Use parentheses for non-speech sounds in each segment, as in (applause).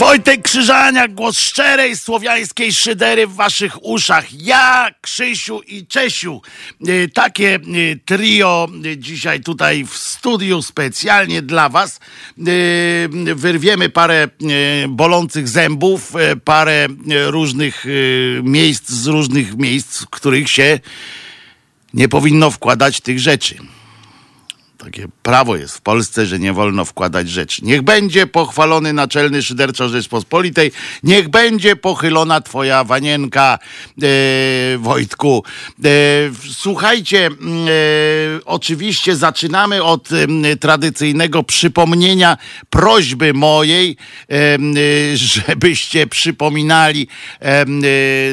Wojtek Krzyżaniak, głos szczerej słowiańskiej szydery w waszych uszach. Ja, Krzysiu i Czesiu. E, Takie e, trio e, dzisiaj tutaj w studiu specjalnie dla was. Wyrwiemy parę bolących zębów, parę różnych miejsc z różnych miejsc, w których się nie powinno wkładać tych rzeczy. Takie prawo jest w Polsce, że nie wolno wkładać rzeczy. Niech będzie pochwalony naczelny szyderczo Rzeczpospolitej, niech będzie pochylona twoja wanienka, e, Wojtku. E, słuchajcie, e, oczywiście zaczynamy od tradycyjnego przypomnienia prośby mojej, żebyście przypominali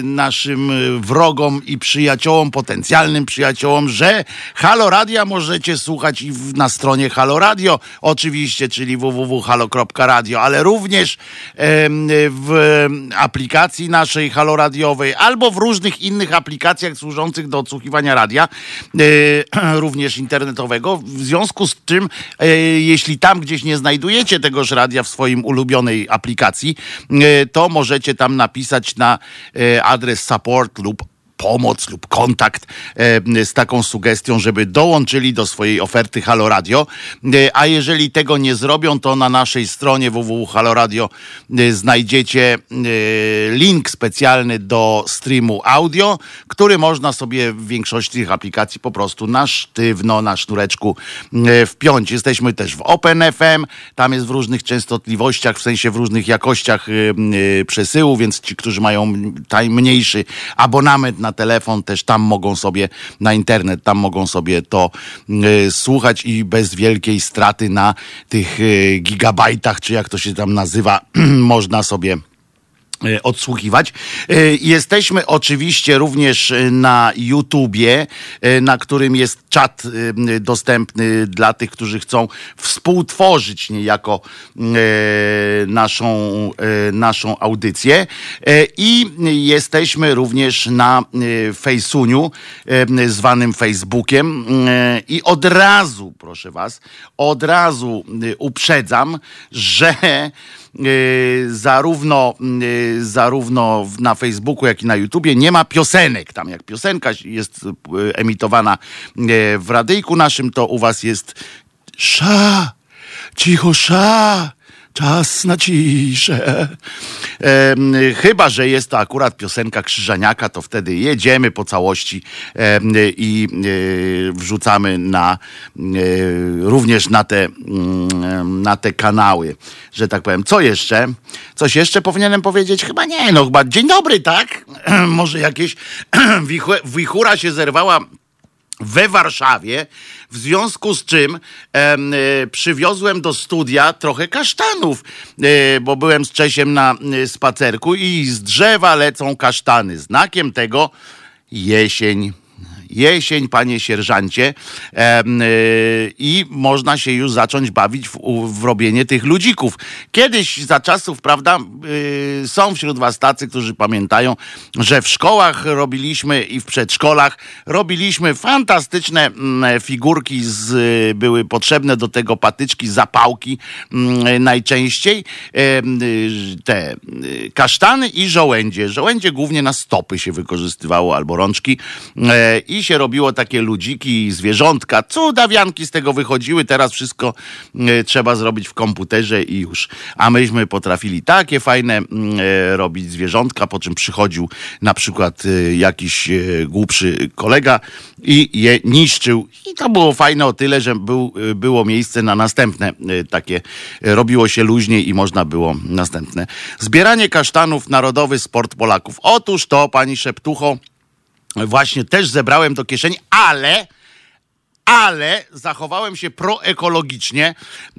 naszym wrogom i przyjaciołom, potencjalnym przyjaciołom, że Halo Radia możecie słuchać i na stronie Halo Radio, oczywiście, czyli www.halo.radio, ale również w aplikacji naszej Halo Radiowej albo w różnych innych aplikacjach służących do odsłuchiwania radia, e, (clears throat) również internetowego. W związku z czym, e, jeśli tam gdzieś nie znajdujecie tegoż radia w swoim ulubionej aplikacji, e, to możecie tam napisać na adres support lub pomoc lub kontakt e, z taką sugestią, żeby dołączyli do swojej oferty Halo Radio. E, a jeżeli tego nie zrobią, to na naszej stronie www.haloradio e, znajdziecie link specjalny do streamu audio, który można sobie w większości tych aplikacji po prostu na sztywno, na sznureczku wpiąć. Jesteśmy też w OpenFM, tam jest w różnych częstotliwościach, w sensie w różnych jakościach przesyłu, więc ci, którzy mają mniejszy abonament na telefon, też tam mogą sobie, na internet, tam mogą sobie to e, słuchać i bez wielkiej straty na tych e, gigabajtach, czy jak to się tam nazywa, (clears throat) można sobie odsłuchiwać. E, Jesteśmy oczywiście również e, na YouTubie, e, na którym jest czat e, dostępny dla tych, którzy chcą współtworzyć niejako e, naszą, e, naszą audycję. E, I jesteśmy również na e, Fejsuniu, e, zwanym Facebookiem. E, I od razu, proszę Was, od razu e, uprzedzam, że zarówno, y, zarówno na Facebooku, jak i na YouTubie nie ma piosenek. Tam jak piosenka jest y, emitowana y, w radyjku naszym, to u was jest sza, cicho sza. Czas na ciszę. Em, chyba, że jest to akurat piosenka Krzyżaniaka, to wtedy jedziemy po całości em, i e, wrzucamy na e, również na te, mm, na te kanały, że tak powiem. Co jeszcze? Coś jeszcze powinienem powiedzieć? Chyba nie, no chyba dzień dobry, tak? (clears throat) Może jakieś (clears throat) wichu- wichura się zerwała we Warszawie, w związku z czym e, przywiozłem do studia trochę kasztanów, e, bo byłem z Czesiem na e, spacerku i z drzewa lecą kasztany. Znakiem tego jesień. Jesień, panie sierżancie, y, i można się już zacząć bawić w, w robienie tych ludzików. Kiedyś za czasów, prawda, y, są wśród was tacy, którzy pamiętają, że w szkołach robiliśmy i w przedszkolach robiliśmy fantastyczne mm, figurki, z, były potrzebne do tego patyczki, zapałki mm, najczęściej, y, te kasztany i żołędzie. Żołędzie głównie na stopy się wykorzystywało albo rączki e, i się robiło takie ludziki, zwierzątka, cudawianki z tego wychodziły. Teraz wszystko e, trzeba zrobić w komputerze i już. A myśmy potrafili takie fajne mm, e, robić zwierzątka, po czym przychodził na przykład e, jakiś głupszy kolega i je niszczył. I to było fajne o tyle, że był, było miejsce na następne takie. Robiło się luźniej i można było następne. Zbieranie kasztanów, narodowy sport Polaków. Otóż to, pani Szeptucho, właśnie też zebrałem do kieszeni, ale ale zachowałem się proekologicznie,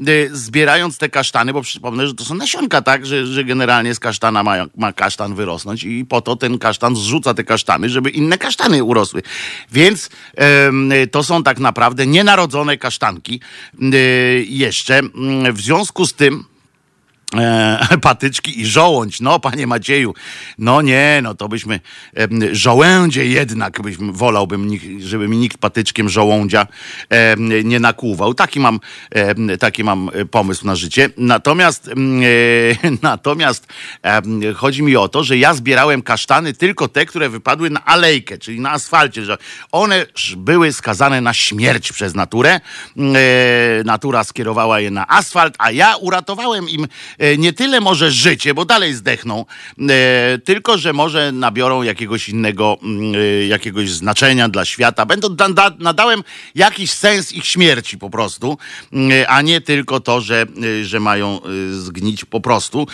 y, zbierając te kasztany, bo przypomnę, że to są nasionka, tak, że, że generalnie z kasztana ma, ma kasztan wyrosnąć i po to ten kasztan zrzuca te kasztany, żeby inne kasztany urosły. Więc to są tak naprawdę nienarodzone kasztanki y, jeszcze. Mm, W związku z tym E, (laughs) patyczki i żołądź. No, panie Macieju, no nie, no to byśmy e, żołędzie jednak byśmy, wolałbym, żeby mi nikt patyczkiem żołądzia e, nie nakłuwał. Taki mam, e, taki mam pomysł na życie. Natomiast, e, (laughs) natomiast e, chodzi mi o to, że ja zbierałem kasztany tylko te, które wypadły na alejkę, czyli na asfalcie, że one były skazane na śmierć przez naturę. natura skierowała je na asfalt, a ja uratowałem im E, nie tyle może życie, bo dalej zdechną, e, tylko że może nabiorą jakiegoś innego, mm, e, jakiegoś znaczenia dla świata. Będą, nadałem jakiś sens ich śmierci po prostu, a nie tylko to, że, że mają zgnić po prostu.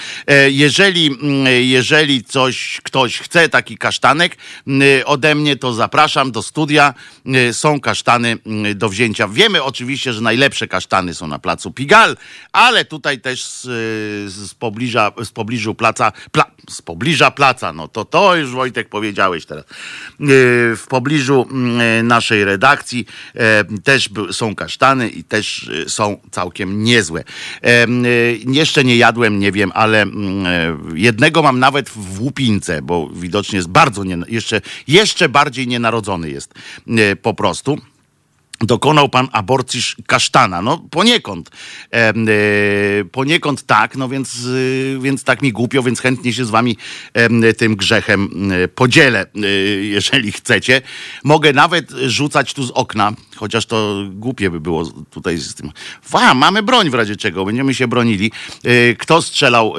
Jeżeli, jeżeli coś, ktoś chce taki kasztanek ode mnie, to zapraszam do studia. Są kasztany do wzięcia. Wiemy oczywiście, że najlepsze kasztany są na placu Pigal, ale tutaj też z pobliża, z pobliżu placa, pla, z pobliża placa, no to to już Wojtek powiedziałeś teraz. E, w pobliżu mm, naszej redakcji e, też są kasztany i też e, są całkiem niezłe. Jeszcze nie jadłem, nie wiem, ale mm, jednego mam nawet w łupince, bo widocznie jest bardzo, nie, jeszcze, jeszcze bardziej nienarodzony jest po prostu dokonał pan aborcji kasztana. No poniekąd. E, e, poniekąd tak, no więc, e, więc tak mi głupio, więc chętnie się z wami e, tym grzechem e, podzielę, e, jeżeli chcecie. Mogę nawet rzucać tu z okna, chociaż to głupie by było tutaj z tym. Wa, mamy broń w razie czego, będziemy się bronili. Kto strzelał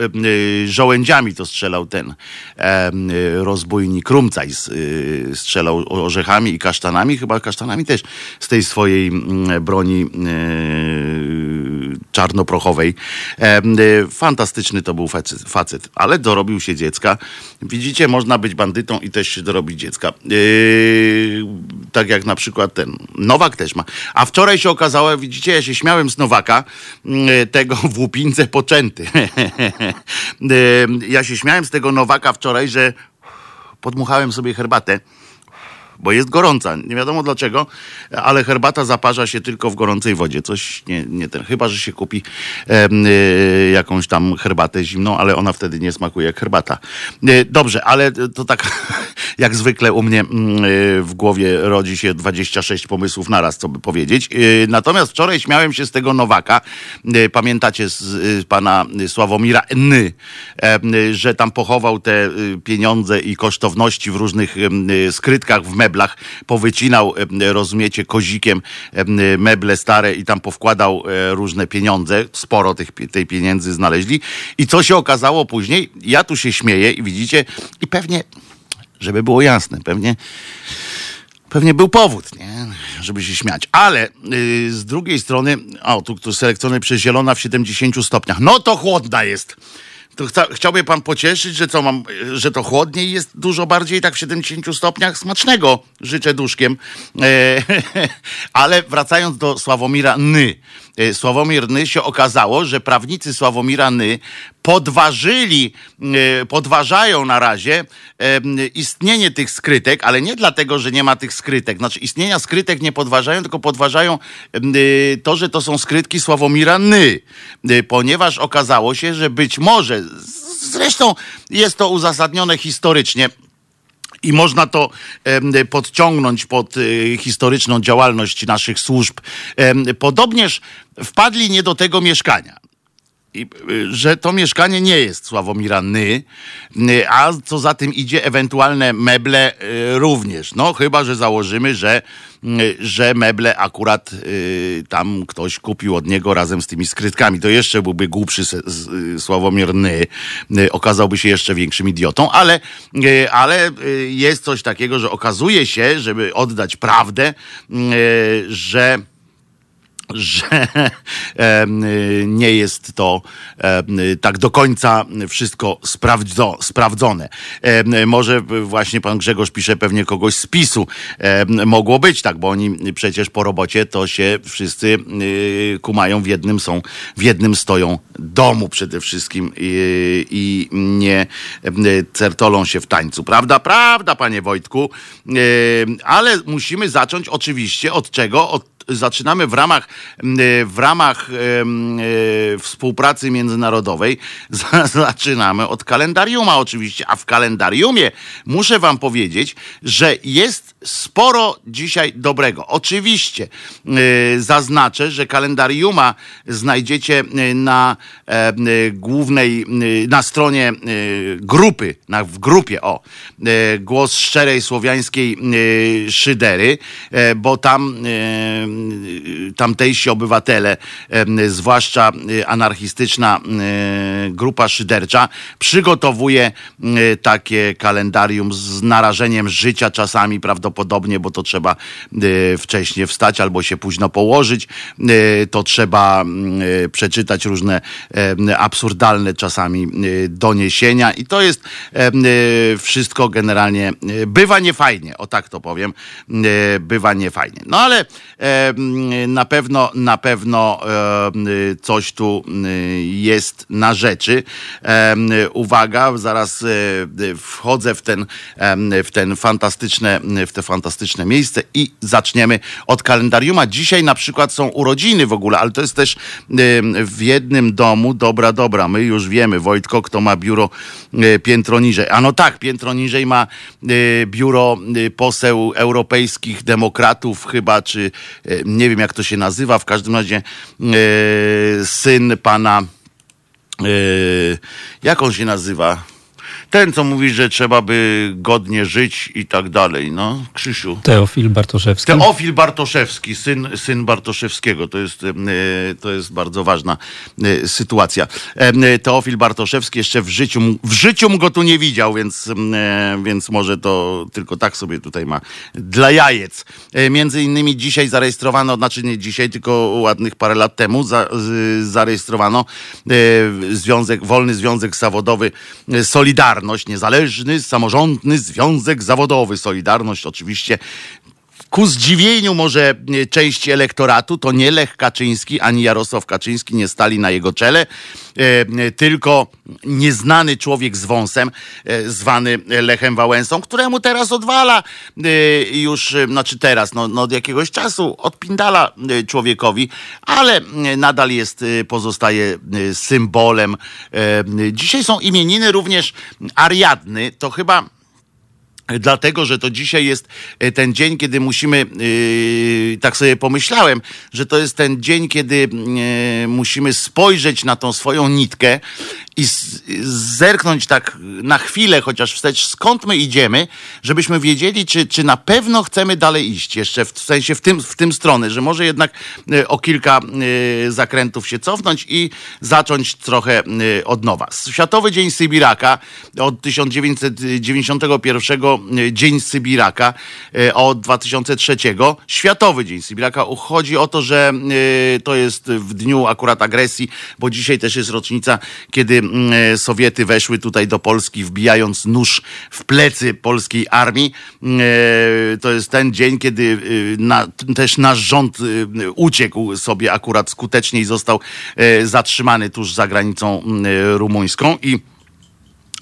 żołędziami, to strzelał ten rozbójnik Rumcaj, strzelał orzechami i kasztanami, chyba kasztanami też z tej swojej mm, broni e, czarnoprochowej. E, e, fantastyczny to był facet, ale dorobił się dziecka. Widzicie, można być bandytą i też się dorobić dziecka. Tak jak na przykład ten Nowak też ma. A wczoraj się okazało, widzicie, ja się śmiałem z Nowaka, tego w łupince poczęty. (laughs) ja się śmiałem z tego Nowaka wczoraj, że podmuchałem sobie herbatę bo jest gorąca. Nie wiadomo dlaczego, ale herbata zaparza się tylko w gorącej wodzie. Coś nie, nie ten, chyba że się kupi e, jakąś tam herbatę zimną, ale ona wtedy nie smakuje jak herbata. E, dobrze, ale to tak (laughs) jak zwykle u mnie mm, e, w głowie rodzi się 26 pomysłów naraz, co by powiedzieć. E, natomiast wczoraj śmiałem się z tego Nowaka. E, pamiętacie z, pana Sławomira Ny, że tam pochował te pieniądze i kosztowności w różnych skrytkach w meblach, powycinał, rozumiecie, kozikiem meble stare i tam powkładał różne pieniądze. Sporo tych, tej pieniędzy znaleźli. I co się okazało później? Ja tu się śmieję i widzicie, i pewnie żeby było jasne, pewnie, pewnie był powód, nie? żeby się śmiać. Ale yy, z drugiej strony, o, tu, tu selekcjony przez zielona w 70 stopniach. No to chłodna jest. To chca, chciałby pan pocieszyć, że mam, że to chłodniej jest dużo bardziej tak w 70 stopniach smacznego. Życzę duszkiem. E, (laughs) ale wracając do Sławomira Ny. E, Sławomir Ny się okazało, że prawnicy Sławomira Ny podważyli, e, podważają na razie e, istnienie tych skrytek, ale nie dlatego, że nie ma tych skrytek. Znaczy istnienia skrytek nie podważają, tylko podważają to, że to są skrytki Sławomira Ny, ponieważ okazało się, że być może, zresztą jest to uzasadnione historycznie, i można to podciągnąć pod historyczną działalność naszych służb. Podobnież wpadli nie do tego mieszkania. I, że to mieszkanie nie jest Sławomira Ny, a co za tym idzie, ewentualne meble y, również. No, chyba, że założymy, że, y, że meble akurat y, tam ktoś kupił od niego razem z tymi skrytkami. To jeszcze byłby głupszy Sławomir Ny. Okazałby się jeszcze większym idiotą, ale, ale jest coś takiego, że okazuje się, żeby oddać prawdę, że że nie jest to tak do końca wszystko sprawdzo, sprawdzone. Może właśnie pan Grzegorz pisze pewnie kogoś z PiSu. Mogło być tak, bo oni przecież po robocie to się wszyscy y, kumają w jednym są, w jednym stoją domu przede wszystkim i, i nie certolą się w tańcu. Prawda? Prawda, panie Wojtku. Ale musimy zacząć oczywiście od czego? Od zaczynamy w ramach, w ramach współpracy międzynarodowej, (laughs) zaczynamy od kalendariuma oczywiście, a w kalendariumie muszę wam powiedzieć, że jest sporo dzisiaj dobrego. Oczywiście zaznaczę, że kalendariuma znajdziecie na głównej, na stronie grupy, na, w grupie, o, głos szczerej słowiańskiej szydery, bo tam tamtejsi obywatele, zwłaszcza anarchistyczna grupa szydercza, przygotowuje takie kalendarium z narażeniem życia czasami prawdopodobnie, bo to trzeba wcześniej wstać albo się późno położyć. To trzeba przeczytać różne absurdalne czasami doniesienia i to jest wszystko generalnie bywa niefajnie, o tak to powiem, bywa niefajnie. No ale na pewno, na pewno coś tu jest na rzeczy. Uwaga, zaraz wchodzę w ten, w ten fantastyczne, w te fantastyczne miejsce i zaczniemy od kalendariuma. Dzisiaj na przykład są urodziny w ogóle, ale to jest też w jednym domu, dobra, dobra, my już wiemy, Wojtko, kto ma biuro piętro niżej. A no tak, piętro niżej ma biuro poseł europejskich demokratów chyba, czy nie wiem jak to się nazywa, w każdym razie syn pana, jak on się nazywa? Ten, co mówi, że trzeba by godnie żyć i tak dalej, no, Krzysiu. Teofil Bartoszewski. Teofil Bartoszewski, syn, syn Bartoszewskiego, to jest, e, to jest bardzo ważna e, sytuacja. E, Teofil Bartoszewski jeszcze w życiu, w życiu go tu nie widział, więc, więc może to tylko tak sobie tutaj ma dla jajec. Między innymi dzisiaj zarejestrowano, znaczy nie dzisiaj, tylko ładnych parę lat temu za, zarejestrowano związek, Wolny Związek Zawodowy Solidarny Solidarność, niezależny, samorządny związek zawodowy. Solidarność oczywiście ku zdziwieniu może e, części elektoratu, to nie Lech Kaczyński ani Jarosław Kaczyński nie stali na jego czele, e, e, tylko nieznany człowiek z wąsem, zwany Lechem Wałęsą, któremu teraz odwala już, znaczy teraz, no, no od jakiegoś czasu odpindala człowiekowi, ale nadal jest, pozostaje symbolem. Dzisiaj są imieniny również Ariadny, to chyba Dlatego, że to dzisiaj jest e, ten dzień, kiedy musimy, yy, tak sobie pomyślałem, że to jest ten dzień, kiedy yy, musimy spojrzeć na tą swoją nitkę i zerknąć tak na chwilę chociaż wstecz, skąd my idziemy, żebyśmy wiedzieli, czy, czy na pewno chcemy dalej iść, jeszcze w, w sensie w tym, w tym stronę, że może jednak yy, o kilka zakrętów się cofnąć i zacząć trochę od nowa. Światowy Dzień Sybiraka od 1991 E, Dzień Sybiraka e, od 2003. Światowy Dzień Sybiraka. Chodzi o to, że e, to jest w dniu akurat agresji, bo dzisiaj też jest rocznica, kiedy Sowiety weszły tutaj do Polski, wbijając nóż w plecy polskiej armii. To jest ten dzień, kiedy na, też nasz rząd uciekł sobie akurat skutecznie i został zatrzymany tuż za granicą rumuńską i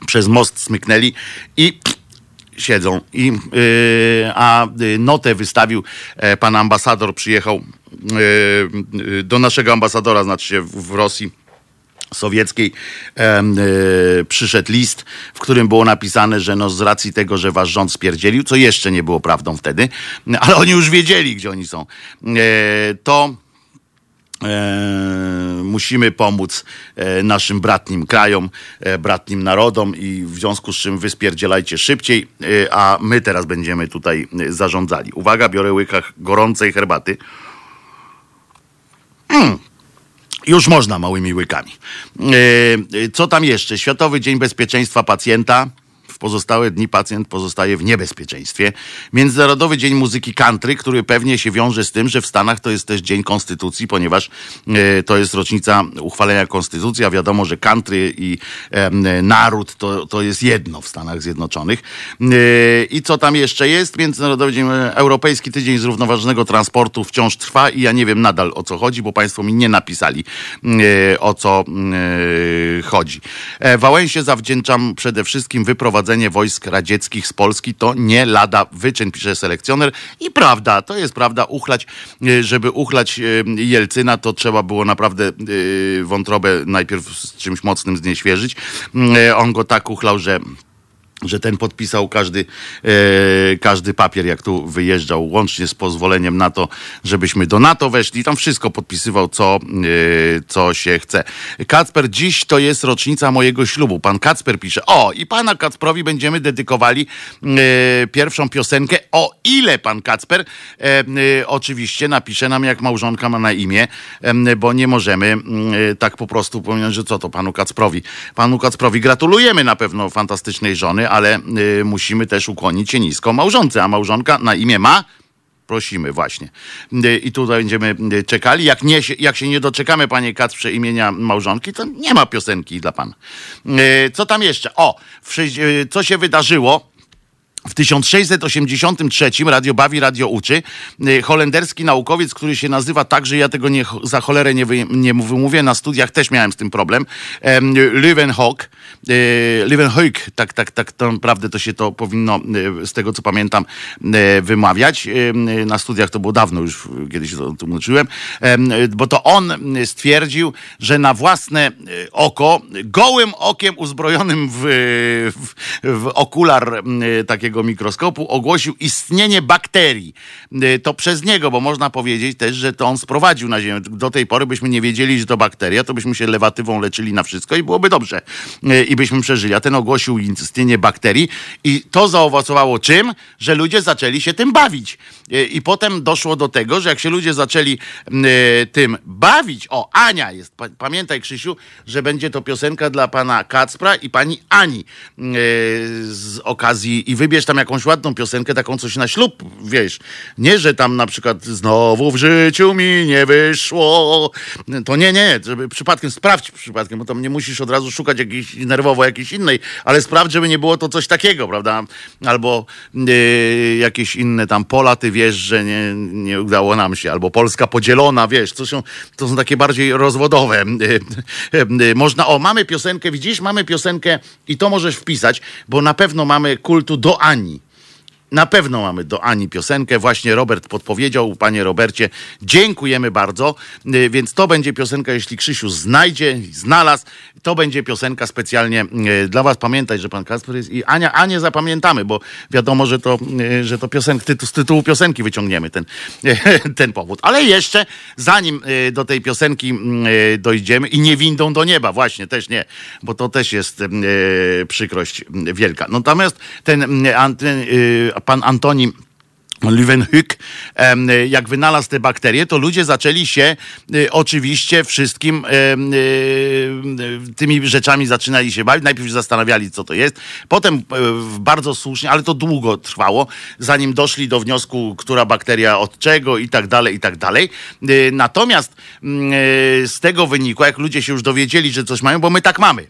przez most smyknęli i siedzą. I, a notę wystawił e, pan ambasador, przyjechał do naszego ambasadora, znaczy się w Rosji sowieckiej e, przyszedł list, w którym było napisane, że no z racji tego, że wasz rząd spierdzielił, co jeszcze nie było prawdą wtedy, ale oni już wiedzieli, gdzie oni są, e, to E, musimy pomóc e, naszym bratnim krajom, e, bratnim narodom i w związku z czym wyspierdzielajcie szybciej, a my teraz będziemy tutaj zarządzali. Uwaga, biorę łykach gorącej herbaty. Mm. Już można małymi łykami. Co tam jeszcze? Światowy Dzień Bezpieczeństwa Pacjenta pozostałe dni pacjent pozostaje w niebezpieczeństwie. Międzynarodowy Dzień Muzyki Country, który pewnie się wiąże z tym, że w Stanach to jest też Dzień Konstytucji, ponieważ e, to jest rocznica uchwalenia Konstytucji, a wiadomo, że country i naród to, to jest jedno w Stanach Zjednoczonych. E, I co tam jeszcze jest? Międzynarodowy Dzień Europejski Tydzień Zrównoważonego Transportu wciąż trwa i ja nie wiem nadal o co chodzi, bo państwo mi nie napisali e, o co chodzi. Wałęsie zawdzięczam przede wszystkim wyprowadzenie wyprowadzenie wojsk radzieckich z Polski to nie lada wyczyn, pisze selekcjoner. I prawda, to jest prawda, uchlać, e, żeby uchlać e, Jelcyna, to trzeba było naprawdę e, wątrobę najpierw z czymś mocnym znieświeżyć. On go tak uchlał, że że ten podpisał każdy, e, każdy papier, jak tu wyjeżdżał, łącznie z pozwoleniem na to, żebyśmy do NATO weszli. Tam wszystko podpisywał, co, e, co się chce. Kacper, dziś to jest rocznica mojego ślubu. Pan Kacper pisze, o i pana Kacprowi będziemy dedykowali e, pierwszą piosenkę. O ile pan Kacper e, e, oczywiście napisze nam, jak małżonka ma na imię, e, bo nie możemy tak po prostu powiedzieć, że co to panu Kacprowi. Panu Kacprowi gratulujemy na pewno fantastycznej żony, ale y, musimy też ukłonić się nisko małżonce, a małżonka na imię ma prosimy właśnie. Y, I tutaj będziemy y, czekali. Jak, nie, jak się nie doczekamy, panie Kacprze, imienia małżonki, to nie ma piosenki dla pana. Co tam jeszcze? O, co się wydarzyło? W 1683 Radio Bawi, Radio Uczy y, holenderski naukowiec, który się nazywa tak, że ja tego nie, za cholerę nie, wy, nie wymówię, na studiach też miałem z tym problem, Leeuwenhoek, Leeuwenhoek, tak, tak, tak, to naprawdę to się to powinno, y, z tego co pamiętam, y, wymawiać. Na studiach to było dawno już, kiedyś to tłumaczyłem, bo to on stwierdził, że na własne oko, gołym okiem uzbrojonym w, w, w okular takiego mikroskopu ogłosił istnienie bakterii. Y, to przez niego, bo można powiedzieć też, że to on sprowadził na Ziemię. Do tej pory byśmy nie wiedzieli, że to bakteria, to byśmy się lewatywą leczyli na wszystko i byłoby dobrze. Y, I byśmy przeżyli. A ten ogłosił istnienie bakterii i to zaowocowało czym? Że ludzie zaczęli się tym bawić. Y, I potem doszło do tego, że jak się ludzie zaczęli tym bawić, o, Ania jest, pamiętaj Krzysiu, że będzie to piosenka dla pana Kacpra i pani Ani z okazji i wybierz tam jakąś ładną piosenkę, taką coś na ślub, wiesz. Nie, że tam na przykład znowu w życiu mi nie wyszło. To nie, nie, żeby przypadkiem, sprawdź przypadkiem, bo tam nie musisz od razu szukać jakiejś nerwowo jakiejś innej, ale sprawdź, żeby nie było to coś takiego, prawda? Albo yy, jakieś inne tam pola, ty wiesz, że nie, nie udało nam się, albo Polska podzielona, wiesz, to są, to są takie bardziej rozwodowe. Yy, yy, można, o, mamy piosenkę, widzisz, mamy piosenkę i to możesz wpisać, bo na pewno mamy kultu do Ani. Na pewno mamy do Ani piosenkę. Właśnie Robert podpowiedział. Panie Robercie, dziękujemy bardzo. Y, więc to będzie piosenka, jeśli Krzysiu znajdzie, znalazł, to będzie piosenka specjalnie y, dla Was. Pamiętaj, że pan Kasper jest i Ania, Anię zapamiętamy, bo wiadomo, że to, y, że to piosenk, tytuł, z tytułu piosenki wyciągniemy ten, (laughs) ten powód. Ale jeszcze, zanim do tej piosenki dojdziemy i nie windą do nieba, właśnie, też nie, bo to też jest przykrość wielka. Natomiast ten pan Antoni Leeuwenhoek, jak wynalazł te bakterie, to ludzie zaczęli się y, oczywiście wszystkim y, tymi rzeczami zaczynali się bawić. Najpierw się zastanawiali, co to jest. Potem e, bardzo słusznie, ale to długo trwało, zanim doszli do wniosku, która bakteria od czego i tak dalej, i tak dalej. Y, natomiast mm, z tego wynikło, jak ludzie się już dowiedzieli, że coś mają, bo my tak mamy.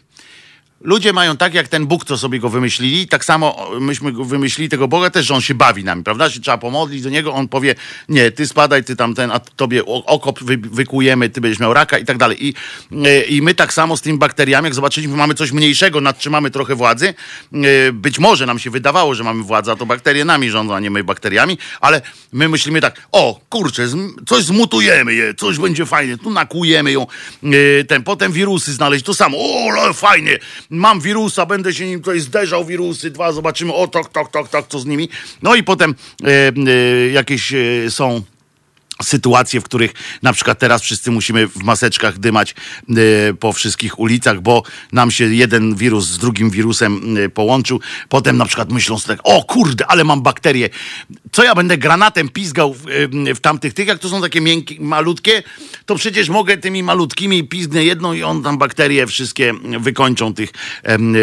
Ludzie mają tak, jak ten Bóg, co sobie go wymyślili, tak samo myśmy wymyślili tego Boga też, że on się bawi nami, prawda? Się trzeba pomodlić do niego, on powie, nie, ty spadaj, ty tam ten, a tobie okop wy, wykujemy, ty będziesz miał raka i tak dalej. I, e, I my tak samo z tymi bakteriami, jak zobaczyliśmy, mamy coś mniejszego, nad czym mamy trochę władzy, e, być może nam się wydawało, że mamy władzę, a to bakterie nami rządzą, a nie my bakteriami, ale my myślimy tak, o, kurczę, coś zmutujemy je, coś będzie fajnie, tu nakujemy ją, e, ten, potem wirusy znaleźć, to samo, o, fajnie, mam wirusa, będę się nim tutaj zderzał, wirusy, dwa, zobaczymy, o, tok, tok, tok, tok, co z nimi. No i potem e, e, jakieś e, są sytuacje, w których na przykład teraz wszyscy musimy w maseczkach dymać y, po wszystkich ulicach, bo nam się jeden wirus z drugim wirusem y, połączył. Potem na przykład myślą sobie tak, o kurde, ale mam bakterie. Co ja będę granatem pizgał w, y, w tamtych tych, jak to są takie miękkie, malutkie, to przecież mogę tymi malutkimi pizgnę jedną i on tam bakterie wszystkie wykończą tych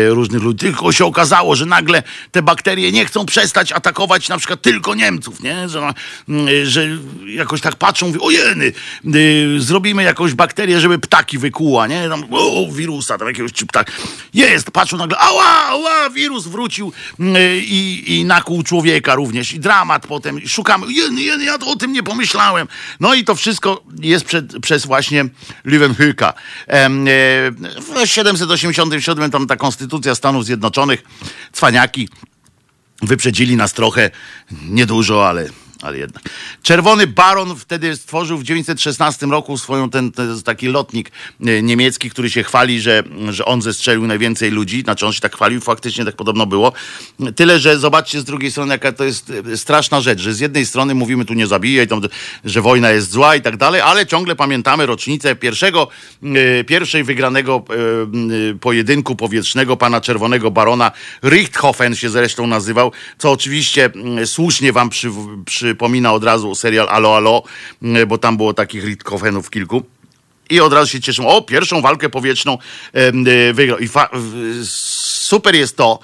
różnych ludzi. Tylko się okazało, że nagle te bakterie nie chcą przestać atakować na przykład tylko Niemców, nie? Że, że jakoś tak tak patrzą, mówią, ojeny, y, zrobimy jakąś bakterię, żeby ptaki wykuła, nie? Tam, o, wirusa, tam jakiegoś czy ptak. Jest, patrzą nagle, ała, ała, wirus wrócił y, i, nakłuł człowieka również. I dramat potem, szukamy, jeny, jeny, ja o tym nie pomyślałem. No i to wszystko jest przed, przez właśnie Leeuwenhoeka. Em, e, w 787 tam ta konstytucja Stanów Zjednoczonych, cwaniaki, wyprzedzili nas trochę, niedużo, ale ale jednak. Czerwony Baron wtedy stworzył w 1916 roku swoją ten, ten taki lotnik e, niemiecki, który się chwali, że, że on zestrzelił najwięcej ludzi. Znaczy on się tak chwalił, faktycznie tak podobno było. Tyle, że zobaczcie z drugiej strony, jaka to jest e, straszna rzecz, że z jednej strony mówimy tu nie zabijaj, tam, że wojna jest zła i tak dalej, ale ciągle pamiętamy rocznicę pierwszego, e, pierwszej wygranego pojedynku powietrznego pana Czerwonego Barona. Richthofen się zresztą nazywał, co oczywiście słusznie wam przy, przy przypomina od razu serial Alo Alo, bo tam było takich Ritkofenów kilku. I od razu się cieszą, o, pierwszą walkę powietrzną e, wygrał. I super jest to,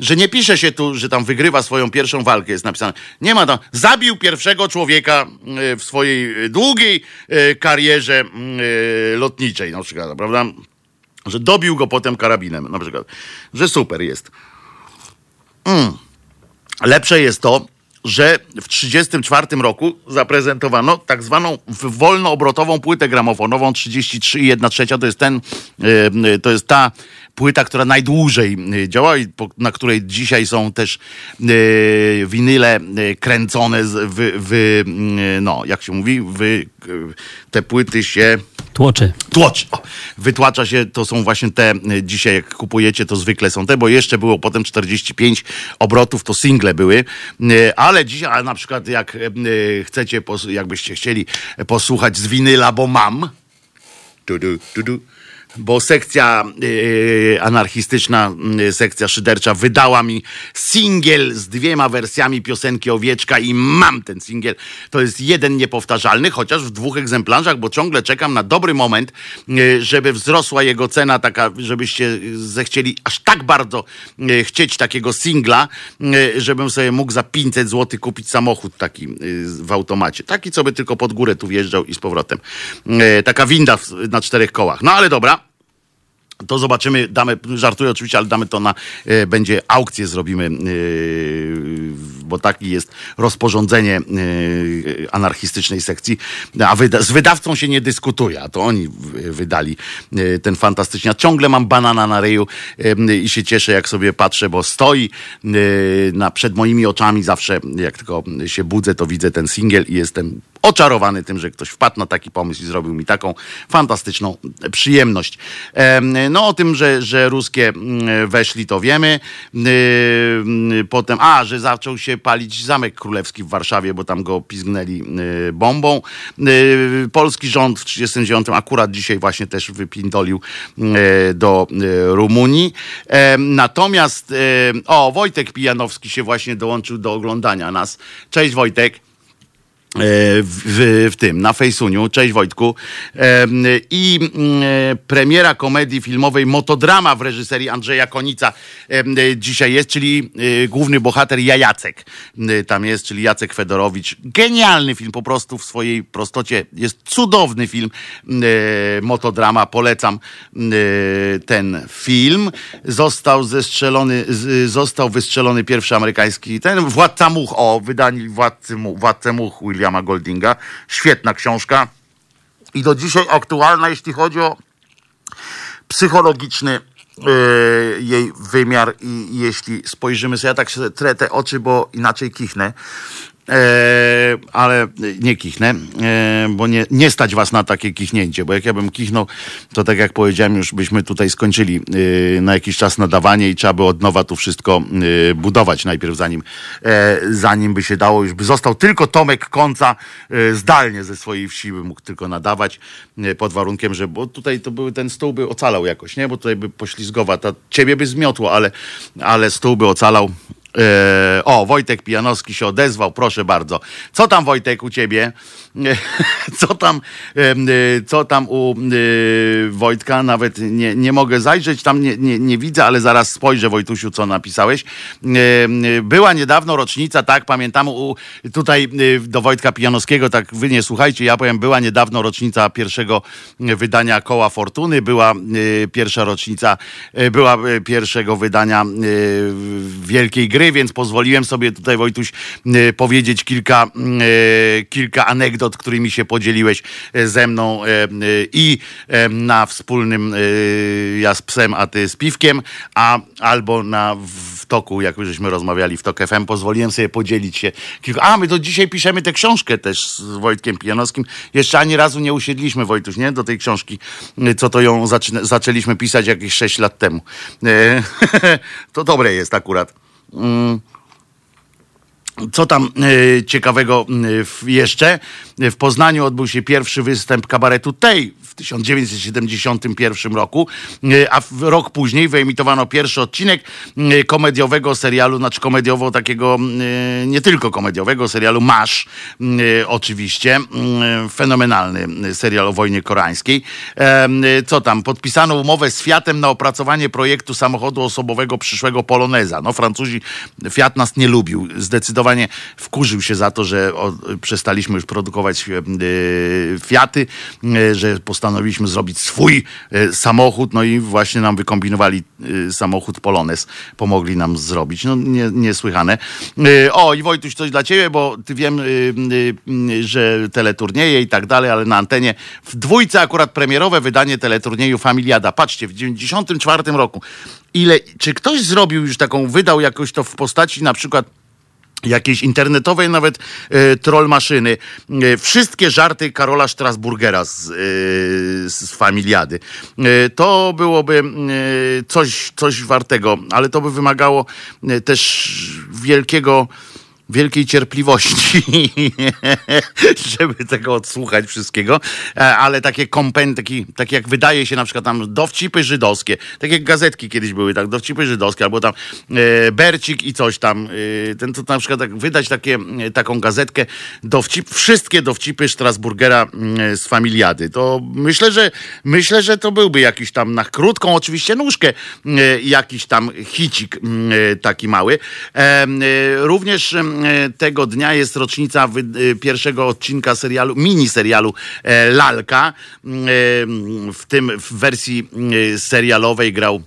że nie pisze się tu, że tam wygrywa swoją pierwszą walkę, jest napisane. Nie ma tam, zabił pierwszego człowieka e, w swojej długiej e, karierze mm, lotniczej, na przykład, prawda? Że dobił go potem karabinem, na przykład. Że super jest. Mm. Lepsze jest to, że w 1934 roku zaprezentowano tak zwaną wolnoobrotową płytę gramofonową 33 i 1 trzecia. To jest ten, e, to jest ta płyta, która najdłużej e, działa i na której dzisiaj są też e, winyle kręcone, wy, wy, no jak się mówi, wy, te płyty się Tłoczy. Tłoczy. O, wytłacza się, to są właśnie te, dzisiaj jak kupujecie, to zwykle są te, bo jeszcze było potem 45 obrotów, to single były, ale dzisiaj, na przykład jak chcecie, jakbyście chcieli posłuchać z winyla, bo mam, tu, tu, tu bo sekcja yy, anarchistyczna, yy, sekcja szydercza wydała mi singiel z dwiema wersjami piosenki Owieczka i mam ten singiel. To jest jeden niepowtarzalny, chociaż w dwóch egzemplarzach, bo ciągle czekam na dobry moment, yy, żeby wzrosła jego cena taka, żebyście zechcieli aż tak bardzo yy, chcieć takiego singla, yy, żebym sobie mógł za 500 zł kupić samochód taki w automacie. Taki, co by tylko pod górę tu wjeżdżał i z powrotem. Taka winda na czterech kołach. No ale dobra to zobaczymy, damy, żartuję oczywiście, ale damy to na, e, będzie aukcję zrobimy, e, bo taki jest rozporządzenie e, anarchistycznej sekcji, a wyda, z wydawcą się nie dyskutuje, a to oni wydali ten fantastyczny. Ja ciągle mam banana na ryju i się cieszę, jak sobie patrzę, bo stoi na, przed moimi oczami zawsze, jak tylko się budzę, to widzę ten singiel i jestem oczarowany tym, że ktoś wpadł na taki pomysł i zrobił mi taką fantastyczną przyjemność. No o tym, że, że ruskie mm, weszli, to wiemy. Potem, a, że zaczął się palić Zamek Królewski w Warszawie, bo tam go pizgnęli bombą. Polski rząd w 1939 akurat dzisiaj właśnie też wypindolił do Rumunii. Natomiast, o, Wojtek Pijanowski się właśnie dołączył do oglądania nas. Cześć Wojtek. E, w, w, tym, na Fejsuniu. Cześć Wojtku. I mm, e, premiera komedii filmowej Motodrama w reżyserii Andrzeja Konica dzisiaj jest, czyli e, główny bohater Jajacek. Tam jest, czyli Jacek Fedorowicz. Genialny film, po prostu w swojej prostocie. Jest cudowny film Motodrama. Polecam ten film. Został zestrzelony, został wystrzelony pierwszy amerykański, ten Władca Much, o, wydanie Władcy, Władcę Much William Williama Goldinga. Świetna książka i do dzisiaj aktualna, jeśli chodzi o psychologiczny yy, jej wymiar i jeśli spojrzymy sobie, ja tak się trę te oczy, bo inaczej kichnę, E, ale nie kichnę, e, bo nie, nie stać was na takie kichnięcie, bo jak ja bym kichnął, to tak jak powiedziałem, już byśmy tutaj skończyli e, na jakiś czas nadawanie i trzeba by od nowa tu wszystko e, budować najpierw, zanim, e, zanim by się dało, już by został tylko Tomek Końca e, zdalnie ze swojej wsi, by mógł tylko nadawać pod warunkiem, że, bo tutaj to były, ten stół by ocalał jakoś, nie, bo tutaj by poślizgowa, ta, ciebie by zmiotło, ale, ale stół by ocalał, o, Wojtek Pijanowski się odezwał, proszę bardzo. Co tam Wojtek u ciebie? (laughs) co tam, co tam u Wojtka, nawet nie, nie mogę zajrzeć, tam nie, nie, nie widzę, ale zaraz spojrzę Wojtusiu, co napisałeś. Była niedawno rocznica, tak, pamiętam, u, tutaj do Wojtka Pijanowskiego, tak wy nie słuchajcie, ja powiem, była niedawno rocznica pierwszego wydania Koła Fortuny, była pierwsza rocznica, była pierwszego wydania Wielkiej Gry, więc pozwoliłem sobie tutaj Wojtuś powiedzieć kilka, kilka anegdot, którymi się podzieliłeś ze mną i na wspólnym ja z psem, a ty z piwkiem, a albo na w toku, jak żeśmy rozmawiali w TOK FM, pozwoliłem sobie podzielić się. A, my to dzisiaj piszemy tę książkę też z Wojtkiem Pijanowskim. Jeszcze ani razu nie usiedliśmy, Wojtuś, nie? Do tej książki, co to ją zaczyna, zaczęliśmy pisać jakieś 6 lat temu. (laughs) to dobre jest akurat. Mm. Co tam e, ciekawego e, jeszcze? W Poznaniu odbył się pierwszy występ kabaretu Tej w 1971 roku, e, a rok później wyemitowano pierwszy odcinek komediowego serialu, znaczy komediowo takiego, nie tylko komediowego serialu Masz, oczywiście, fenomenalny serial o wojnie koreańskiej. Co tam? Podpisano umowę z Fiatem na opracowanie projektu samochodu osobowego przyszłego Poloneza. No Francuzi, Fiat nas nie lubił, zdecydowanie zdecydowanie wkurzył się za to, że przestaliśmy już produkować e, Fiaty, e, że postanowiliśmy zrobić swój e, samochód, no i właśnie nam wykombinowali samochód Polones, pomogli nam zrobić. No nie, niesłychane. O i Wojtuś, coś dla ciebie, bo ty wiem, że teleturnieje i tak dalej, ale na antenie w dwójce akurat premierowe wydanie teleturnieju Familiada. Patrzcie, w 94 roku. Ile, czy ktoś zrobił już taką, wydał jakoś to w postaci na przykład jakiejś internetowej nawet e, troll maszyny. E, wszystkie żarty Karola Strasburgera z, e, z Familiady. To byłoby coś, coś wartego, ale to by wymagało też wielkiego wielkiej cierpliwości, (laughs) żeby tego odsłuchać wszystkiego, e, ale takie kompeń, taki, tak jak wydaje się na przykład tam dowcipy żydowskie, tak jak gazetki kiedyś były, tak, dowcipy żydowskie, albo tam e, Bercik i coś tam, e, ten to na przykład tak, wydać takie, e, taką gazetkę, dowcip, wszystkie dowcipy Strasburgera e, z Familiady, to myślę, że myślę, że to byłby jakiś tam na krótką oczywiście nóżkę, e, jakiś tam hicik taki mały. również tego dnia jest rocznica e, pierwszego odcinka serialu, mini serialu e, Lalka. W tym w wersji serialowej grał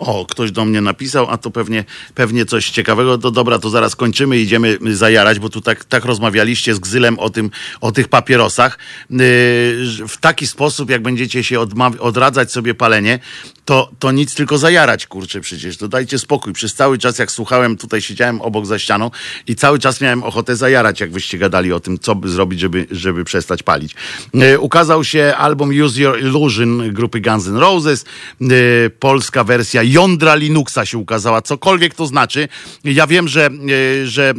o, ktoś do mnie napisał, a to pewnie, pewnie coś ciekawego. To dobra, to zaraz kończymy, idziemy zajarać, bo tu tak, tak rozmawialiście z Gzylem o, tym, o tych papierosach. w taki sposób, jak będziecie się odradzać sobie palenie, to, to nic tylko zajarać, kurczę, przecież. To dajcie spokój. Przez cały czas, jak słuchałem, tutaj siedziałem obok za ścianą i cały czas miałem ochotę zajarać, jak wyście gadali o tym, co by zrobić, żeby, żeby przestać palić. E, ukazał się album Use Your Illusion grupy Guns N' Roses. E, polska wersja jądra Linuxa się ukazała, cokolwiek to znaczy. Ja wiem, że, e, że e,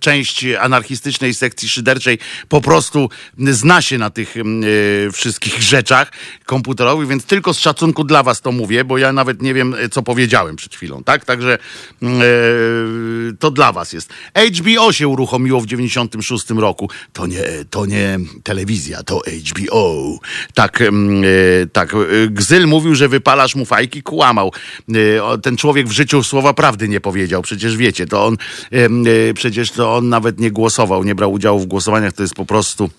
część anarchistycznej sekcji szyderczej po prostu zna się na tych e, wszystkich rzeczach komputerowych, więc tylko z szacunku dla was to mówię bo ja nawet nie wiem, co powiedziałem przed chwilą, tak? Także to dla was jest. HBO się uruchomiło w 96 roku. To nie, to nie telewizja, to HBO. Tak, tak. Gzyl mówił, że wypalasz mu fajki, kłamał. E, ten człowiek w życiu słowa prawdy nie powiedział. Przecież wiecie, to on, e, e, przecież to on nawet nie głosował, nie brał udziału w głosowaniach, to jest po prostu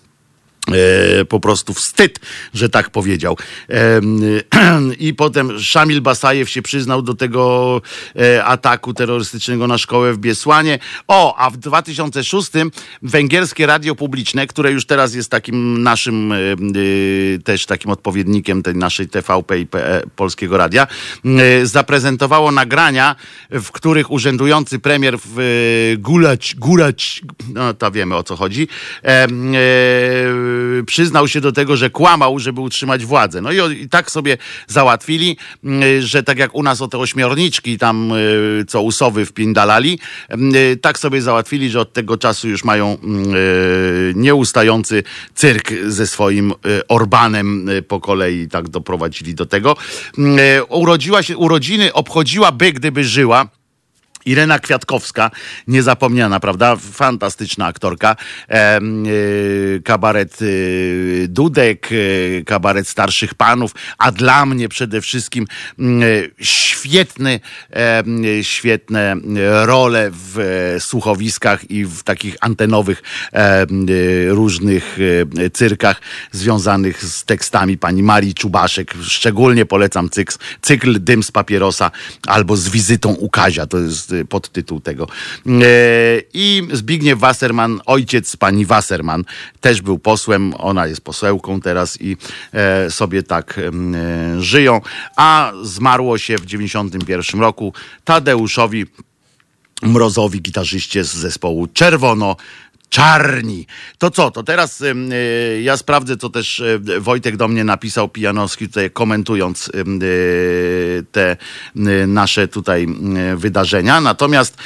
E, po prostu wstyd, że tak powiedział. E, (clears throat) I potem Szamil Basajew się przyznał do tego e, ataku terrorystycznego na szkołę w Biesłanie. O, a w 2006 węgierskie radio publiczne, które już teraz jest takim naszym też takim odpowiednikiem tej naszej TVP i Polskiego Radia, zaprezentowało nagrania, w których urzędujący premier w Gulać, Gulać, no to wiemy o co chodzi, przyznał się do tego, że kłamał, żeby utrzymać władzę. No i, i tak sobie załatwili, mm, że tak jak u nas o te ośmiorniczki tam, y, co usowy wpindalali, mm, y, tak sobie załatwili, że od tego czasu już mają mm, y, nieustający cyrk ze swoim Orbanem po kolei, tak doprowadzili do tego. Urodziła się, urodziny obchodziłaby, gdyby żyła Irena Kwiatkowska, niezapomniana, prawda? Fantastyczna aktorka. E, kabaret e, Dudek, e, kabaret Starszych Panów, a dla mnie przede wszystkim świetny, świetne role w słuchowiskach i w takich antenowych różnych cyrkach związanych z tekstami pani Marii Czubaszek. Szczególnie polecam cykl, cykl Dym z papierosa albo z wizytą u Kazia. To jest podtytuł tego. E, I Zbigniew Wasserman, ojciec pani Wasserman, też był posłem, ona jest posełką teraz i e, sobie tak e, żyją. A zmarło się w 91 roku Tadeuszowi Mrozowi, gitarzyście z zespołu Czerwono czarni. To co, to teraz y, ja sprawdzę, co też y, Wojtek do mnie napisał, Pijanowski, tutaj komentując y, te nasze tutaj wydarzenia. Natomiast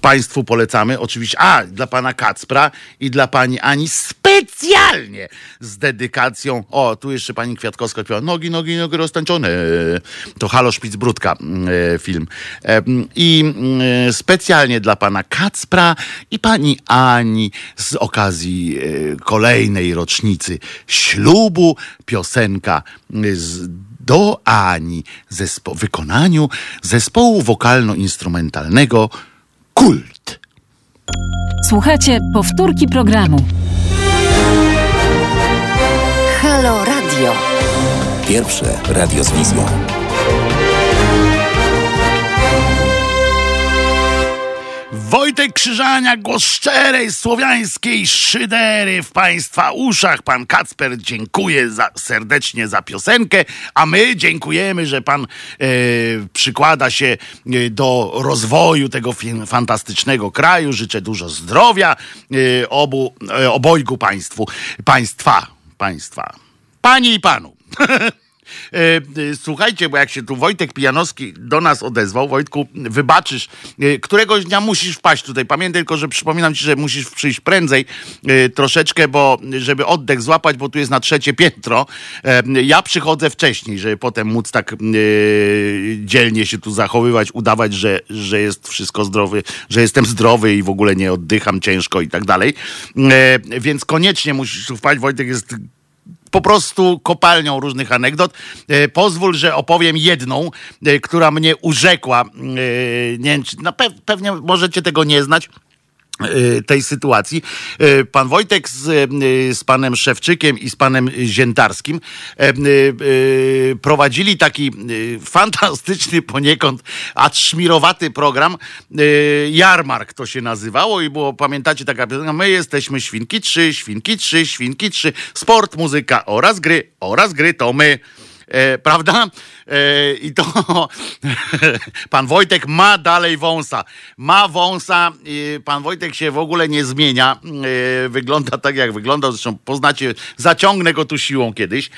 Państwu polecamy oczywiście, a dla pana Kacpra i dla pani Ani specjalnie z dedykacją. O, tu jeszcze pani Kwiatkowska śpiewa nogi, nogi, nogi roztańczone. To Halo Szpicbrudka e, film. E, I e, specjalnie dla pana Kacpra i pani Ani z okazji kolejnej rocznicy ślubu piosenka z do Ani zespo- wykonaniu zespołu wokalno-instrumentalnego Kult. Słuchajcie powtórki programu. Radio. Pierwsze radio z wizją. Wojtek Krzyżania, głos szczerej słowiańskiej szydery w Państwa uszach. Pan Kacper dziękuję za, serdecznie za piosenkę, a my dziękujemy, że Pan e, przykłada się e, do rozwoju tego fantastycznego kraju. Życzę dużo zdrowia e, obu, e, obojgu Państwu, Państwa, Państwa, Panie i Panu. (laughs) E, e, słuchajcie, bo jak się tu Wojtek Pijanowski do nas odezwał, Wojtku, wybaczysz, e, któregoś dnia musisz wpaść tutaj. Pamiętaj tylko, że przypominam ci, że musisz przyjść prędzej troszeczkę, bo żeby oddech złapać, bo tu jest na trzecie piętro. Ja przychodzę wcześniej, żeby potem móc tak dzielnie się tu zachowywać, udawać, że, że jest wszystko zdrowy, że jestem zdrowy i w ogóle nie oddycham ciężko i tak dalej. Więc koniecznie musisz tu wpaść. Wojtek jest po prostu kopalnią różnych anegdot. E, pozwól, że opowiem jedną, e, która mnie urzekła. E, nie czy, no pewnie możecie tego nie znać. Y, tej sytuacji. Y, pan Wojtek z, y, z panem Szewczykiem i z panem Ziętarskim prowadzili taki fantastyczny poniekąd, a szmirowaty program Jarmark to się nazywało i było, pamiętacie taka piosenka, my jesteśmy Świnki 3, Świnki 3, Świnki 3, sport, muzyka oraz gry, oraz gry to my. E, prawda? E, I to (laughs) pan Wojtek ma dalej wąsa. Ma wąsa. Pan Wojtek się w ogóle nie zmienia. E, wygląda tak, jak wyglądał. Zresztą poznacie, zaciągnę go tu siłą kiedyś.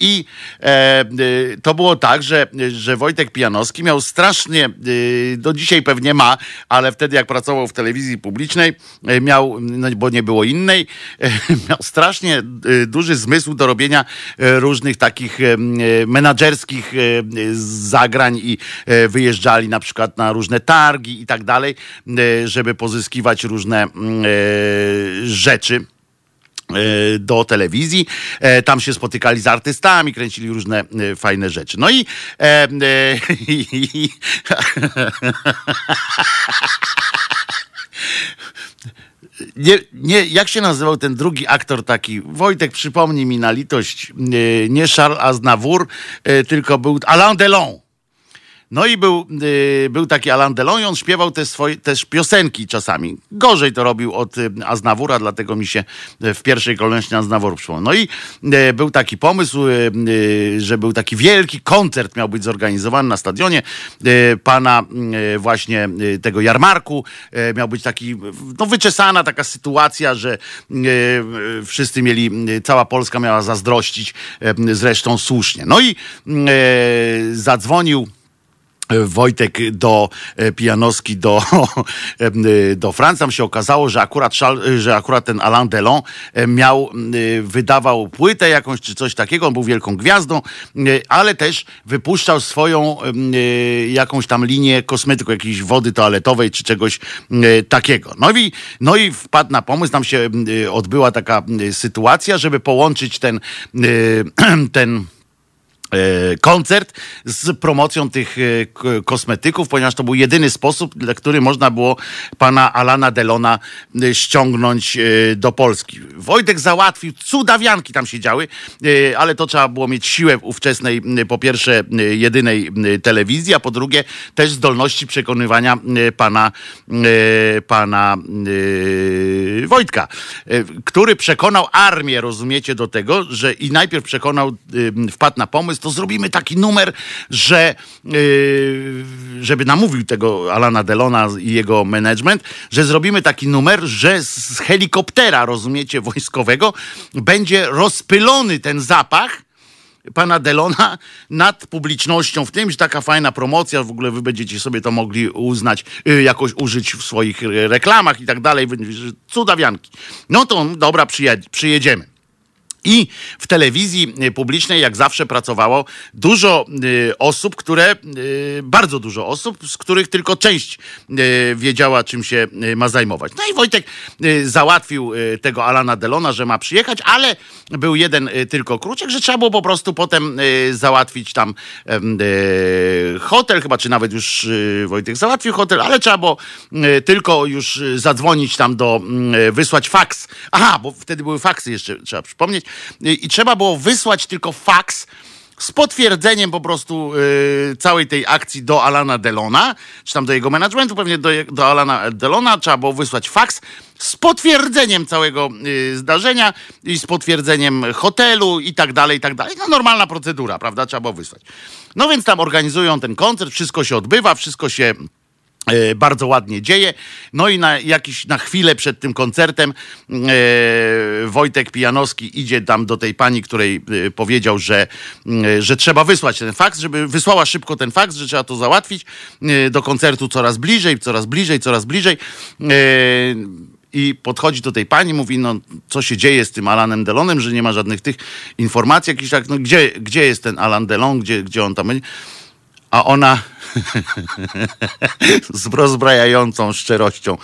I to było tak, że, że Wojtek Pijanowski miał strasznie, do dzisiaj pewnie ma, ale wtedy jak pracował w telewizji publicznej, miał, no bo nie było innej, miał strasznie duży zmysł do robienia różnych takich menadżerów menedżerskich e, zagrań i e, wyjeżdżali na przykład na różne targi i tak dalej, e, żeby pozyskiwać różne rzeczy do telewizji. Tam się spotykali z artystami, kręcili różne fajne rzeczy. No i, e, (laughs) i nie, nie, jak się nazywał ten drugi aktor taki? Wojtek, przypomnij mi na litość, nie, Charles Aznavour, e, tylko był Alain Delon. No i był, y, był taki Alain Delon i on śpiewał te swoje, też piosenki czasami. Gorzej to robił od y, Aznawura, dlatego mi się y, w pierwszej kolejności Aznawur przypomniał. No i y, był taki pomysł, y, y, że był taki wielki koncert miał być zorganizowany na stadionie pana właśnie tego jarmarku. miał być taki, no wyczesana taka sytuacja, że wszyscy mieli, cała Polska miała zazdrościć, zresztą słusznie. No i zadzwonił Wojtek do Pijanowski do, (laughs) do Francji. Tam się okazało, że akurat, że akurat ten Alain Delon miał, wydawał płytę jakąś czy coś takiego, on był wielką gwiazdą, ale też wypuszczał swoją jakąś tam linię kosmetyku, jakiejś wody toaletowej czy czegoś takiego. No i, no i wpadł na pomysł, tam się odbyła taka sytuacja, żeby połączyć ten, (clears throat) ten E, koncert z promocją tych e, kosmetyków, ponieważ to był jedyny sposób, dla który można było pana Alana Delona e, ściągnąć do Polski. Wojtek załatwił, cudawianki tam się działy, ale to trzeba było mieć siłę ówczesnej, po pierwsze jedynej telewizji, a po drugie też zdolności przekonywania pana, pana Wojtka, który przekonał armię, rozumiecie, do tego, że i najpierw przekonał, wpadł na pomysł, to zrobimy taki numer, że yy, żeby namówił tego Alana Delona i jego management, że zrobimy taki numer, że z helikoptera, rozumiecie, wojskowego będzie rozpylony ten zapach pana Delona nad publicznością w tym, że taka fajna promocja, w ogóle wy będziecie sobie to mogli uznać, yy, jakoś użyć w swoich reklamach i tak dalej, cudawianki. No to dobra, przyjedziemy. I w telewizji y, publicznej, jak zawsze, pracowało dużo y, osób, które, y, bardzo dużo osób, z których tylko część wiedziała, czym się ma zajmować. No i Wojtek załatwił tego Alana Delona, że ma przyjechać, ale był jeden tylko kruczek, że trzeba było po prostu potem załatwić tam hotel, chyba czy nawet już Wojtek załatwił hotel, ale trzeba było tylko już zadzwonić tam do, wysłać faks. Aha, bo wtedy były faksy jeszcze, trzeba przypomnieć i trzeba było wysłać tylko faks z potwierdzeniem po prostu y, całej tej akcji do Alana Delona, czy tam do jego managementu, pewnie do, do Alana Delona, trzeba było wysłać faks z potwierdzeniem całego y, zdarzenia i z potwierdzeniem hotelu i tak dalej, i tak dalej. No normalna procedura, prawda? Trzeba było wysłać. No więc tam organizują ten koncert, wszystko się odbywa, wszystko się bardzo ładnie dzieje. No i na jakiś, na chwilę przed tym koncertem e, Wojtek Pijanowski idzie tam do tej pani, której e, powiedział, że, e, że trzeba wysłać ten faks, żeby wysłała szybko ten faks, że trzeba to załatwić e, do koncertu coraz bliżej, coraz bliżej, coraz bliżej. E, i podchodzi do tej pani, mówi, no co się dzieje z tym Alanem Delonem, że nie ma żadnych tych informacji, jakichś tak, no gdzie, gdzie jest ten Alan Delon, gdzie, gdzie on tam będzie a ona (laughs) z rozbrajającą szczerością.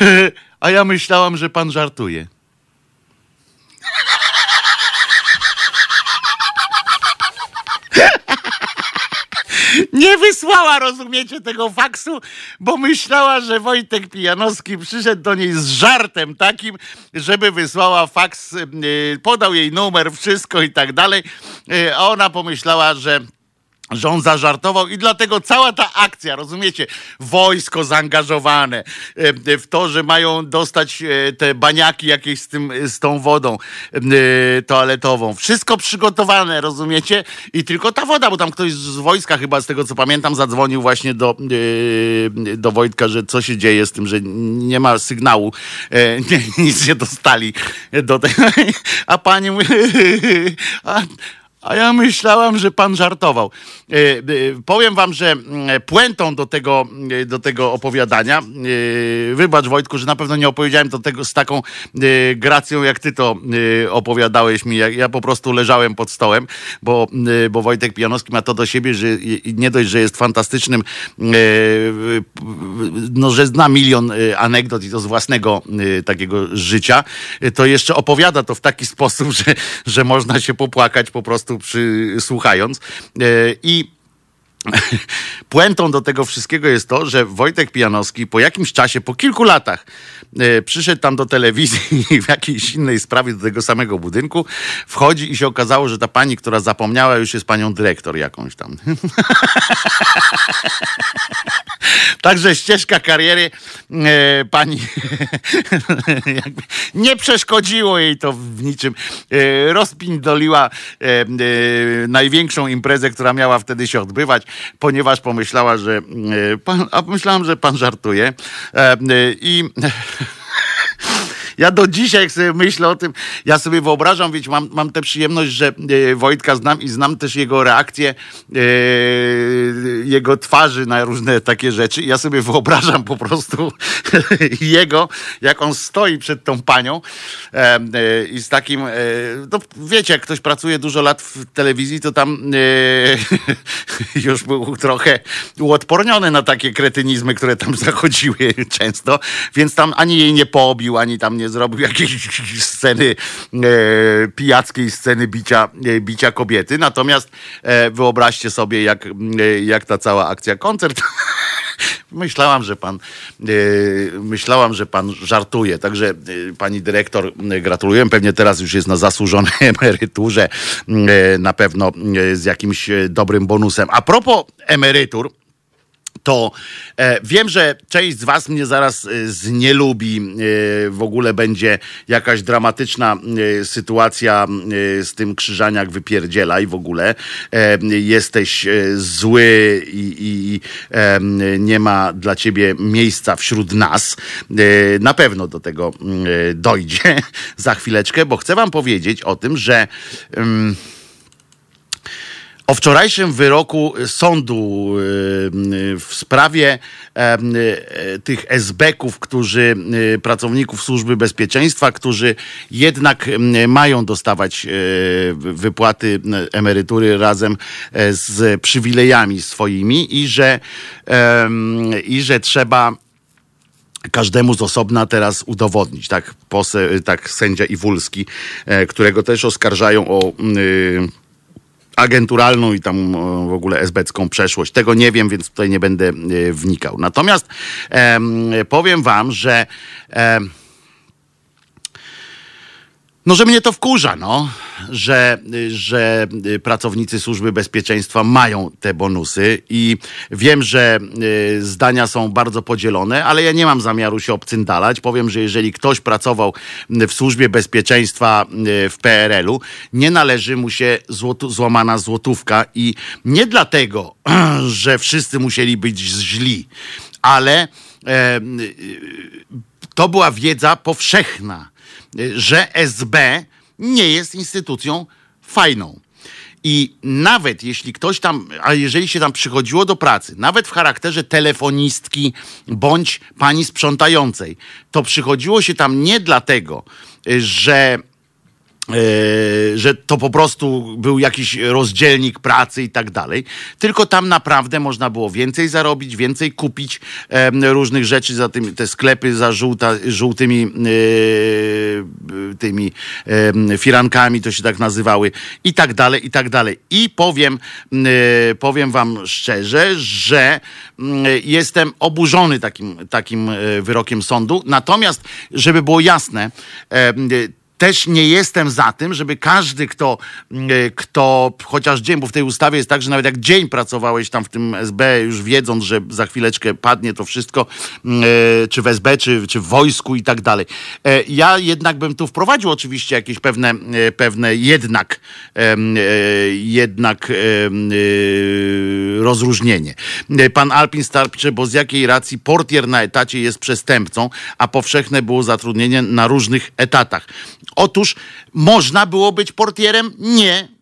(laughs) a ja myślałam, że pan żartuje. (laughs) nie wysłała, rozumiecie, tego faksu, bo myślała, że Wojtek Pijanowski przyszedł do niej z żartem takim, żeby wysłała faks, y, podał jej numer, wszystko i tak dalej. Y, a ona pomyślała, że że on zażartował i dlatego cała ta akcja, rozumiecie, wojsko zaangażowane e, w to, że mają dostać e, te baniaki jakieś z, tym, z tą wodą e, toaletową. Wszystko przygotowane, rozumiecie? I tylko ta woda, bo tam ktoś z wojska chyba, z tego co pamiętam, zadzwonił właśnie do, do Wojtka, że co się dzieje z tym, że nie ma sygnału, (laughs) nic nie dostali do tego. (laughs) A pani mówi, (laughs) a, a ja myślałam, że pan żartował. E, e, powiem wam, że mm, puentą do tego, e, do tego opowiadania, wybacz Wojtku, że na pewno nie opowiedziałem to tego z taką gracją, jak ty to opowiadałeś mi. Ja, ja po prostu leżałem pod stołem, bo, bo Wojtek Pijanowski ma to do siebie, że nie dość, że jest fantastycznym, no, że zna milion anegdot i to z własnego takiego życia, to jeszcze opowiada to w taki sposób, (laughs) że, że można się popłakać po prostu przysłuchając. E, I (laughs) Puentą do tego wszystkiego jest to, że Wojtek Pijanowski po jakimś czasie, po kilku latach, e, przyszedł tam do telewizji (laughs) w jakiejś innej sprawie do tego samego budynku, wchodzi i się okazało, że ta pani, która zapomniała, już jest panią dyrektor jakąś tam. (laughs) Także ścieżka kariery e, pani nie przeszkodziło jej to w niczym. E, rozpindoliła największą imprezę, która miała wtedy się odbywać, ponieważ pomyślała, że e, pan, a myślałam, że pan żartuje. E, I ja do dzisiaj, jak sobie myślę o tym, ja sobie wyobrażam, wiecie, mam, mam tę przyjemność, że e, Wojtka znam i znam też jego reakcję, e, jego twarzy na różne takie rzeczy. Ja sobie wyobrażam po prostu (laughs) jego, jak on stoi przed tą panią e, i z takim, no wiecie, jak ktoś pracuje dużo lat w telewizji, to tam (laughs) już był trochę uodporniony na takie kretynizmy, które tam (laughs) zachodziły często, więc tam ani jej nie pobił, ani tam nie zrobił jakiejś (laughs) sceny e, pijackiej sceny bicia, e, bicia kobiety. Natomiast e, wyobraźcie sobie, jak, e, jak ta cała akcja koncert. (laughs) Myślałam, że pan e, myślałam, że pan żartuje. Także e, pani dyrektor gratuluję. Pewnie teraz już jest na zasłużonej (laughs) emeryturze, na pewno z jakimś dobrym bonusem. A propos emerytur, to e, wiem, że część z Was mnie zaraz e, znielubi. E, w ogóle będzie jakaś dramatyczna sytuacja z tym krzyżaniak wypierdziela i w ogóle jesteś zły i, i nie ma dla Ciebie miejsca wśród nas. Na pewno do tego dojdzie (laughs) za chwileczkę, bo chcę Wam powiedzieć o tym, że. O wczorajszym wyroku sądu y, y, w sprawie e, y, tych esbeków, którzy, y, pracowników służby bezpieczeństwa, którzy jednak y, mają dostawać y, wypłaty y, emerytury razem e, z przywilejami swoimi i że, i że trzeba każdemu z osobna teraz udowodnić, tak, pose, tak sędzia Iwulski, e, którego też oskarżają o y, agenturalną i tam e, w ogóle esbecką przeszłość. Tego nie wiem, więc tutaj nie będę e, wnikał. Natomiast em, powiem wam, że em, no, że mnie to wkurza, no, że, że pracownicy służby bezpieczeństwa mają te bonusy i wiem, że y, zdania są bardzo podzielone, ale ja nie mam zamiaru się obcyndalać. Powiem, że jeżeli ktoś pracował w służbie bezpieczeństwa y, w PRL-u, nie należy mu się złotu, złamana złotówka i nie dlatego, (clears throat) że wszyscy musieli być źli, ale e, y, to była wiedza powszechna że SB nie jest instytucją fajną. I nawet jeśli ktoś tam, a jeżeli się tam przychodziło do pracy, nawet w charakterze telefonistki bądź pani sprzątającej, to przychodziło się tam nie dlatego, że że to po prostu był jakiś rozdzielnik pracy i tak dalej. Tylko tam naprawdę można było więcej zarobić, więcej kupić różnych rzeczy za tym, te sklepy za żółta, żółtymi e, tymi firankami, to się tak nazywały i tak dalej, i tak dalej. I powiem, e, powiem wam szczerze, że mm, jestem oburzony takim, takim e, wyrokiem sądu. Natomiast, żeby było jasne, też nie jestem za tym, żeby każdy, kto, mm, kto chociaż dzień, bo w tej ustawie jest tak, że nawet jak dzień pracowałeś tam w tym SB, już wiedząc, że za chwileczkę padnie to wszystko, mm, e, czy w SB, czy, czy w wojsku i tak dalej. E, Ja jednak bym tu wprowadził oczywiście jakieś pewne, e, pewne jednak, e, jednak e, rozróżnienie. E, Pan Alpin starczy, bo z jakiej racji portier na etacie jest przestępcą, a powszechne było zatrudnienie na różnych etatach. Otóż można było być portierem? Nie.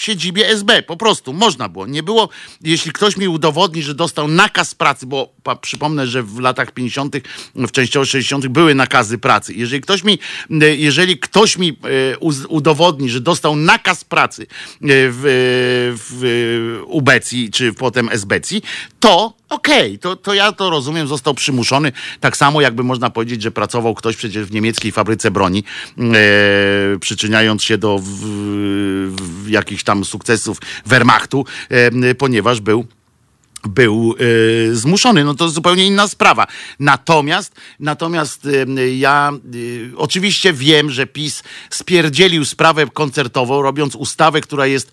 W siedzibie SB, po prostu można było. Nie było, jeśli ktoś mi udowodni, że dostał nakaz pracy, bo pa, przypomnę, że w latach 50., w częściowo 60. były nakazy pracy. Jeżeli ktoś mi, e, jeżeli ktoś mi e, udowodni, że dostał nakaz pracy e, w, w Ubecji, czy potem SBC, to Okej, to, to ja to rozumiem, został przymuszony. Tak samo jakby można powiedzieć, że pracował ktoś przecież w niemieckiej fabryce broni, e, przyczyniając się do w, w, jakichś tam sukcesów Wehrmachtu, ponieważ był był e, zmuszony, no to zupełnie inna sprawa. Natomiast, natomiast e, ja e, oczywiście wiem, że PiS spierdzielił sprawę koncertową, robiąc ustawę, która jest,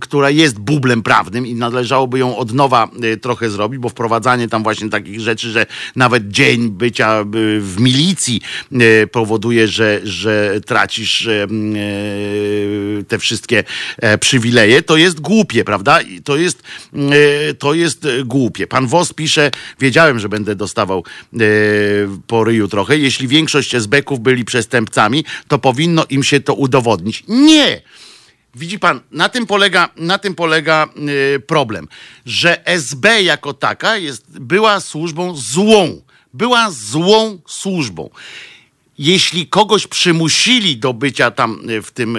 która jest bublem prawnym i należałoby ją od nowa e, trochę zrobić, bo wprowadzanie tam właśnie takich rzeczy, że nawet dzień bycia e, w milicji e, powoduje, że, że tracisz te wszystkie e, przywileje, to jest głupie, prawda? I to jest, to jest jest głupie. Pan Wos pisze, wiedziałem, że będę dostawał e, po ryju trochę. Jeśli większość SB-ków byli przestępcami, to powinno im się to udowodnić. Nie! Widzi pan, na tym polega, na tym polega y, problem, że SB jako taka jest, była służbą złą. Była złą służbą. Jeśli kogoś przymusili do bycia tam y, w tym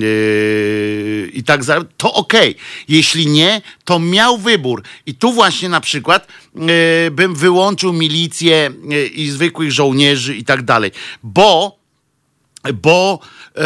yy, i tak dalej, to okej. Okay. Jeśli nie, to miał wybór. I tu właśnie na przykład yy, bym wyłączył milicję yy, i zwykłych żołnierzy i tak dalej. Bo, bo e,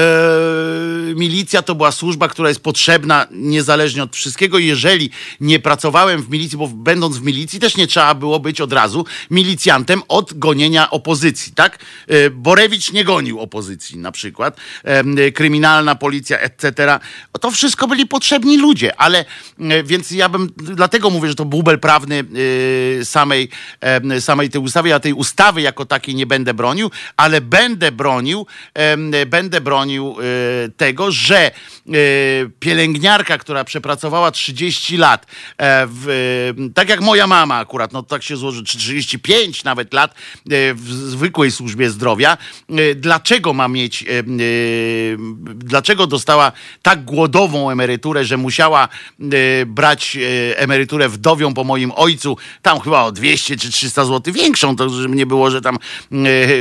milicja to była służba, która jest potrzebna niezależnie od wszystkiego. Jeżeli nie pracowałem w milicji, bo będąc w milicji też nie trzeba było być od razu milicjantem od gonienia opozycji, tak? E, Borewicz nie gonił opozycji na przykład, e, kryminalna policja, etc. To wszystko byli potrzebni ludzie, ale e, więc ja bym, dlatego mówię, że to bubel prawny e, samej, samej tej ustawy. Ja tej ustawy jako takiej nie będę bronił, ale będę bronił, będę bronił y, tego, że pielęgniarka, która przepracowała 30 lat, e, w, tak jak moja mama akurat, no tak się złoży, 35 nawet lat e, w zwykłej służbie zdrowia, e, dlaczego ma mieć, dlaczego dostała tak głodową emeryturę, że musiała brać emeryturę wdowią po moim ojcu, tam chyba o 200 czy 300 zł większą, to żeby nie było, że tam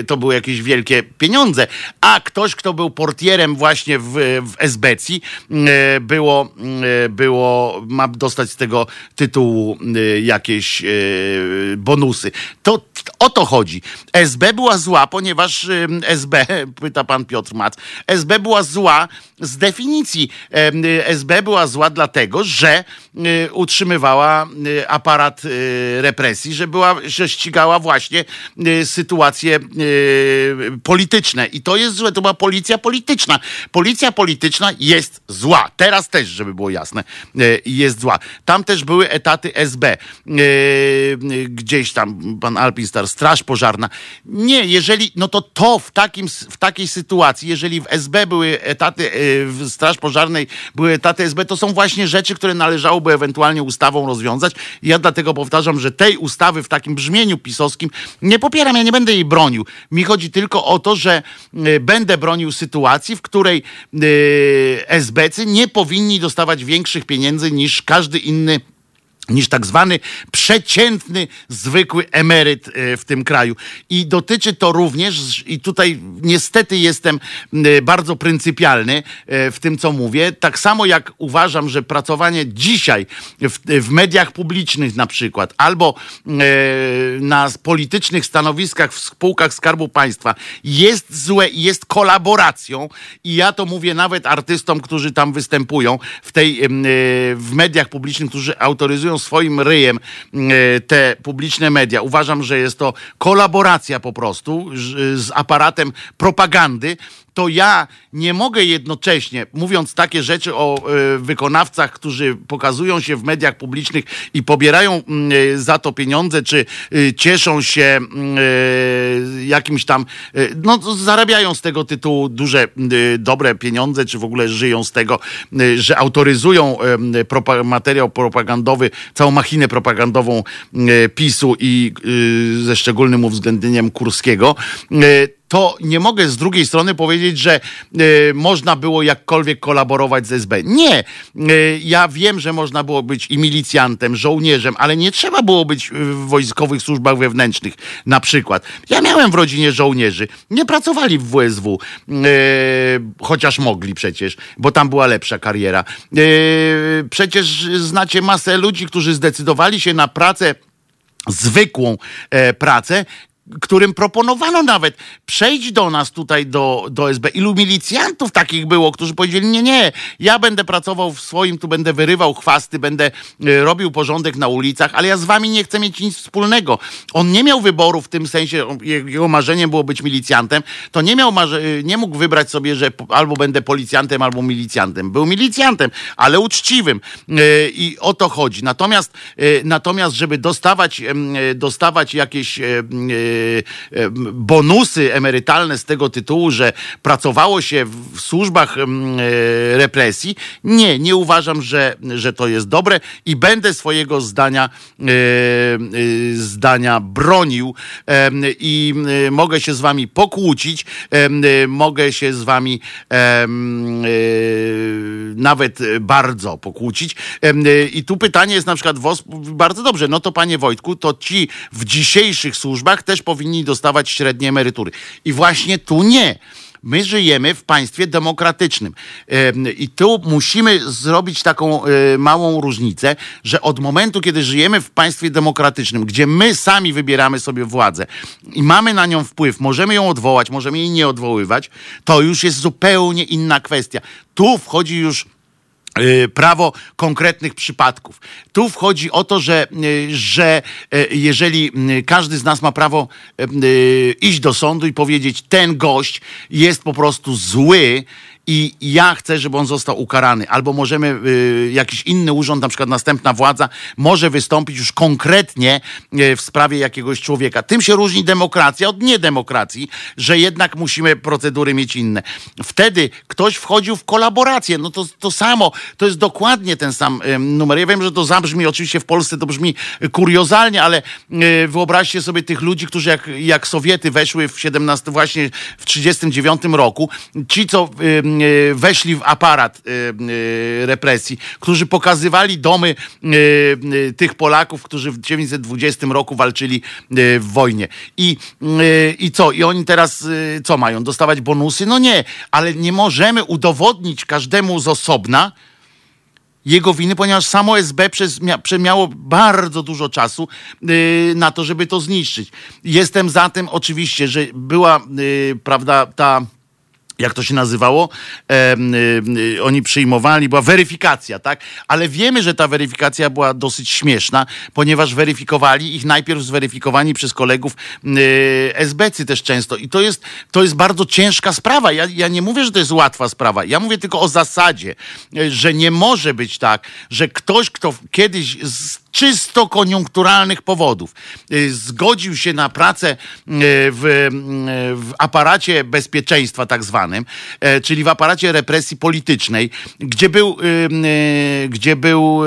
to były jakieś wielkie pieniądze, a ktoś, kto był po portierem właśnie w, w Esbecji e, było, e, było, ma dostać z tego tytułu e, jakieś bonusy. To o to chodzi. SB była zła, ponieważ SB, (laughs) pyta pan Piotr Mac, SB była zła z definicji. SB była zła dlatego, że utrzymywała aparat represji, że była, że ścigała właśnie sytuacje polityczne. I to jest złe, to była policja polityczna polityczna. Policja polityczna jest zła. Teraz też, żeby było jasne, e, jest zła. Tam też były etaty SB. E, gdzieś tam pan Alpinstar, Straż Pożarna. Nie, jeżeli, no to to w, takim, w takiej sytuacji, jeżeli w SB były etaty, e, w Straż Pożarnej były etaty SB, to są właśnie rzeczy, które należałoby ewentualnie ustawą rozwiązać. Ja dlatego powtarzam, że tej ustawy w takim brzmieniu pisowskim nie popieram, ja nie będę jej bronił. Mi chodzi tylko o to, że będę bronił sytuacji, w której SBC nie powinni dostawać większych pieniędzy niż każdy inny niż tak zwany przeciętny, zwykły emeryt e, w tym kraju. I dotyczy to również, i tutaj niestety jestem bardzo pryncypialny e, w tym, co mówię, tak samo jak uważam, że pracowanie dzisiaj w, w mediach publicznych na przykład, albo e, na politycznych stanowiskach w spółkach Skarbu Państwa jest złe i jest kolaboracją i ja to mówię nawet artystom, którzy tam występują w tej, w mediach publicznych, którzy autoryzują swoim ryjem e, te publiczne media. Uważam, że jest to kolaboracja po prostu z aparatem propagandy, to ja nie mogę jednocześnie, mówiąc takie rzeczy o y, wykonawcach, którzy pokazują się w mediach publicznych i pobierają y, za to pieniądze, czy y, cieszą się jakimś tam, no zarabiają z tego tytułu duże, dobre pieniądze, czy w ogóle żyją z tego, że autoryzują propa materiał propagandowy, całą machinę propagandową PiSu i ze szczególnym uwzględnieniem Kurskiego to nie mogę z drugiej strony powiedzieć, że y, można było jakkolwiek kolaborować z SB. Nie. Y, ja wiem, że można było być i milicjantem, żołnierzem, ale nie trzeba było być w wojskowych służbach wewnętrznych na przykład. Ja miałem w rodzinie żołnierzy. Nie pracowali w WSW, y, chociaż mogli przecież, bo tam była lepsza kariera. Przecież znacie masę ludzi, którzy zdecydowali się na pracę zwykłą e, pracę którym proponowano nawet przejść do nas tutaj do, do SB. Ilu milicjantów takich było, którzy powiedzieli, nie, nie, ja będę pracował w swoim, tu będę wyrywał chwasty, będę y, robił porządek na ulicach, ale ja z wami nie chcę mieć nic wspólnego. On nie miał wyboru w tym sensie, jego marzeniem było być milicjantem, to nie miał, y, nie mógł wybrać sobie, że albo będę policjantem, albo milicjantem. Był milicjantem, ale uczciwym y, i o to chodzi. Natomiast, natomiast żeby dostawać, dostawać jakieś bonusy emerytalne z tego tytułu, że pracowało się w służbach represji. Nie, nie uważam, że, że to jest dobre i będę swojego zdania, zdania bronił i mogę się z wami pokłócić, mogę się z wami nawet bardzo pokłócić. I tu pytanie jest na przykład bardzo dobrze. No to panie Wojtku, to ci w dzisiejszych służbach też powinni dostawać średnie emerytury. I właśnie tu nie. My żyjemy w państwie demokratycznym i tu musimy zrobić taką e, małą różnicę, że od momentu, kiedy żyjemy w państwie demokratycznym, gdzie my sami wybieramy sobie władzę i mamy na nią wpływ, możemy ją odwołać, możemy jej nie odwoływać, to już jest zupełnie inna kwestia. Tu wchodzi już prawo konkretnych przypadków. Tu wchodzi o to, że, y, że y, jeżeli każdy z nas ma prawo iść do sądu i powiedzieć, ten gość jest po prostu zły, i ja chcę, żeby on został ukarany. Albo możemy, y, jakiś inny urząd, na przykład następna władza, może wystąpić już konkretnie y, w sprawie jakiegoś człowieka. Tym się różni demokracja od niedemokracji, że jednak musimy procedury mieć inne. Wtedy ktoś wchodził w kolaborację. No to, to samo, to jest dokładnie ten sam y, numer. Ja wiem, że to zabrzmi, oczywiście w Polsce to brzmi kuriozalnie, ale y, wyobraźcie sobie tych ludzi, którzy jak, jak Sowiety weszły w 17, właśnie w 39 roku, ci co weszli w aparat e, e, represji, którzy pokazywali domy tych Polaków, którzy w 1920 roku walczyli w wojnie. I, I co? I oni teraz co mają? Dostawać bonusy? No nie, ale nie możemy udowodnić każdemu z osobna, jego winy, ponieważ samo SB przez, miało bardzo dużo czasu na to, żeby to zniszczyć. Jestem za tym oczywiście, że była, prawda, ta jak to się nazywało, e, e, oni przyjmowali, była weryfikacja, tak? Ale wiemy, że ta weryfikacja była dosyć śmieszna, ponieważ weryfikowali ich najpierw zweryfikowani przez kolegów e, SBC też często. I to jest, to jest bardzo ciężka sprawa. Ja, ja nie mówię, że to jest łatwa sprawa. Ja mówię tylko o zasadzie, że nie może być tak, że ktoś, kto kiedyś z czysto koniunkturalnych powodów zgodził się na pracę w, w aparacie bezpieczeństwa tak zwanym, czyli w aparacie represji politycznej, gdzie był, gdzie był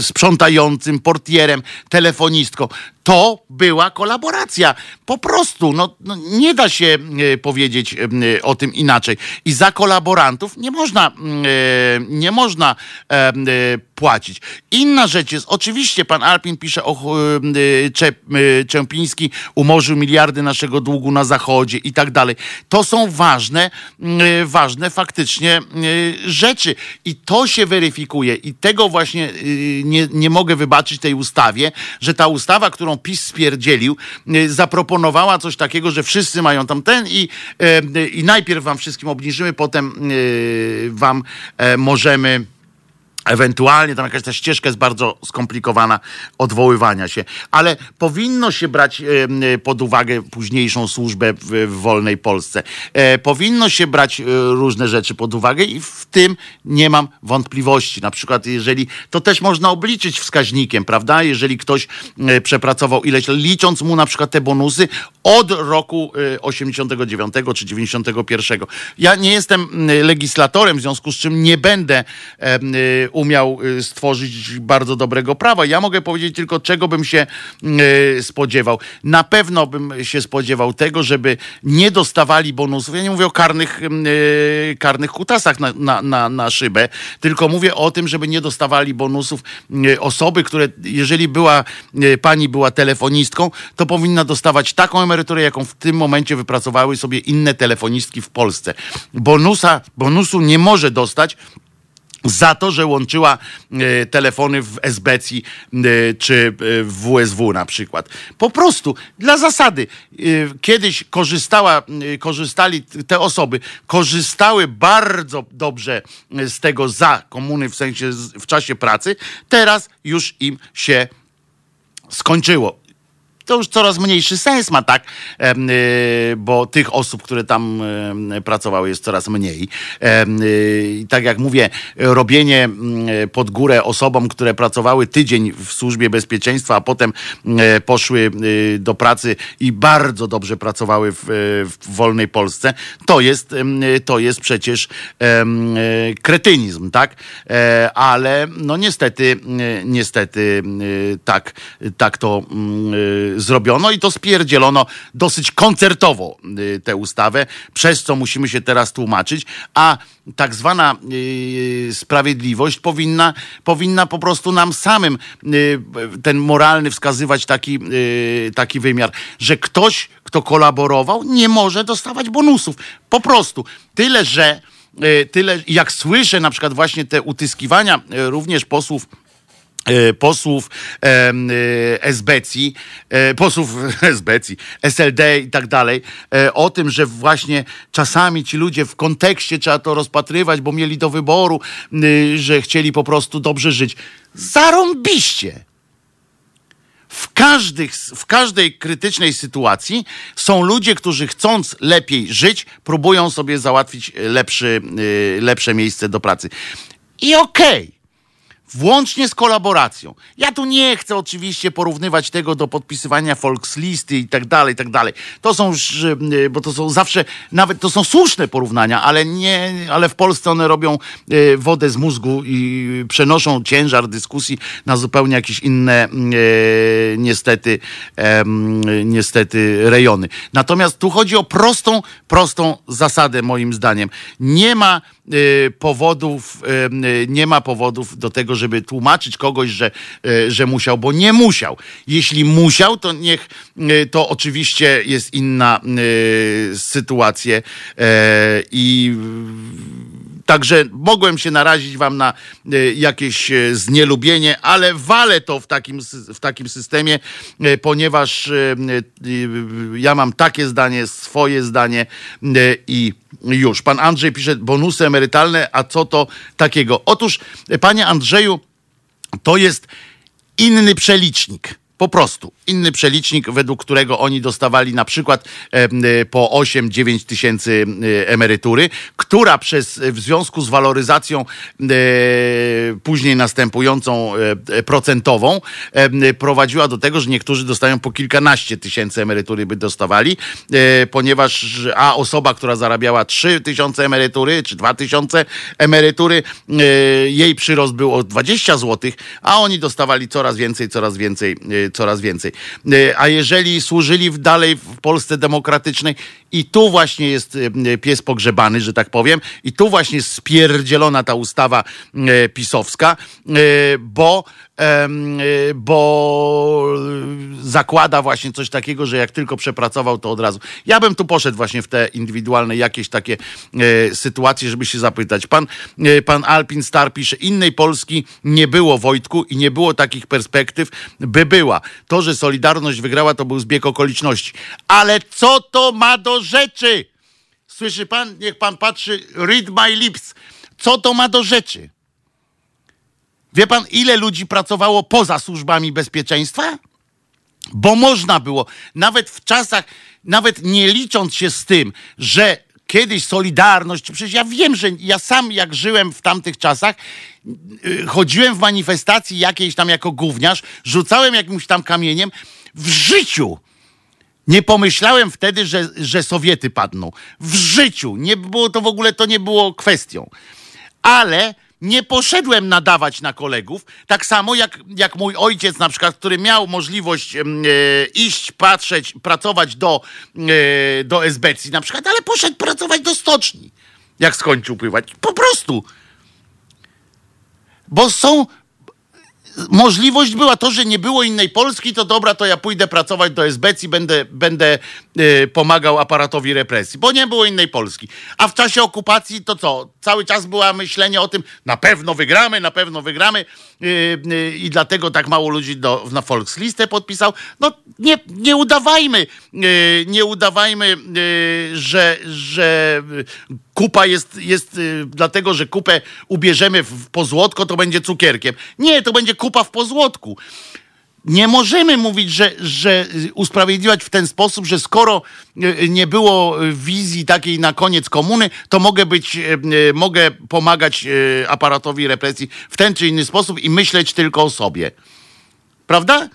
sprzątającym, portierem, telefonistką. To była kolaboracja. Po prostu, no, no, nie da się powiedzieć o tym inaczej. I za kolaborantów nie można, nie można płacić. Inna rzecz jest, oczywiście pan Alpin pisze o Czempiński umorzył miliardy naszego długu na zachodzie i tak dalej. To są ważne, mm, ważne faktycznie rzeczy. I to się weryfikuje. I tego właśnie y, nie, nie mogę wybaczyć tej ustawie, że ta ustawa, którą PiS spierdzielił, y, zaproponowała coś takiego, że wszyscy mają tam ten i, y, i najpierw wam wszystkim obniżymy, potem wam e, możemy Ewentualnie tam jakaś ta ścieżka jest bardzo skomplikowana odwoływania się, ale powinno się brać pod uwagę późniejszą służbę w, wolnej Polsce. E, powinno się brać e, różne rzeczy pod uwagę i w tym nie mam wątpliwości. Na przykład, jeżeli to też można obliczyć wskaźnikiem, prawda? Jeżeli ktoś e, przepracował ileś, licząc mu na przykład te bonusy od roku 89 czy 91. Ja nie jestem legislatorem, w związku z czym nie będę umiał y, stworzyć bardzo dobrego prawa. Ja mogę powiedzieć tylko, czego bym się y, spodziewał. Na pewno bym się spodziewał tego, żeby nie dostawali bonusów. Ja nie mówię o karnych, y, karnych kutasach na, na, na, na szybę, tylko mówię o tym, żeby nie dostawali bonusów osoby, które, jeżeli była, pani była telefonistką, to powinna dostawać taką emeryturę, jaką w tym momencie wypracowały sobie inne telefonistki w Polsce. Bonusa, bonusu nie może dostać za to, że łączyła e, telefony w SBC e, czy e, w WSW na przykład. Po prostu dla zasady. Kiedyś korzystała, korzystali te osoby, korzystały bardzo dobrze z tego za komuny, w sensie w czasie pracy. Teraz już im się skończyło to już coraz mniejszy sens ma, tak? Bo tych osób, które tam pracowały, jest coraz mniej. I tak jak mówię, robienie pod górę osobom, które pracowały tydzień w służbie bezpieczeństwa, a potem poszły do pracy i bardzo dobrze pracowały w, w wolnej Polsce, to jest, to jest przecież kretynizm, tak? E, ale no niestety, niestety tak, tak to zrobiono i to spierdzielono dosyć koncertowo y, tę ustawę, przez co musimy się teraz tłumaczyć, a tak zwana y, sprawiedliwość powinna, powinna po prostu nam samym y, ten moralny wskazywać taki, taki wymiar, że ktoś, kto kolaborował, nie może dostawać bonusów. Po prostu. Tyle, że tyle, jak słyszę na przykład właśnie te utyskiwania również posłów posłów e, SBC, e, posłów SBC, (laughs) SLD i tak dalej, o tym, że właśnie czasami ci ludzie w kontekście trzeba to rozpatrywać, bo mieli do wyboru, że chcieli po prostu dobrze żyć. Zarąbiście! W, każdych, w każdej krytycznej sytuacji są ludzie, którzy chcąc lepiej żyć, próbują sobie załatwić lepszy, lepsze miejsce do pracy. I okej. Okay włącznie z kolaboracją. Ja tu nie chcę oczywiście porównywać tego do podpisywania Volkslisty i tak dalej, i tak dalej. To są już, y, bo to są zawsze, nawet to są słuszne porównania, ale nie, ale w Polsce one robią y, wodę z mózgu i przenoszą ciężar dyskusji na zupełnie jakieś inne y, niestety, niestety rejony. Natomiast tu chodzi o prostą, prostą zasadę moim zdaniem. Nie ma powodów, nie ma powodów do tego, żeby tłumaczyć kogoś, że, że musiał, bo nie musiał. Jeśli musiał, to niech, to oczywiście jest inna sytuacja i Także mogłem się narazić wam na jakieś znielubienie, ale walę to w takim, w takim systemie, ponieważ ja mam takie zdanie, swoje zdanie i już. Pan Andrzej pisze bonusy emerytalne, a co to takiego? Otóż, panie Andrzeju, to jest inny przelicznik. Po prostu. Inny przelicznik, według którego oni dostawali na przykład e, po 8-9 tysięcy e, emerytury, która przez w związku z waloryzacją e, później następującą procentową prowadziła do tego, że niektórzy dostają po kilkanaście tysięcy emerytury by dostawali, ponieważ a osoba, która zarabiała 3 tysiące emerytury czy 2 tysiące emerytury, jej przyrost był o 20 zł, a oni dostawali coraz więcej, coraz więcej, coraz więcej. E, a jeżeli służyli dalej w Polsce demokratycznej i tu właśnie jest e, pies pogrzebany, że tak powiem, i tu właśnie spierdzielona ta ustawa e, pisowska, bo bo zakłada właśnie coś takiego, że jak tylko przepracował, to od razu. Ja bym tu poszedł właśnie w te indywidualne jakieś takie sytuacje, żeby się zapytać. Pan, pan Alpin Star pisze, innej Polski nie było Wojtku i nie było takich perspektyw, by była. To, że Solidarność wygrała, to był zbieg okoliczności. Ale co to ma do rzeczy? Słyszy pan? Niech pan patrzy. Read my lips. Co to ma do rzeczy? Wie pan, ile ludzi pracowało poza służbami bezpieczeństwa? Bo można było, nawet w czasach, nawet nie licząc się z tym, że kiedyś Solidarność, przecież ja wiem, że ja sam jak żyłem w tamtych czasach, y, chodziłem w manifestacji jakiejś tam jako gówniarz, rzucałem jakimś tam kamieniem, w życiu nie pomyślałem wtedy, że, że Sowiety padną. W życiu. Nie było to w ogóle, to nie było kwestią. Ale nie poszedłem nadawać na kolegów, tak samo jak, jak mój ojciec na przykład, który miał możliwość e, iść, patrzeć, pracować do, e, do SBC na przykład, ale poszedł pracować do stoczni, jak skończył pływać. Po prostu. Bo są możliwość była to, że nie było innej Polski, to dobra, to ja pójdę pracować do SBC i będę, będę yy, pomagał aparatowi represji, bo nie było innej Polski. A w czasie okupacji to co? Cały czas było myślenie o tym, na pewno wygramy, na pewno wygramy yy, yy, i dlatego tak mało ludzi do, na Volkslistę podpisał. No nie, nie udawajmy, nie udawajmy, że, że kupa jest, jest dlatego, że kupę ubierzemy w pozłotko, to będzie cukierkiem. Nie, to będzie kupa w pozłotku. nie możemy mówić, że, że usprawiedliwiać w ten sposób, że skoro e, nie było wizji takiej na koniec komuny, to mogę być, e, mogę pomagać aparatowi represji w ten czy inny sposób i myśleć tylko o sobie. Prawda?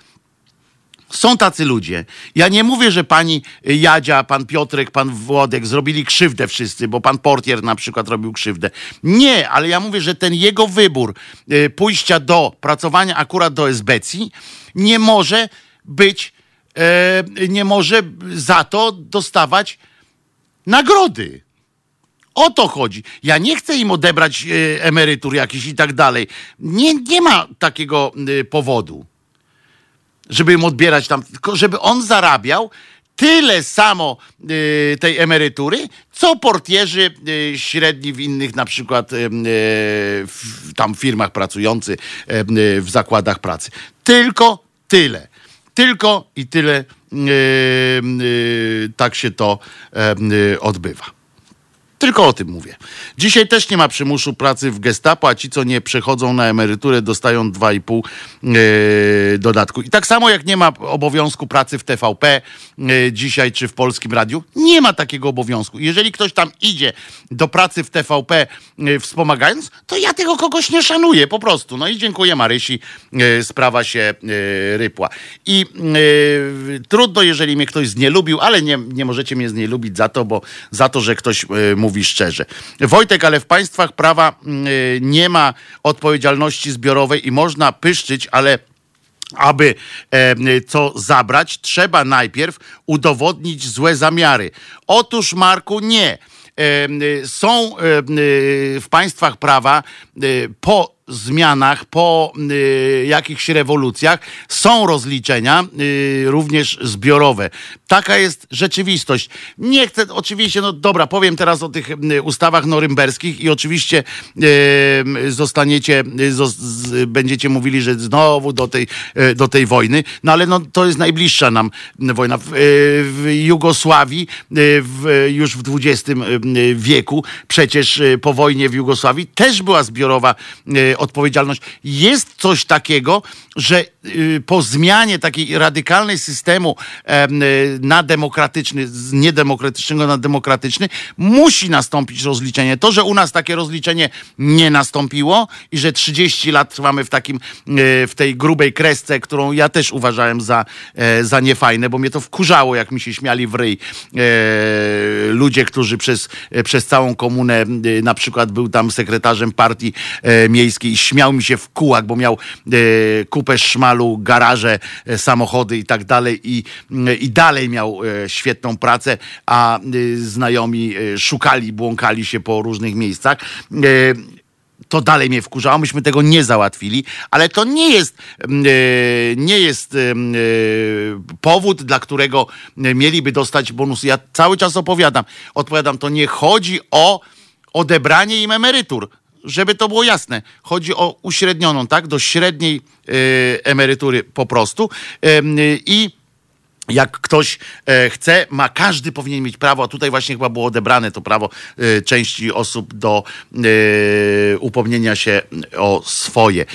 Są tacy ludzie. Ja nie mówię, że pani Jadzia, pan Piotrek, pan Włodek zrobili krzywdę wszyscy, bo pan Portier na przykład robił krzywdę. Nie, ale ja mówię, że ten jego wybór y, pójścia do pracowania akurat do esbecji nie może być, e, nie może za to dostawać nagrody. O to chodzi. Ja nie chcę im odebrać e, emerytur jakichś i tak dalej. Nie, nie ma takiego powodu żeby im odbierać tam, tylko żeby on zarabiał tyle samo y, tej emerytury, co portierzy y, średni w innych na przykład y, y w, tam firmach pracujący y, y, w zakładach pracy. Tylko tyle. Tylko i tyle tak się to odbywa. Tylko o tym mówię. Dzisiaj też nie ma przymusu pracy w gestapo, a ci, co nie przechodzą na emeryturę, dostają 2,5 yy, dodatku. I tak samo jak nie ma obowiązku pracy w TVP yy, dzisiaj czy w Polskim Radiu, nie ma takiego obowiązku. Jeżeli ktoś tam idzie do pracy w TVP yy, wspomagając, to ja tego kogoś nie szanuję po prostu. No i dziękuję Marysi, yy, sprawa się yy, rypła. I trudno, jeżeli mnie ktoś znielubił, ale nie, nie możecie mnie znielubić za to, bo za to, że ktoś mówi mówi szczerze. Wojtek, ale w państwach prawa mm, y, nie ma odpowiedzialności zbiorowej i można pyszczyć, ale aby e, co zabrać, trzeba najpierw udowodnić złe zamiary. Otóż, Marku, nie. E, są e, w państwach prawa po zmianach, po y, jakichś rewolucjach są rozliczenia, y, również zbiorowe. Taka jest rzeczywistość. Nie chcę, oczywiście, no dobra, powiem teraz o tych y, ustawach norymberskich i oczywiście y, zostaniecie, z, będziecie mówili, że znowu do tej, y, do tej wojny, no ale no, to jest najbliższa nam wojna. W, y, w Jugosławii w, już w XX wieku, przecież po wojnie w Jugosławii też była zbiorowa odpowiedzialność. Jest coś takiego, że y, po zmianie takiej radykalnej systemu y, na demokratyczny, z niedemokratycznego na demokratyczny, musi nastąpić rozliczenie. To, że u nas takie rozliczenie nie nastąpiło i że 30 lat trwamy w takim, y, w tej grubej kresce, którą ja też uważałem za, e, za niefajne, bo mnie to wkurzało, jak mi się śmiali w ryj e, ludzie, którzy przez, e, przez całą komunę, na przykład był tam sekretarzem partii miejskiej i śmiał mi się w kułak, bo miał kupę kupę szmalu, garaże, e, samochody i tak dalej i, e, i dalej miał e, świetną pracę, a znajomi szukali, błąkali się po różnych miejscach. To dalej mnie wkurzało, myśmy tego nie załatwili, ale to nie jest, nie jest powód, dla którego mieliby dostać bonusy. Ja cały czas opowiadam, odpowiadam, to nie chodzi o odebranie im emerytur żeby to było jasne, chodzi o uśrednioną, tak, do średniej y, emerytury po prostu. Y, I jak ktoś e, chce, ma, każdy powinien mieć prawo, a tutaj właśnie chyba było odebrane to prawo e, części osób do e, upomnienia się o swoje.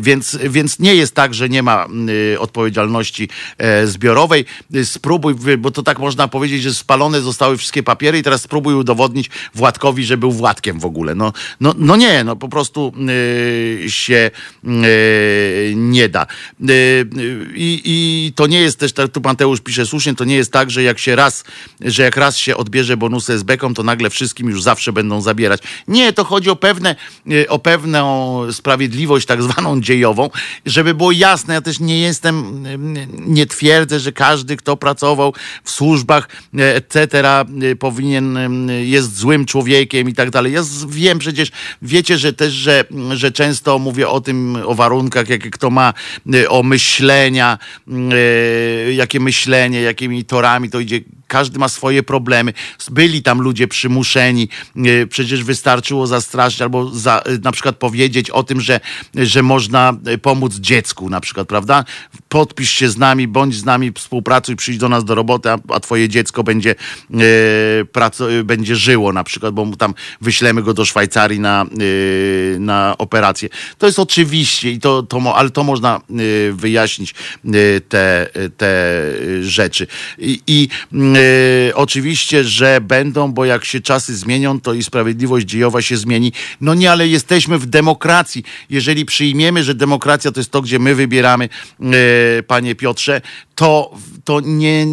Więc, więc nie jest tak, że nie ma odpowiedzialności zbiorowej. Spróbuj, bo to tak można powiedzieć, że spalone zostały wszystkie papiery i teraz spróbuj udowodnić Władkowi, że był Władkiem w ogóle. No, no, no nie, no po prostu się nie da. I, i to nie jest też, tak, Mateusz pisze słusznie, to nie jest tak, że jak się raz, że jak raz się odbierze bonusy z beką, to nagle wszystkim już zawsze będą zabierać. Nie, to chodzi o pewne, e, o pewną sprawiedliwość tak zwaną dziejową, żeby było jasne, ja też nie jestem, nie twierdzę, że każdy, kto pracował w służbach, e, etc., e, powinien, jest złym człowiekiem i tak dalej. Ja wiem przecież, wiecie, że też, że, że często mówię o tym, o warunkach, jakie kto ma, o myślenia, jakie myślenie, jakimi torami to idzie każdy ma swoje problemy. Byli tam ludzie przymuszeni, przecież wystarczyło zastraszyć albo za, na przykład powiedzieć o tym, że, że można pomóc dziecku na przykład, prawda? Podpisz się z nami, bądź z nami, współpracuj, przyjdź do nas do roboty, a, a twoje dziecko będzie, e, będzie żyło na przykład, bo mu tam wyślemy go do Szwajcarii na, e, na operację. To jest oczywiście, i to, to, ale to można e, wyjaśnić e, te, te rzeczy. I, i e, oczywiście, że będą, bo jak się czasy zmienią, to i sprawiedliwość dziejowa się zmieni. No nie, ale jesteśmy w demokracji. Jeżeli przyjmiemy, że demokracja to jest to, gdzie my wybieramy, panie Piotrze, to, to, nie,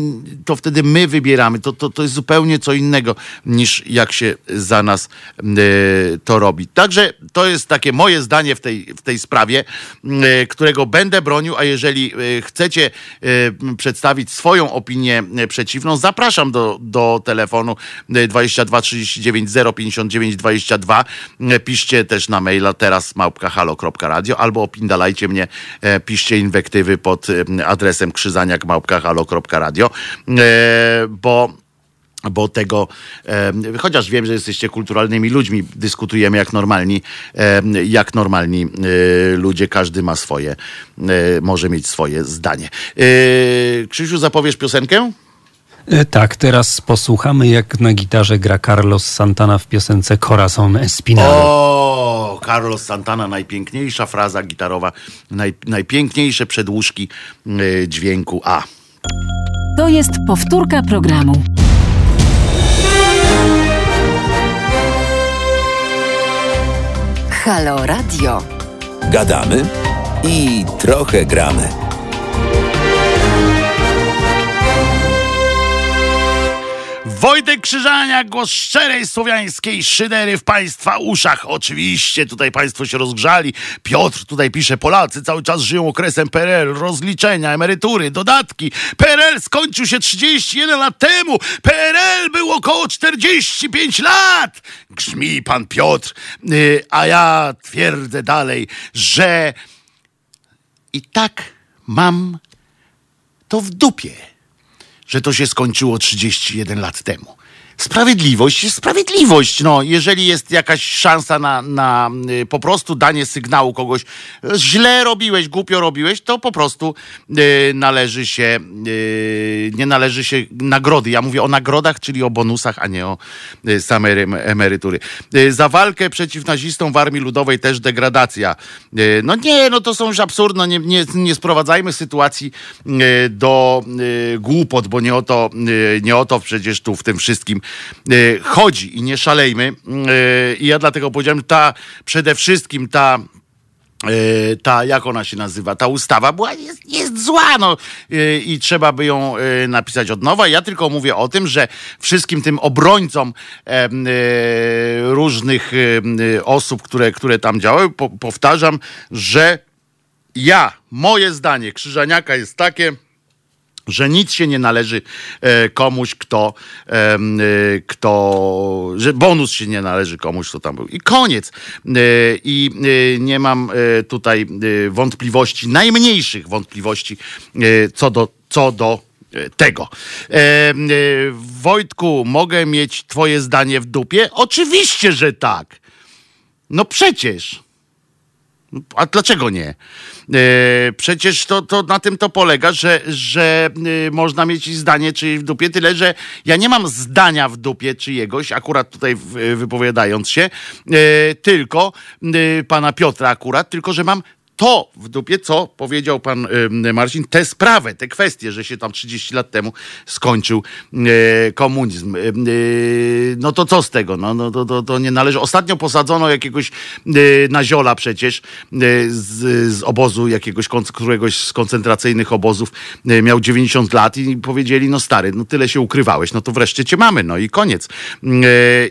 to wtedy my wybieramy. To, to, to jest zupełnie co innego niż jak się za nas to robi. Także to jest takie moje zdanie w tej, w tej sprawie, którego będę bronił, a jeżeli chcecie przedstawić swoją opinię przeciwną, zapraszam do, do telefonu 22 39 059 22. Piszcie też na maila teraz małpka.halo.radio albo opindalajcie mnie, piszcie inwektywy pod adresem krzyzaniak małpka.halo.radio, bo bo tego, chociaż wiem, że jesteście kulturalnymi ludźmi, dyskutujemy jak normalni, jak normalni ludzie, każdy ma swoje, może mieć swoje zdanie. Krzysiu, zapowiesz piosenkę? Tak, teraz posłuchamy, jak na gitarze gra Carlos Santana w piosence Corazon Espinal. O, Carlos Santana, najpiękniejsza fraza gitarowa, naj, najpiękniejsze przedłużki dźwięku A. To jest powtórka programu. Halo Radio. Gadamy i trochę gramy. Wojtek Krzyżania, głos szczerej słowiańskiej szydery w Państwa uszach. Oczywiście, tutaj Państwo się rozgrzali. Piotr tutaj pisze, Polacy cały czas żyją okresem PRL, rozliczenia, emerytury, dodatki. PRL skończył się 31 lat temu. PRL był około 45 lat. Grzmi pan Piotr. Y, a ja twierdzę dalej, że i tak mam to w dupie że to się skończyło 31 lat temu. Sprawiedliwość jest sprawiedliwość. No, jeżeli jest jakaś szansa na, na y, po prostu danie sygnału kogoś, źle robiłeś, głupio robiłeś, to po prostu y, należy się, y, nie należy się nagrody. Ja mówię o nagrodach, czyli o bonusach, a nie o y, same emerytury. Za walkę przeciw nazistom w Armii Ludowej też degradacja. No nie, no to są już absurdne. Nie, nie, nie sprowadzajmy sytuacji do głupot, bo nie o to, nie o to przecież tu w tym wszystkim chodzi i nie szalejmy. E, I ja dlatego powiedziałem, ta przede wszystkim ta e, ta, jak ona się nazywa, ta ustawa była, jest, jest zła, no i trzeba by ją napisać od nowa. Ja tylko mówię o tym, że wszystkim tym obrońcom różnych osób, które, które tam działały, powtarzam, że ja, moje zdanie Krzyżaniaka jest takie, że nic się nie należy e, komuś, kto, e, kto, że bonus się nie należy komuś, kto tam był. I koniec. E, I nie mam tutaj wątpliwości, najmniejszych wątpliwości co do, co do tego. Wojtku, mogę mieć twoje zdanie w dupie? Oczywiście, że tak. No przecież. A dlaczego nie? E, przecież to, to na tym to polega, że, że e, można mieć zdanie czyjeś w dupie, tyle że ja nie mam zdania w dupie czyjegoś, akurat tutaj wypowiadając się, e, tylko pana Piotra akurat, tylko że mam to w dupie, co powiedział pan y, Marcin, tę sprawę, te kwestie, że się tam 30 lat temu skończył y, komunizm. Y, no to co z tego? No, no to, to, to nie należy. Ostatnio posadzono jakiegoś naziola przecież z, z obozu jakiegoś, któregoś z koncentracyjnych obozów. Miał 90 lat i powiedzieli, no stary, no tyle się ukrywałeś, no to wreszcie cię mamy, no i koniec.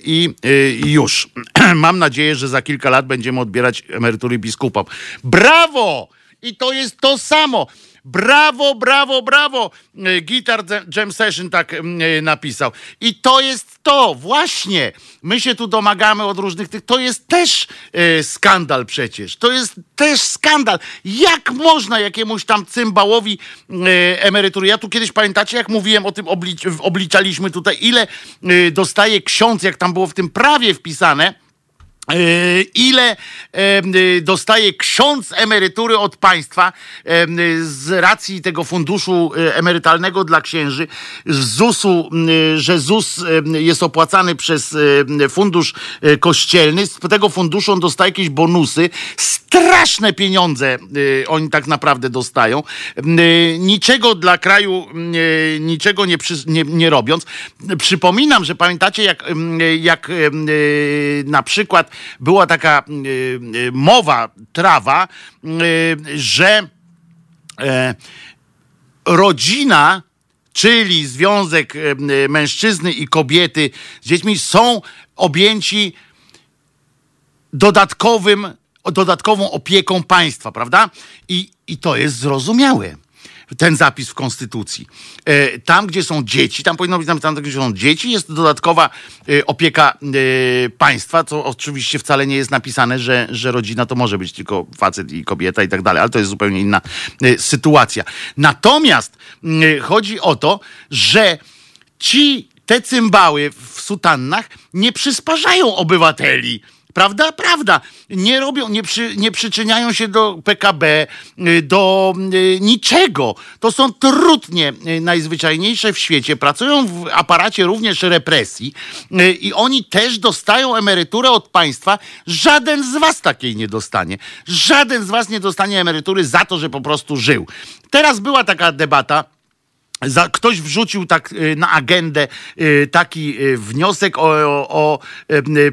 I, już. (clears throat) Mam nadzieję, że za kilka lat będziemy odbierać emerytury biskupom. Bra Brawo! I to jest to samo. Brawo, brawo, brawo! Guitar Jam Session tak napisał. I to jest to, właśnie. My się tu domagamy od różnych tych. To jest też skandal przecież. To jest też skandal. Jak można jakiemuś tam cymbałowi emerytury? Ja tu kiedyś pamiętacie, jak mówiłem o tym, obliczaliśmy tutaj, ile dostaje ksiądz, jak tam było w tym prawie wpisane E, ile dostaje ksiądz emerytury od państwa z racji tego funduszu e, emerytalnego dla księży, ZUS-u, że ZUS jest opłacany przez fundusz e, kościelny, z tego funduszu on dostaje jakieś bonusy, straszne pieniądze oni tak naprawdę dostają, niczego dla kraju, niczego nie, nie, nie robiąc. Przypominam, że pamiętacie jak, jak na przykład była taka y, y, mowa, trawa, y, że e, rodzina, czyli związek mężczyzny i kobiety z dziećmi są objęci dodatkowym, dodatkową opieką państwa, prawda? I, i to jest zrozumiałe ten zapis w Konstytucji. E, tam, gdzie są dzieci, tam powinno być tam, gdzie są dzieci, jest dodatkowa e, opieka e, państwa, co oczywiście wcale nie jest napisane, że, że rodzina to może być tylko facet i kobieta i tak dalej, ale to jest zupełnie inna sytuacja. Natomiast chodzi o to, że ci, te cymbały w sutannach nie przysparzają obywateli Prawda? Prawda. Nie robią, nie, przy, nie przyczyniają się do PKB, y, do y, niczego. To są trudnie y, najzwyczajniejsze w świecie. Pracują w aparacie również represji i oni też dostają emeryturę od państwa. Żaden z was takiej nie dostanie. Żaden z was nie dostanie emerytury za to, że po prostu żył. Teraz była taka debata za, ktoś wrzucił tak y, na agendę y, taki y, wniosek o, o, o,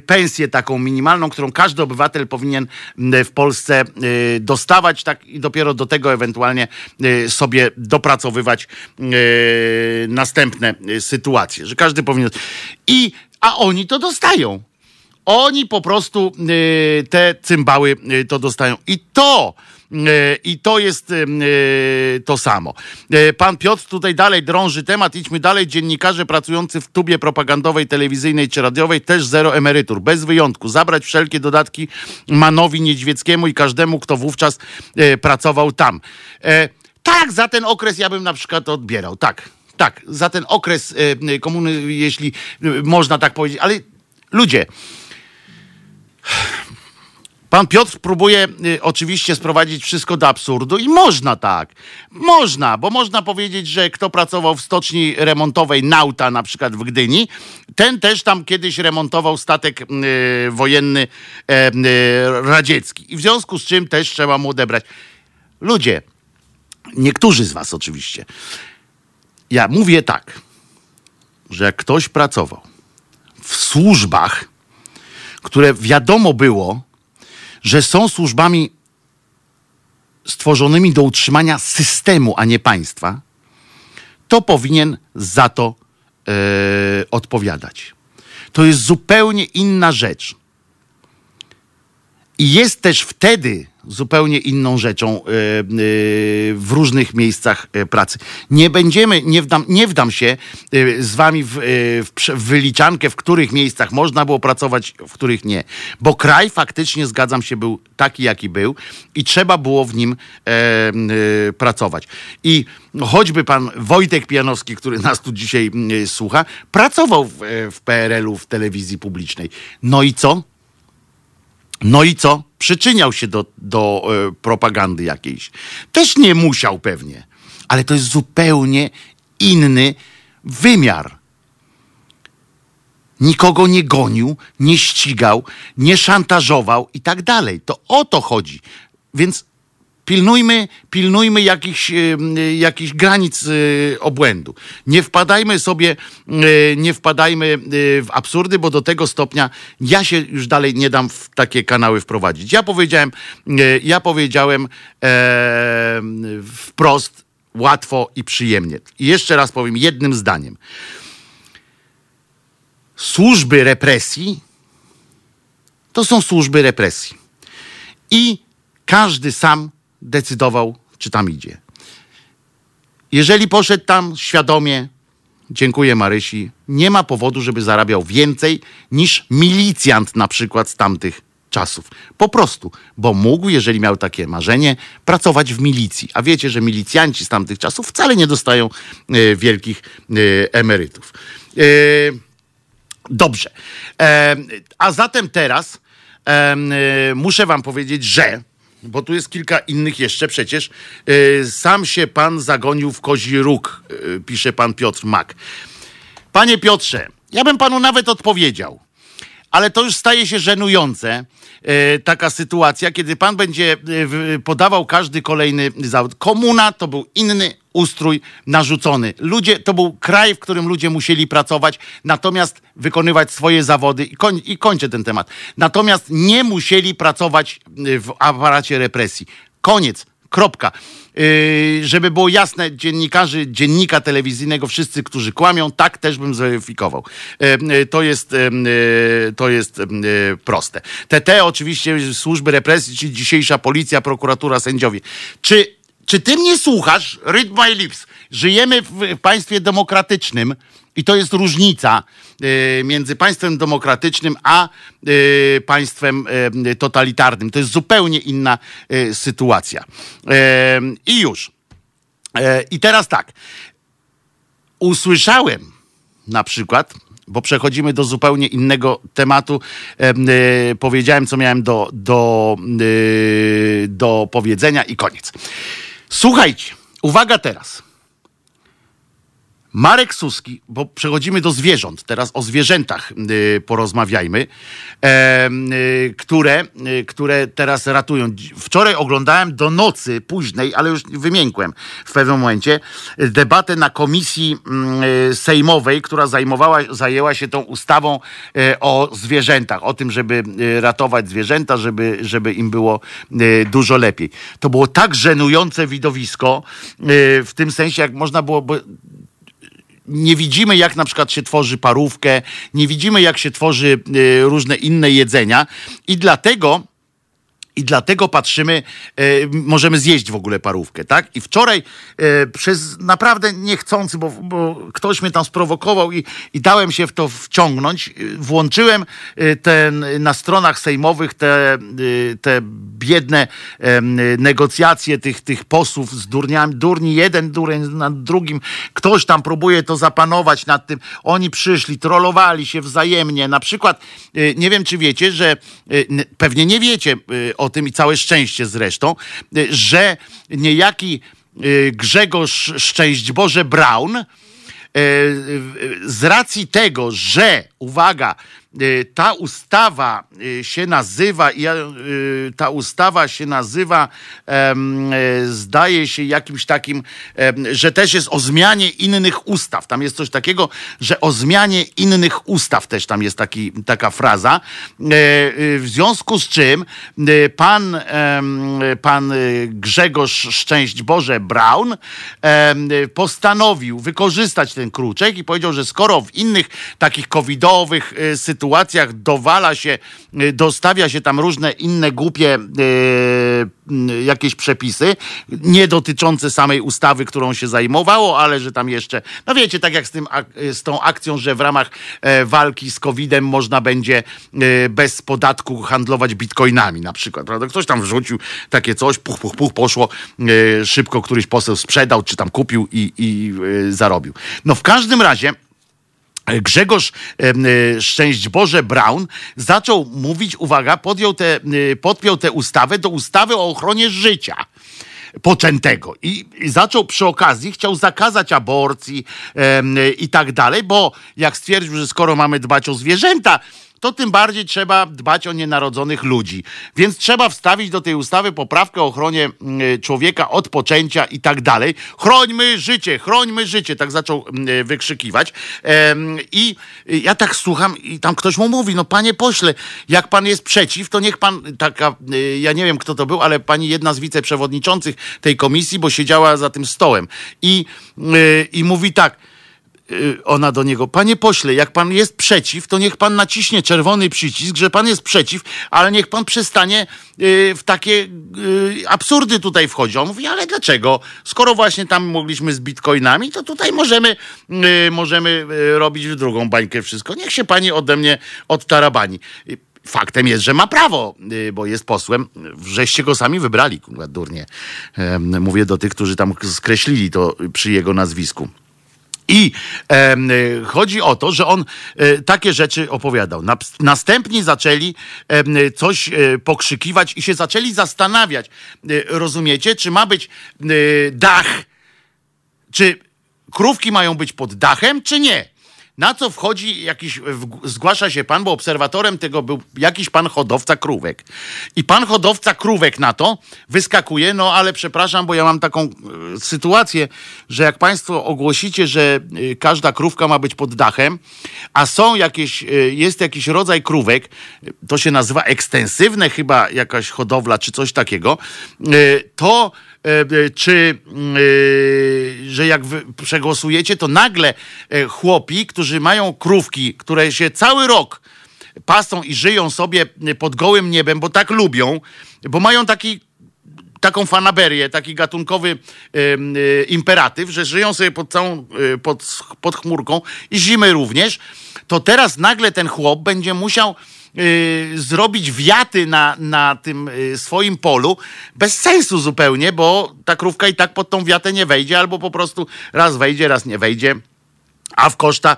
pensję taką minimalną, którą każdy obywatel powinien w Polsce dostawać, tak i dopiero do tego ewentualnie sobie dopracowywać następne sytuacje, że każdy powinien. I a oni to dostają. Oni po prostu te cymbały to dostają. I to I to jest e, to samo. E, pan Piotr tutaj dalej drąży temat. Idźmy dalej. Dziennikarze pracujący w tubie propagandowej, telewizyjnej czy radiowej też zero emerytur. Bez wyjątku. Zabrać wszelkie dodatki Manowi Niedźwieckiemu i każdemu, kto wówczas pracował tam. Tak, za ten okres ja bym na przykład odbierał. Tak, tak, za ten okres komuny, jeśli można tak powiedzieć. Ale ludzie, Pan Piotr próbuje y, oczywiście sprowadzić wszystko do absurdu i można tak. Można, bo można powiedzieć, że kto pracował w stoczni remontowej Nauta na przykład w Gdyni, ten też tam kiedyś remontował statek y, wojenny e, y, radziecki. I w związku z czym też trzeba mu odebrać. Ludzie, niektórzy z was oczywiście. Ja mówię tak, że jak ktoś pracował w służbach, które wiadomo było, że są służbami stworzonymi do utrzymania systemu, a nie państwa, to powinien za to e, odpowiadać. To jest zupełnie inna rzecz. I jest też wtedy zupełnie inną rzeczą e, e, w różnych miejscach e, pracy. Nie będziemy, nie wdam, nie wdam się z wami w, w, wyliczankę, w których miejscach można było pracować, w których nie. Bo kraj faktycznie, zgadzam się, był taki, jaki był i trzeba było w nim pracować. I choćby pan Wojtek Pianowski, który nas tu dzisiaj słucha, pracował w, w PRL-u w telewizji publicznej. No i co? No i co? Przyczyniał się do, do e, propagandy jakiejś. Też nie musiał pewnie, ale to jest zupełnie inny wymiar. Nikogo nie gonił, nie ścigał, nie szantażował i tak dalej. To o to chodzi. Więc Pilnujmy, pilnujmy jakichś, jakichś granic y, obłędu. Nie wpadajmy sobie, nie wpadajmy w absurdy, bo do tego stopnia ja się już dalej nie dam w takie kanały wprowadzić. Ja powiedziałem, ja powiedziałem e, wprost, łatwo i przyjemnie. I jeszcze raz powiem jednym zdaniem. Służby represji to są służby represji. I każdy sam decydował, czy tam idzie. Jeżeli poszedł tam świadomie, dziękuję Marysi, nie ma powodu, żeby zarabiał więcej niż milicjant na przykład z tamtych czasów. Po prostu, bo mógł, jeżeli miał takie marzenie, pracować w milicji. A wiecie, że milicjanci z tamtych czasów wcale nie dostają e, wielkich e, emerytów. E, dobrze. A zatem teraz muszę wam powiedzieć, że bo tu jest kilka innych jeszcze przecież. E, sam się pan zagonił w kozi róg, e, pisze pan Piotr Mak. Panie Piotrze, ja bym panu nawet odpowiedział, ale to już staje się żenujące, e, taka sytuacja, kiedy pan będzie podawał każdy kolejny zawód. Komuna to był inny ustrój narzucony. Ludzie, to był kraj, w którym ludzie musieli pracować, natomiast wykonywać swoje zawody i, koń, i kończę ten temat. Natomiast nie musieli pracować e, w aparacie represji. Koniec. Kropka. Yy, żeby było jasne, dziennikarzy, dziennika telewizyjnego, wszyscy, którzy kłamią, tak też bym zweryfikował. Yy, to jest, yy, to jest proste. TT oczywiście, służby represji, czyli dzisiejsza policja, prokuratura, sędziowie. Czy, czy ty mnie słuchasz? Read my lips. Żyjemy w, państwie demokratycznym i to jest różnica yy, między państwem demokratycznym a yy, państwem yy, totalitarnym. To jest zupełnie inna sytuacja. I już. I teraz tak. Usłyszałem na przykład, bo przechodzimy do zupełnie innego tematu. em, powiedziałem, co miałem do, do, do powiedzenia i koniec. Słuchajcie, uwaga teraz. Marek Suski, bo przechodzimy do zwierząt, teraz o zwierzętach y, porozmawiajmy, y, które, y, które teraz ratują. Wczoraj oglądałem do nocy późnej, ale już wymiękłem w pewnym momencie, debatę na komisji mm, sejmowej, która zajmowała, zajęła się tą ustawą o zwierzętach, o tym, żeby ratować zwierzęta, żeby, żeby im było dużo lepiej. To było tak żenujące widowisko, w tym sensie, jak można było, bo nie widzimy, jak na przykład się tworzy parówkę, nie widzimy, jak się tworzy y, różne inne jedzenia i dlatego. I dlatego patrzymy, e, możemy zjeść w ogóle parówkę, tak? I wczoraj e, przez naprawdę niechcący, bo, bo ktoś mnie tam sprowokował i, i dałem się w to wciągnąć, e, włączyłem ten, na stronach sejmowych te, te biedne negocjacje tych, tych posłów z durniami. Durni jeden, dureń nad drugim. Ktoś tam próbuje to zapanować nad tym. Oni przyszli, trollowali się wzajemnie. Na przykład, nie wiem czy wiecie, że pewnie nie wiecie o tym i całe szczęście zresztą, e, że niejaki e, Grzegorz Szczęść Boże Brown e, z racji tego, że uwaga, ta ustawa się nazywa, ta ustawa się nazywa, zdaje się jakimś takim, że też jest o zmianie innych ustaw. Tam jest coś takiego, że o zmianie innych ustaw też tam jest taki, taka fraza. E, W związku z czym pan, pan Grzegorz Szczęść Boże Brown postanowił wykorzystać ten kruczek i powiedział, że skoro w innych takich covidowych e, sytuacjach dowala się, e, dostawia się tam różne inne głupie e, m, jakieś przepisy, nie dotyczące samej ustawy, którą się zajmowało, ale że tam jeszcze, no wiecie, tak jak z, tym, z tą akcją, że w ramach e, walki z COVID-em można będzie e, bez podatku handlować bitcoinami na przykład, prawda? Ktoś tam wrzucił takie coś, puch, puch, puch, poszło, e, szybko któryś poseł sprzedał, czy tam kupił i, i zarobił. No w każdym razie Grzegorz e, Szczęść Boże Brown zaczął mówić, uwaga, podjął te, e, podpiął tę ustawę do ustawy o ochronie życia poczętego. I, zaczął przy okazji, chciał zakazać aborcji em, i tak dalej, bo jak stwierdził, że skoro mamy dbać o zwierzęta, to tym bardziej trzeba dbać o nienarodzonych ludzi. Więc trzeba wstawić do tej ustawy poprawkę o ochronie mm, człowieka od poczęcia i tak dalej. Chrońmy życie, chrońmy życie, tak zaczął mm, wykrzykiwać. I ja tak słucham i tam ktoś mu mówi, no panie pośle, jak pan jest przeciw, to niech pan, taka, y, ja nie wiem kto to był, ale pani jedna z wiceprzewodniczących tej komisji, bo siedziała za tym stołem i, y, i mówi tak, ona do niego, panie pośle, jak pan jest przeciw, to niech pan naciśnie czerwony przycisk, że pan jest przeciw, ale niech pan przestanie y, w takie y, absurdy tutaj wchodzić. On mówi, ale dlaczego? Skoro właśnie tam mogliśmy z bitcoinami, to tutaj możemy, możemy robić w drugą bańkę wszystko. Niech się pani ode mnie odtarabani. Faktem jest, że ma prawo, bo jest posłem. Wrzeście go sami wybrali, kurwa, durnie. Mówię do tych, którzy tam skreślili to przy jego nazwisku. I e, chodzi o to, że on e, takie rzeczy opowiadał. Na, następnie zaczęli e, coś pokrzykiwać i się zaczęli zastanawiać. Rozumiecie, czy ma być dach, czy krówki mają być pod dachem, czy nie? Na co wchodzi jakiś, zgłasza się pan, bo obserwatorem tego był jakiś pan hodowca krówek. I pan hodowca krówek na to wyskakuje, no ale przepraszam, bo ja mam taką e, sytuację, że jak państwo ogłosicie, że e, każda krówka ma być pod dachem, a są jakieś, e, jest jakiś rodzaj krówek, to się nazywa ekstensywne chyba jakaś hodowla czy coś takiego, to czy e, że jak przegłosujecie, to nagle chłopi, którzy mają krówki, które się cały rok pasą i żyją sobie pod gołym niebem, bo tak lubią, bo mają taki taką fanaberię, taki gatunkowy imperatyw, że żyją sobie pod całą, pod, pod chmurką i zimy również, to teraz nagle ten chłop będzie musiał Y, zrobić wiaty na, na tym y, swoim polu bez sensu zupełnie, bo ta krówka i tak pod tą wiatę nie wejdzie, albo po prostu raz wejdzie, raz nie wejdzie a w koszta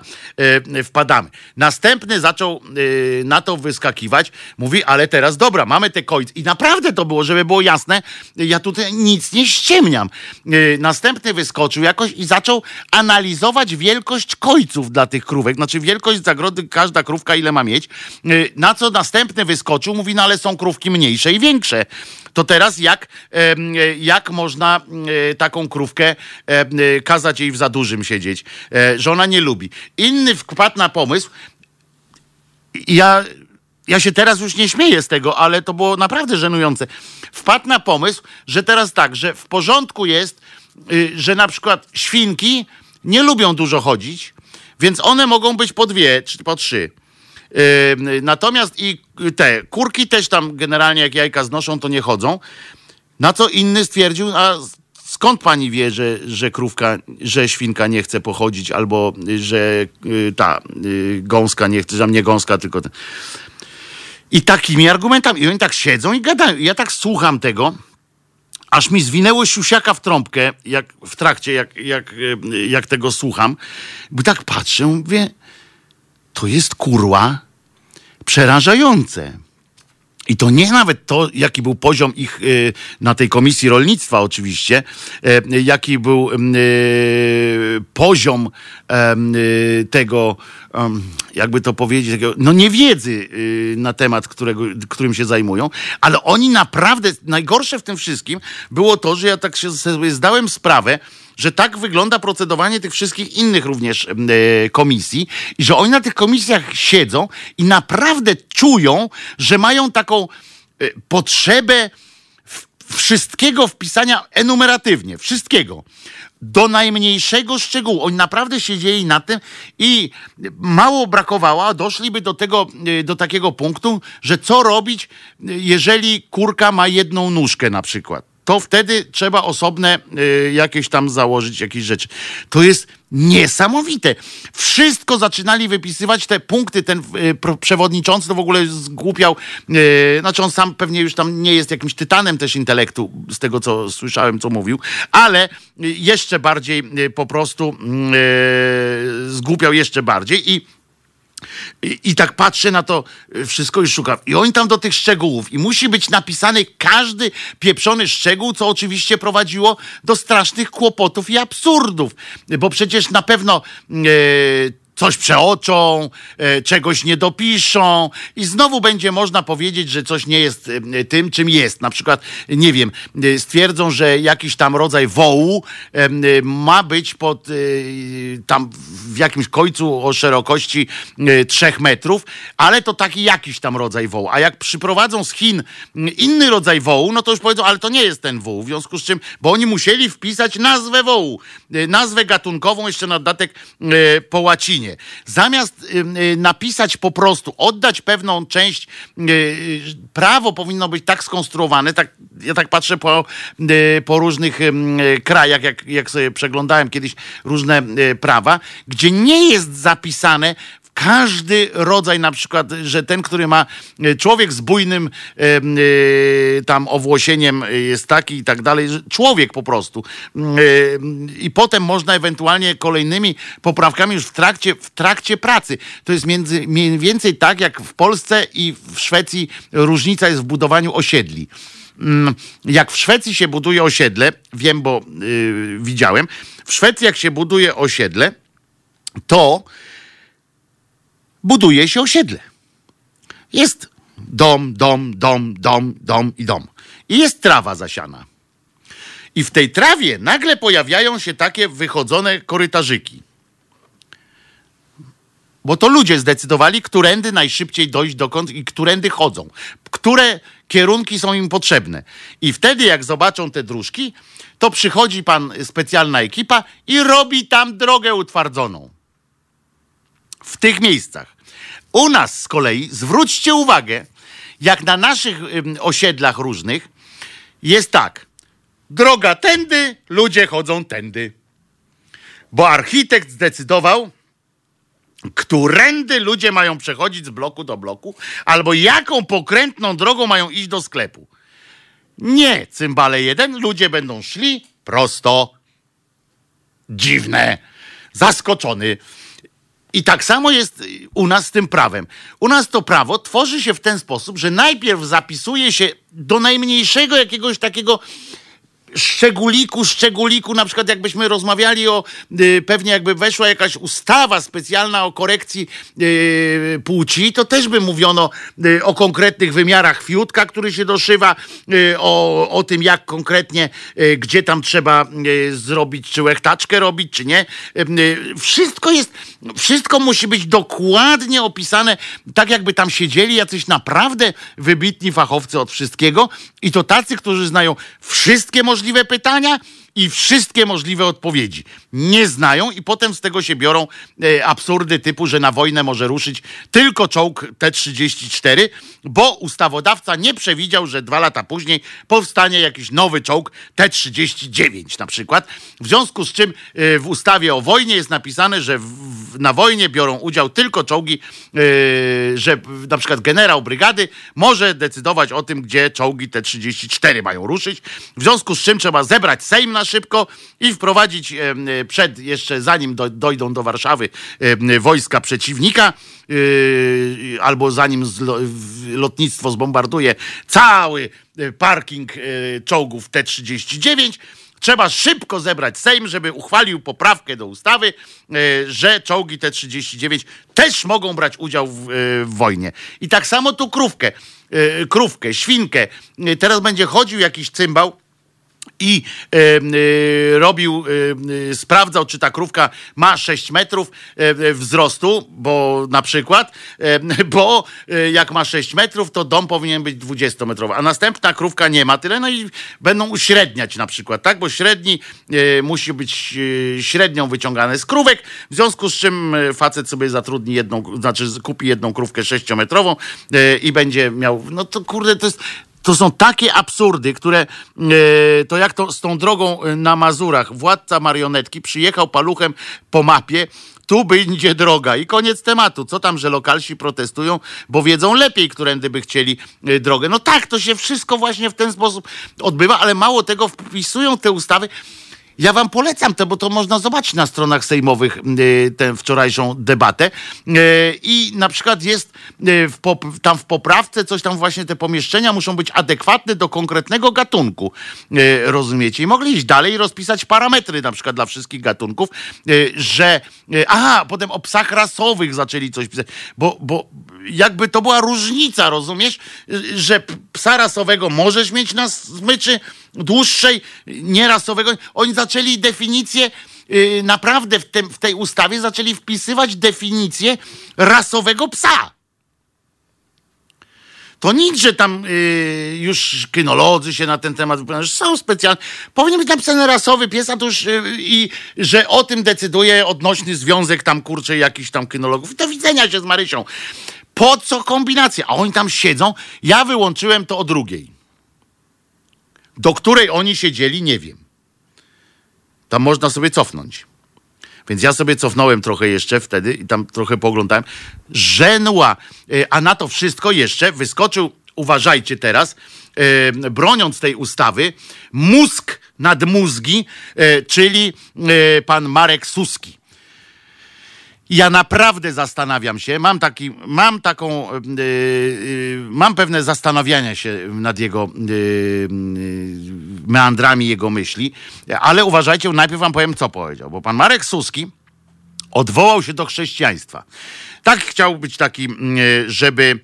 y, wpadamy. Następny zaczął y, na to wyskakiwać, mówi, ale teraz dobra, mamy te końce. I naprawdę to było, żeby było jasne, ja tutaj nic nie ściemniam. Y, następny wyskoczył jakoś i zaczął analizować wielkość końców dla tych krówek, znaczy wielkość zagrody, każda krówka ile ma mieć. na co następny wyskoczył, mówi, no ale są krówki mniejsze i większe to teraz jak, jak można e, taką krówkę e, kazać jej w za dużym siedzieć? E, żona nie lubi. Inny wpadł na pomysł, ja, ja się teraz już nie śmieję z tego, ale to było naprawdę żenujące. Wpadł na pomysł, że teraz tak, że w porządku jest, y, że na przykład świnki nie lubią dużo chodzić, więc one mogą być po dwie czy po trzy. Natomiast i te kurki też tam generalnie jak jajka znoszą, to nie chodzą. Na co inny stwierdził, a skąd pani wie, że, że krówka, że świnka nie chce pochodzić, albo że y, ta y, gąska nie chce, że nie gąska, tylko ten. I takimi argumentami. I oni tak siedzą i gadają. Ja tak słucham tego, aż mi zwinęło siusiaka w trąbkę, jak w trakcie, jak, jak, y, jak tego słucham. Bo tak patrzę, mówię, to jest kurła przerażające. I to nie nawet to, jaki był poziom ich y, na tej komisji rolnictwa, oczywiście, y, jaki był y, poziom tego, jakby to powiedzieć, no niewiedzy na temat, którego, którym się zajmują, ale oni naprawdę, najgorsze w tym wszystkim było to, że ja tak się sobie zdałem sprawę, że tak wygląda procedowanie tych wszystkich innych również e, komisji i że oni na tych komisjach siedzą i naprawdę czują, że mają taką e, potrzebę wszystkiego wpisania enumeratywnie, wszystkiego. Do najmniejszego szczegółu. Oni naprawdę siedzieli na tym i mało brakowało, doszliby do tego, e, do takiego punktu, że co robić, jeżeli kurka ma jedną nóżkę na przykład to wtedy trzeba osobne y, jakieś tam założyć jakieś rzeczy. To jest niesamowite. Wszystko zaczynali wypisywać te punkty. Ten y, przewodniczący to w ogóle zgłupiał. Y, znaczy on sam pewnie już tam nie jest jakimś tytanem też intelektu, z tego co słyszałem, co mówił, ale jeszcze bardziej y, po prostu y, zgłupiał jeszcze bardziej i i, I, tak patrzę na to y, wszystko i szukam. I oni tam do tych szczegółów. I musi być napisany każdy pieprzony szczegół, co oczywiście prowadziło do strasznych kłopotów i absurdów. Bo przecież na pewno e, coś przeoczą, e, czegoś nie dopiszą i znowu będzie można powiedzieć, że coś nie jest e, tym, czym jest. Na przykład, nie wiem, e, stwierdzą, że jakiś tam rodzaj wołu ma być pod tam w jakimś końcu o szerokości trzech metrów, ale to taki jakiś tam rodzaj wołu. A jak przyprowadzą z Chin inny rodzaj wołu, no to już powiedzą, ale to nie jest ten woł. W związku z czym, bo oni musieli wpisać nazwę wołu, nazwę gatunkową jeszcze na dodatek po łacinie. Zamiast napisać po prostu, oddać pewną część, prawo powinno być tak skonstruowane, tak, ja tak patrzę po, po różnych krajach, jak, jak sobie przeglądałem kiedyś różne prawa, gdzie nie jest zapisane każdy rodzaj, na przykład, że ten, który ma e, człowiek z bujnym e, e, tam owłosieniem jest taki i tak dalej, człowiek po prostu. I potem można ewentualnie kolejnymi poprawkami już w trakcie, w trakcie pracy. To jest między, mniej więcej tak, jak w Polsce i w Szwecji różnica jest w budowaniu osiedli mm, jak w Szwecji się buduje osiedle, wiem, bo yy, widziałem, w Szwecji jak się buduje osiedle, to buduje się osiedle. Jest dom, dom, dom, dom, dom i dom. I jest trawa zasiana. I w tej trawie nagle pojawiają się takie wychodzone korytarzyki. Bo to ludzie zdecydowali, którędy najszybciej dojść dokąd i którędy chodzą. Które kierunki są im potrzebne. I wtedy, jak zobaczą te dróżki, to przychodzi pan, specjalna ekipa i robi tam drogę utwardzoną. W tych miejscach. U nas z kolei, zwróćcie uwagę, jak na naszych osiedlach różnych jest tak. Droga tędy, ludzie chodzą tędy. Bo architekt zdecydował, którędy ludzie mają przechodzić z bloku do bloku, albo jaką pokrętną drogą mają iść do sklepu. Nie, cymbale jeden, ludzie będą szli prosto. Dziwne. Zaskoczony. I tak samo jest u nas z tym prawem. U nas to prawo tworzy się w ten sposób, że najpierw zapisuje się do najmniejszego jakiegoś takiego szczególiku, szczególiku, na przykład jakbyśmy rozmawiali o, y, pewnie jakby weszła jakaś ustawa specjalna o korekcji y, płci, to też by mówiono y, o konkretnych wymiarach fiutka, który się doszywa, o, o tym jak konkretnie, gdzie tam trzeba zrobić, czy łechtaczkę robić, czy nie. Wszystko jest, wszystko musi być dokładnie opisane, tak jakby tam siedzieli jacyś naprawdę wybitni fachowcy od wszystkiego i to tacy, którzy znają wszystkie możliwości możliwe pytania i wszystkie możliwe odpowiedzi. Nie znają i potem z tego się biorą e, absurdy typu, że na wojnę może ruszyć tylko czołg T-34, bo ustawodawca nie przewidział, że dwa lata później powstanie jakiś nowy czołg T-39 na przykład. W związku z czym e, w ustawie o wojnie jest napisane, że na wojnie biorą udział tylko czołgi, e, że na przykład generał brygady może decydować o tym, gdzie czołgi T-34 mają ruszyć. W związku z czym trzeba zebrać Sejm na szybko i wprowadzić przed, jeszcze zanim dojdą do Warszawy wojska przeciwnika, e, albo zanim lotnictwo zbombarduje cały parking czołgów T-39, trzeba szybko zebrać Sejm, żeby uchwalił poprawkę do ustawy, że czołgi T-39 też mogą brać udział w, w, wojnie. I tak samo tu krówkę, krówkę, świnkę. Teraz będzie chodził jakiś cymbał i e, e, robił, e, sprawdzał, czy ta krówka ma 6 metrów wzrostu, bo na przykład, bo jak ma 6 metrów, to dom powinien być 20-metrowy, a następna krówka nie ma tyle, no i będą uśredniać na przykład, tak, bo średni musi być średnią wyciągane z krówek, w związku z czym facet sobie zatrudni jedną, znaczy kupi jedną krówkę 6-metrową i będzie miał, no to kurde, to jest to są takie absurdy, które e, to jak to z tą drogą e, na Mazurach. Władca marionetki przyjechał paluchem po mapie, tu będzie droga i koniec tematu. Co tam, że lokalsi protestują, bo wiedzą lepiej, którędy by chcieli e, drogę. No tak, to się wszystko właśnie w ten sposób odbywa, ale mało tego, wpisują te ustawy Ja wam polecam to, bo to można zobaczyć na stronach sejmowych tę wczorajszą debatę. I na przykład jest w tam w poprawce coś tam właśnie te pomieszczenia muszą być adekwatne do konkretnego gatunku. Rozumiecie? I mogli iść dalej i rozpisać parametry na przykład dla wszystkich gatunków, że aha, potem o psach rasowych zaczęli coś pisać, bo, bo jakby to była różnica, rozumiesz? Że psa rasowego możesz mieć na smyczy dłuższej, nierasowego. Oni zaczęli definicję yy, naprawdę w, tym, w tej ustawie zaczęli wpisywać definicję rasowego psa. To nic, że tam y, już kynolodzy się na ten temat wypowiadają, są specjalne. Powinien być napisany rasowy pies, a to już y, i że o tym decyduje odnośny związek tam kurczę jakichś tam kynologów. Do widzenia się z Marysią. Po co kombinacja? A oni tam siedzą. Ja wyłączyłem to o drugiej. Do której oni siedzieli, nie wiem. Tam można sobie cofnąć. Więc ja sobie cofnąłem trochę jeszcze wtedy i tam trochę poglądałem. Żenła. E, a na to wszystko jeszcze wyskoczył, uważajcie teraz, e, broniąc tej ustawy, mózg nad mózgi, e, czyli pan Marek Suski. Ja naprawdę zastanawiam się, mam, taki, mam taką, yy, yy, mam pewne zastanawiania się nad jego yy, meandrami jego myśli, ale uważajcie, najpierw wam powiem, co powiedział, bo pan Marek Suski odwołał się do chrześcijaństwa. Tak chciał być taki, żeby,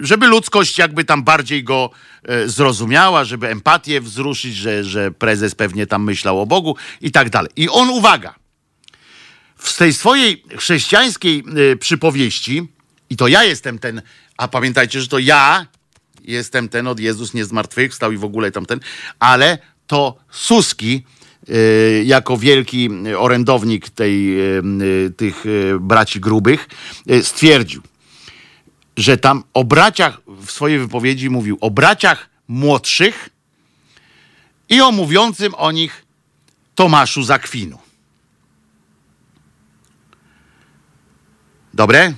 żeby ludzkość jakby tam bardziej go zrozumiała, żeby empatię wzruszyć, że, że prezes pewnie tam myślał o Bogu i tak dalej. I on, uwaga, w tej swojej chrześcijańskiej y, przypowieści, i to ja jestem ten, a pamiętajcie, że to ja jestem ten od Jezus nie zmartwychwstał i w ogóle tamten, ale to Suski, y, jako wielki orędownik tej, y, tych braci grubych, stwierdził, że tam o braciach, w swojej wypowiedzi mówił o braciach młodszych i o mówiącym o nich Tomaszu Zakwinu. Dobre?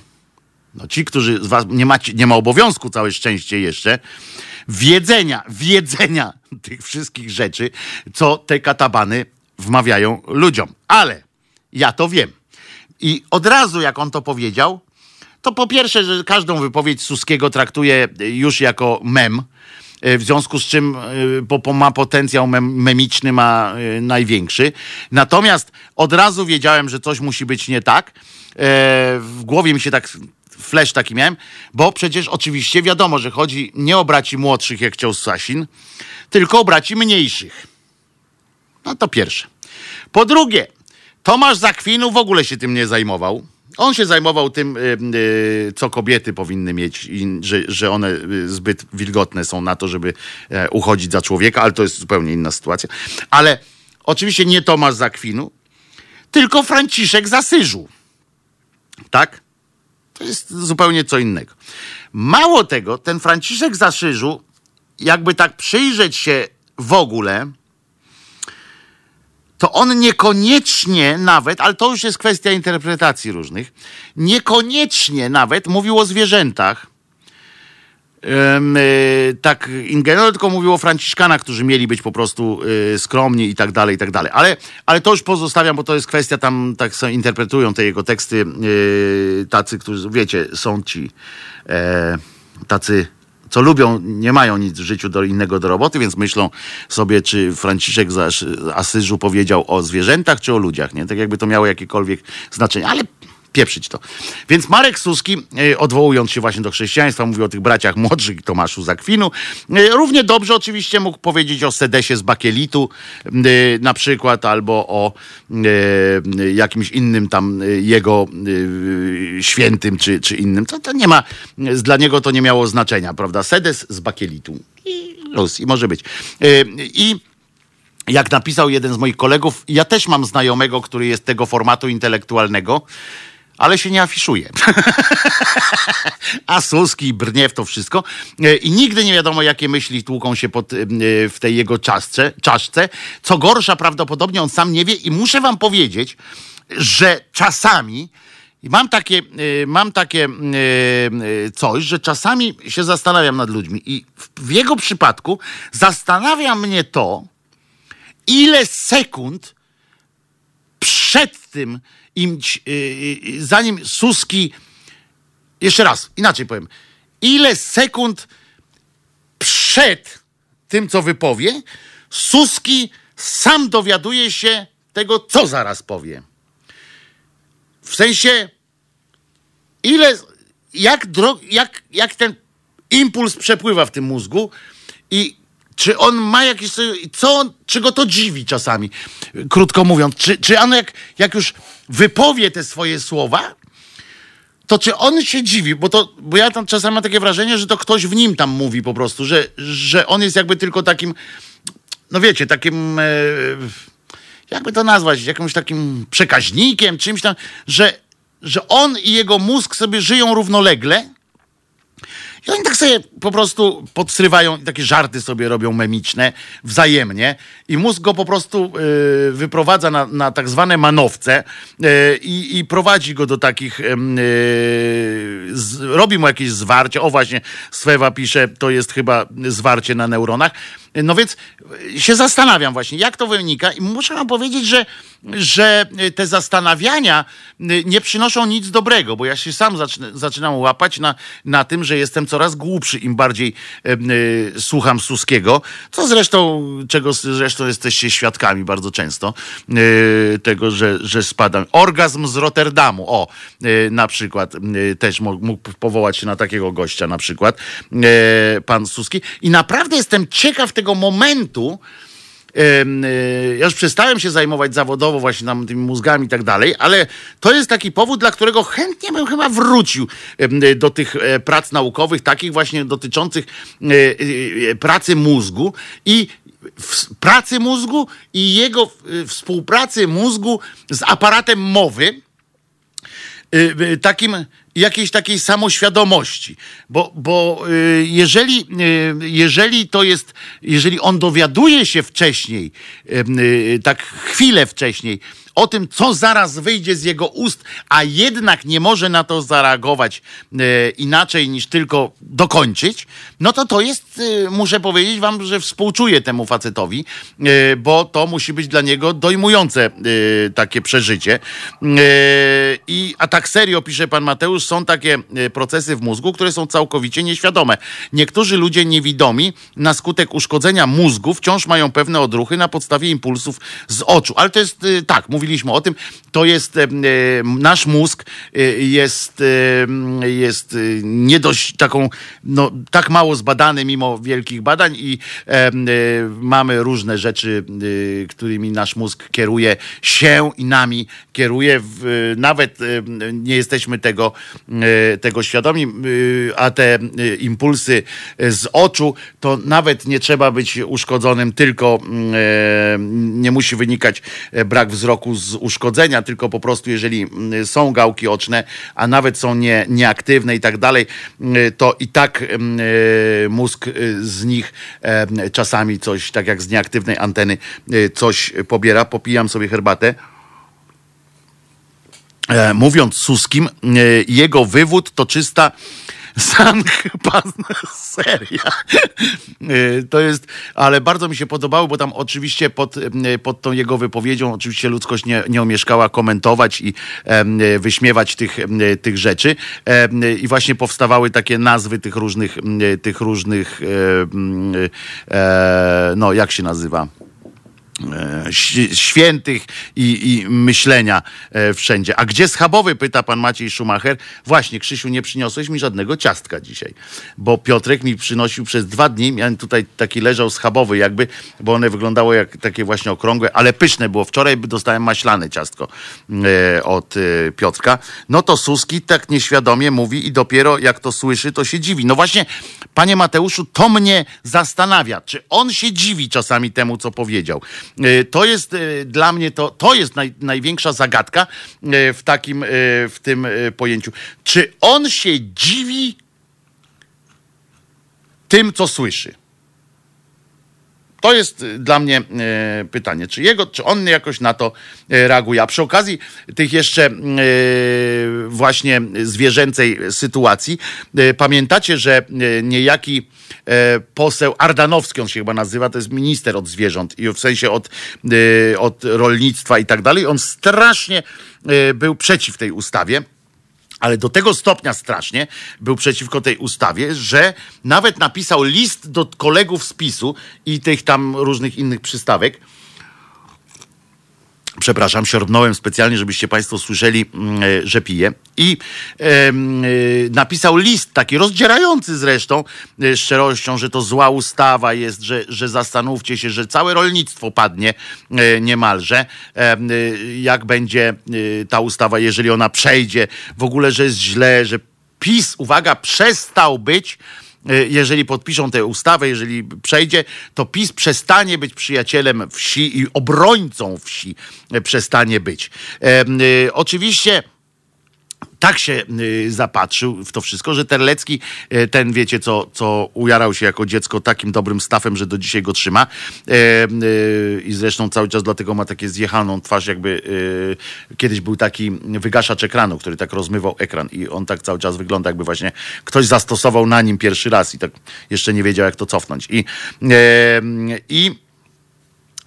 No ci, którzy z was nie, macie, nie ma obowiązku, całe szczęście jeszcze, wiedzenia, wiedzenia (laughs) tych wszystkich rzeczy, co te katabany wmawiają ludziom. Ale ja to wiem. I od razu, jak on to powiedział, to po pierwsze, że każdą wypowiedź Suskiego traktuje już jako mem, w związku z czym bo ma potencjał mem, memiczny, ma e, największy. Natomiast od razu wiedziałem, że coś musi być nie tak E, w głowie mi się tak flash taki miałem, bo przecież oczywiście wiadomo, że chodzi nie o braci młodszych, jak chciał Sasin, tylko o braci mniejszych. No to pierwsze. Po drugie, Tomasz Zakwinu w ogóle się tym nie zajmował. On się zajmował tym, e, co kobiety powinny mieć, że, że one e, zbyt wilgotne są na to, żeby uchodzić za człowieka, ale to jest zupełnie inna sytuacja. Ale oczywiście nie Tomasz Zakwinu, tylko Franciszek Zasyżu. Tak? To jest zupełnie co innego. Mało tego, ten Franciszek Zaszyżu, jakby tak przyjrzeć się w ogóle, to on niekoniecznie nawet, ale to już jest kwestia interpretacji różnych, niekoniecznie nawet mówił o zwierzętach, tak Ingeniero tylko mówił o Franciszkanach, którzy mieli być po prostu e, skromni i tak dalej, i tak dalej. Ale, ale to już pozostawiam, bo to jest kwestia, tam tak sobie interpretują te jego teksty e, tacy, którzy, wiecie, są ci tacy co lubią, nie mają nic w życiu do innego do roboty, więc myślą sobie, czy Franciszek z Asyżu powiedział o zwierzętach, czy o ludziach, nie? Tak jakby to miało jakiekolwiek znaczenie. Ale pieprzyć to. Więc Marek Suski, e, odwołując się właśnie do chrześcijaństwa, mówi o tych braciach młodszych Tomaszu Zakwinu. E, równie dobrze oczywiście mógł powiedzieć o Sedesie z Bakielitu e, na przykład, albo o jakimś innym tam jego świętym, czy, czy innym. To, to nie ma, dla niego to nie miało znaczenia, prawda? Sedes z Bakielitu. I luz, i może być. I jak napisał jeden z moich kolegów, ja też mam znajomego, który jest tego formatu intelektualnego, ale się nie afiszuje. (laughs) A Suski w to wszystko e, i nigdy nie wiadomo, jakie myśli tłuką się pod, e, w tej jego czaszce, czaszce. Co gorsza, prawdopodobnie on sam nie wie i muszę wam powiedzieć, że czasami mam takie, e, mam takie coś, że czasami się zastanawiam nad ludźmi i w jego przypadku zastanawia mnie to, ile sekund przed tym, im, zanim Suski, jeszcze raz, inaczej powiem, ile sekund przed tym, co wypowie, Suski sam dowiaduje się tego, co zaraz powie. W sensie, ile, jak, jak, jak ten impuls przepływa w tym mózgu i czy on ma jakieś, co czy go to dziwi czasami, krótko mówiąc, czy, czy on jak, jak już wypowie te swoje słowa, to czy on się dziwi, bo, to, bo ja tam czasami mam takie wrażenie, że to ktoś w nim tam mówi po prostu, że, że on jest jakby tylko takim, no wiecie, takim, e, jakby to nazwać, jakimś takim przekaźnikiem, czymś tam, że, że on i jego mózg sobie żyją równolegle i oni tak sobie po prostu podsywają i takie żarty sobie robią memiczne wzajemnie i mózg go po prostu y, wyprowadza na, na tak zwane manowce y, i prowadzi go do takich, y, z, robi mu jakieś zwarcie. O właśnie, Swewa pisze, to jest chyba zwarcie na neuronach. No więc się zastanawiam właśnie, jak to wynika i muszę wam powiedzieć, że, że te zastanawiania nie przynoszą nic dobrego, bo ja się sam zaczynam łapać na, na tym, że jestem coraz głupszy, im bardziej y, słucham Suskiego, co zresztą, czego zresztą jesteście świadkami bardzo często, y, tego, że, że spadam. Orgazm z Rotterdamu, o, y, na przykład, też mógł powołać się na takiego gościa, na przykład, pan Suski. I naprawdę jestem ciekaw tego momentu, ja już przestałem się zajmować zawodowo właśnie tam tymi mózgami i tak dalej, ale to jest taki powód, dla którego chętnie bym chyba wrócił do tych e, prac naukowych, takich właśnie dotyczących e, e, pracy mózgu i pracy mózgu i jego współpracy mózgu z aparatem mowy, takim jakiejś takiej samoświadomości. Bo, bo y, jeżeli, y, jeżeli to jest, jeżeli on dowiaduje się wcześniej, y, tak chwilę wcześniej, o tym, co zaraz wyjdzie z jego ust, a jednak nie może na to zareagować e, inaczej niż tylko dokończyć, no to to jest, e, muszę powiedzieć wam, że współczuję temu facetowi, e, bo to musi być dla niego dojmujące e, takie przeżycie. E, I, a tak serio, pisze pan Mateusz, są takie e, procesy w mózgu, które są całkowicie nieświadome. Niektórzy ludzie niewidomi na skutek uszkodzenia mózgu wciąż mają pewne odruchy na podstawie impulsów z oczu. Ale to jest tak, mówię mówiliśmy o tym, to jest e, nasz mózg e, jest, e, jest nie dość taką, no, tak mało zbadany mimo wielkich badań i mamy różne rzeczy, którymi nasz mózg kieruje się i nami kieruje. Nawet nie jesteśmy tego, tego świadomi, a te impulsy z oczu, to nawet nie trzeba być uszkodzonym, tylko nie musi wynikać brak wzroku z uszkodzenia, tylko po prostu jeżeli mm, są gałki oczne, a nawet są nie, nieaktywne i tak dalej, mm, to i tak mm, e, mózg e, z nich e, czasami coś, tak jak z nieaktywnej anteny, coś pobiera. Popijam sobie herbatę. Mówiąc Suskim, jego wywód to czysta sam pan seria. Y, to jest, ale bardzo mi się podobało, bo tam oczywiście pod, y, pod tą jego wypowiedzią oczywiście ludzkość nie, nie omieszkała komentować i wyśmiewać tych, tych rzeczy. I właśnie powstawały takie nazwy tych różnych, tych różnych, e, no jak się nazywa? E, świętych i, i, myślenia e, wszędzie. A gdzie schabowy? Pyta pan Maciej Schumacher. Właśnie, Krzysiu, nie przyniosłeś mi żadnego ciastka dzisiaj, bo Piotrek mi przynosił przez dwa dni, miałem tutaj taki leżał schabowy jakby, bo one wyglądały jak takie właśnie okrągłe, ale pyszne było. Wczoraj dostałem maślane ciastko e, od Piotrka. No to Suski tak nieświadomie mówi i dopiero jak to słyszy, to się dziwi. No właśnie, panie Mateuszu, to mnie zastanawia, czy on się dziwi czasami temu, co powiedział. E, to jest e, dla mnie, to, to jest naj, największa zagadka e, w takim, w tym pojęciu. Czy on się dziwi tym, co słyszy? To jest dla mnie e, pytanie, czy jego, czy on jakoś na to e, reaguje. A przy okazji tych jeszcze właśnie zwierzęcej sytuacji, pamiętacie, że niejaki poseł Ardanowski, on się chyba nazywa, to jest minister od zwierząt i w sensie od, od rolnictwa i tak dalej. On strasznie był przeciw tej ustawie ale do tego stopnia strasznie był przeciwko tej ustawie, że nawet napisał list do kolegów z PiSu i tych tam różnych innych przystawek, Przepraszam, siorbnąłem specjalnie, żebyście Państwo słyszeli, mm, e, że piję. I e, napisał list, taki rozdzierający zresztą, e, szczerością, że to zła ustawa jest, że, że zastanówcie się, że całe rolnictwo padnie e, niemalże, e, jak będzie e, ta ustawa, jeżeli ona przejdzie. W ogóle, że jest źle, że PiS, uwaga, przestał być jeżeli podpiszą tę ustawę, jeżeli przejdzie, to PiS przestanie być przyjacielem wsi i obrońcą wsi e, przestanie być. E, oczywiście tak się y, zapatrzył w to wszystko, że Terlecki, y, ten wiecie co, co ujarał się jako dziecko takim dobrym stafem, że do dzisiaj go trzyma y, i zresztą cały czas dlatego ma takie zjechaną twarz, jakby kiedyś był taki wygaszacz ekranu, który tak rozmywał ekran i on tak cały czas wygląda, jakby właśnie ktoś zastosował na nim pierwszy raz i tak jeszcze nie wiedział jak to cofnąć. I, i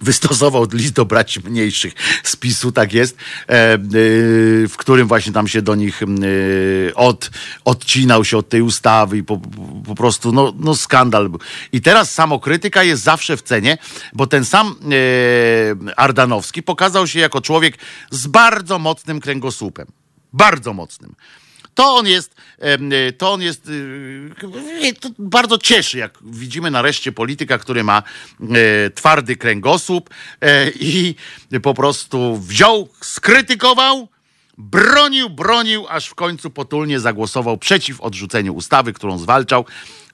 wystosował list do braci mniejszych z PiSu, tak jest, e, e, w którym właśnie tam się do nich e, od, odcinał się od tej ustawy i po, po prostu no, no skandal był. I teraz samokrytyka jest zawsze w cenie, bo ten sam Ardanowski pokazał się jako człowiek z bardzo mocnym kręgosłupem. Bardzo mocnym to on jest, y, to on jest, y, to bardzo cieszy, jak widzimy nareszcie polityka, który ma e, twardy kręgosłup e, i po prostu wziął, skrytykował, bronił, bronił, aż w końcu potulnie zagłosował przeciw odrzuceniu ustawy, którą zwalczał.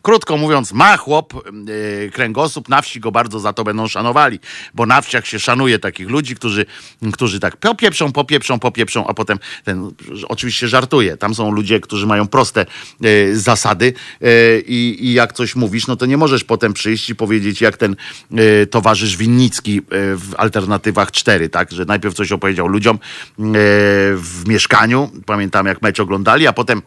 Krótko mówiąc, ma chłop yy, kręgosłup, na wsi go bardzo za to będą szanowali, bo na wsiach się szanuje takich ludzi, którzy, którzy tak popieprzą, popieprzą, popieprzą, a potem ten oczywiście żartuje. Tam są ludzie, którzy mają proste yy, zasady yy, i jak coś mówisz, no to nie możesz potem przyjść i powiedzieć, jak ten towarzysz Winnicki w alternatywach 4, tak, że najpierw coś opowiedział ludziom w mieszkaniu, pamiętam jak mecz oglądali, a potem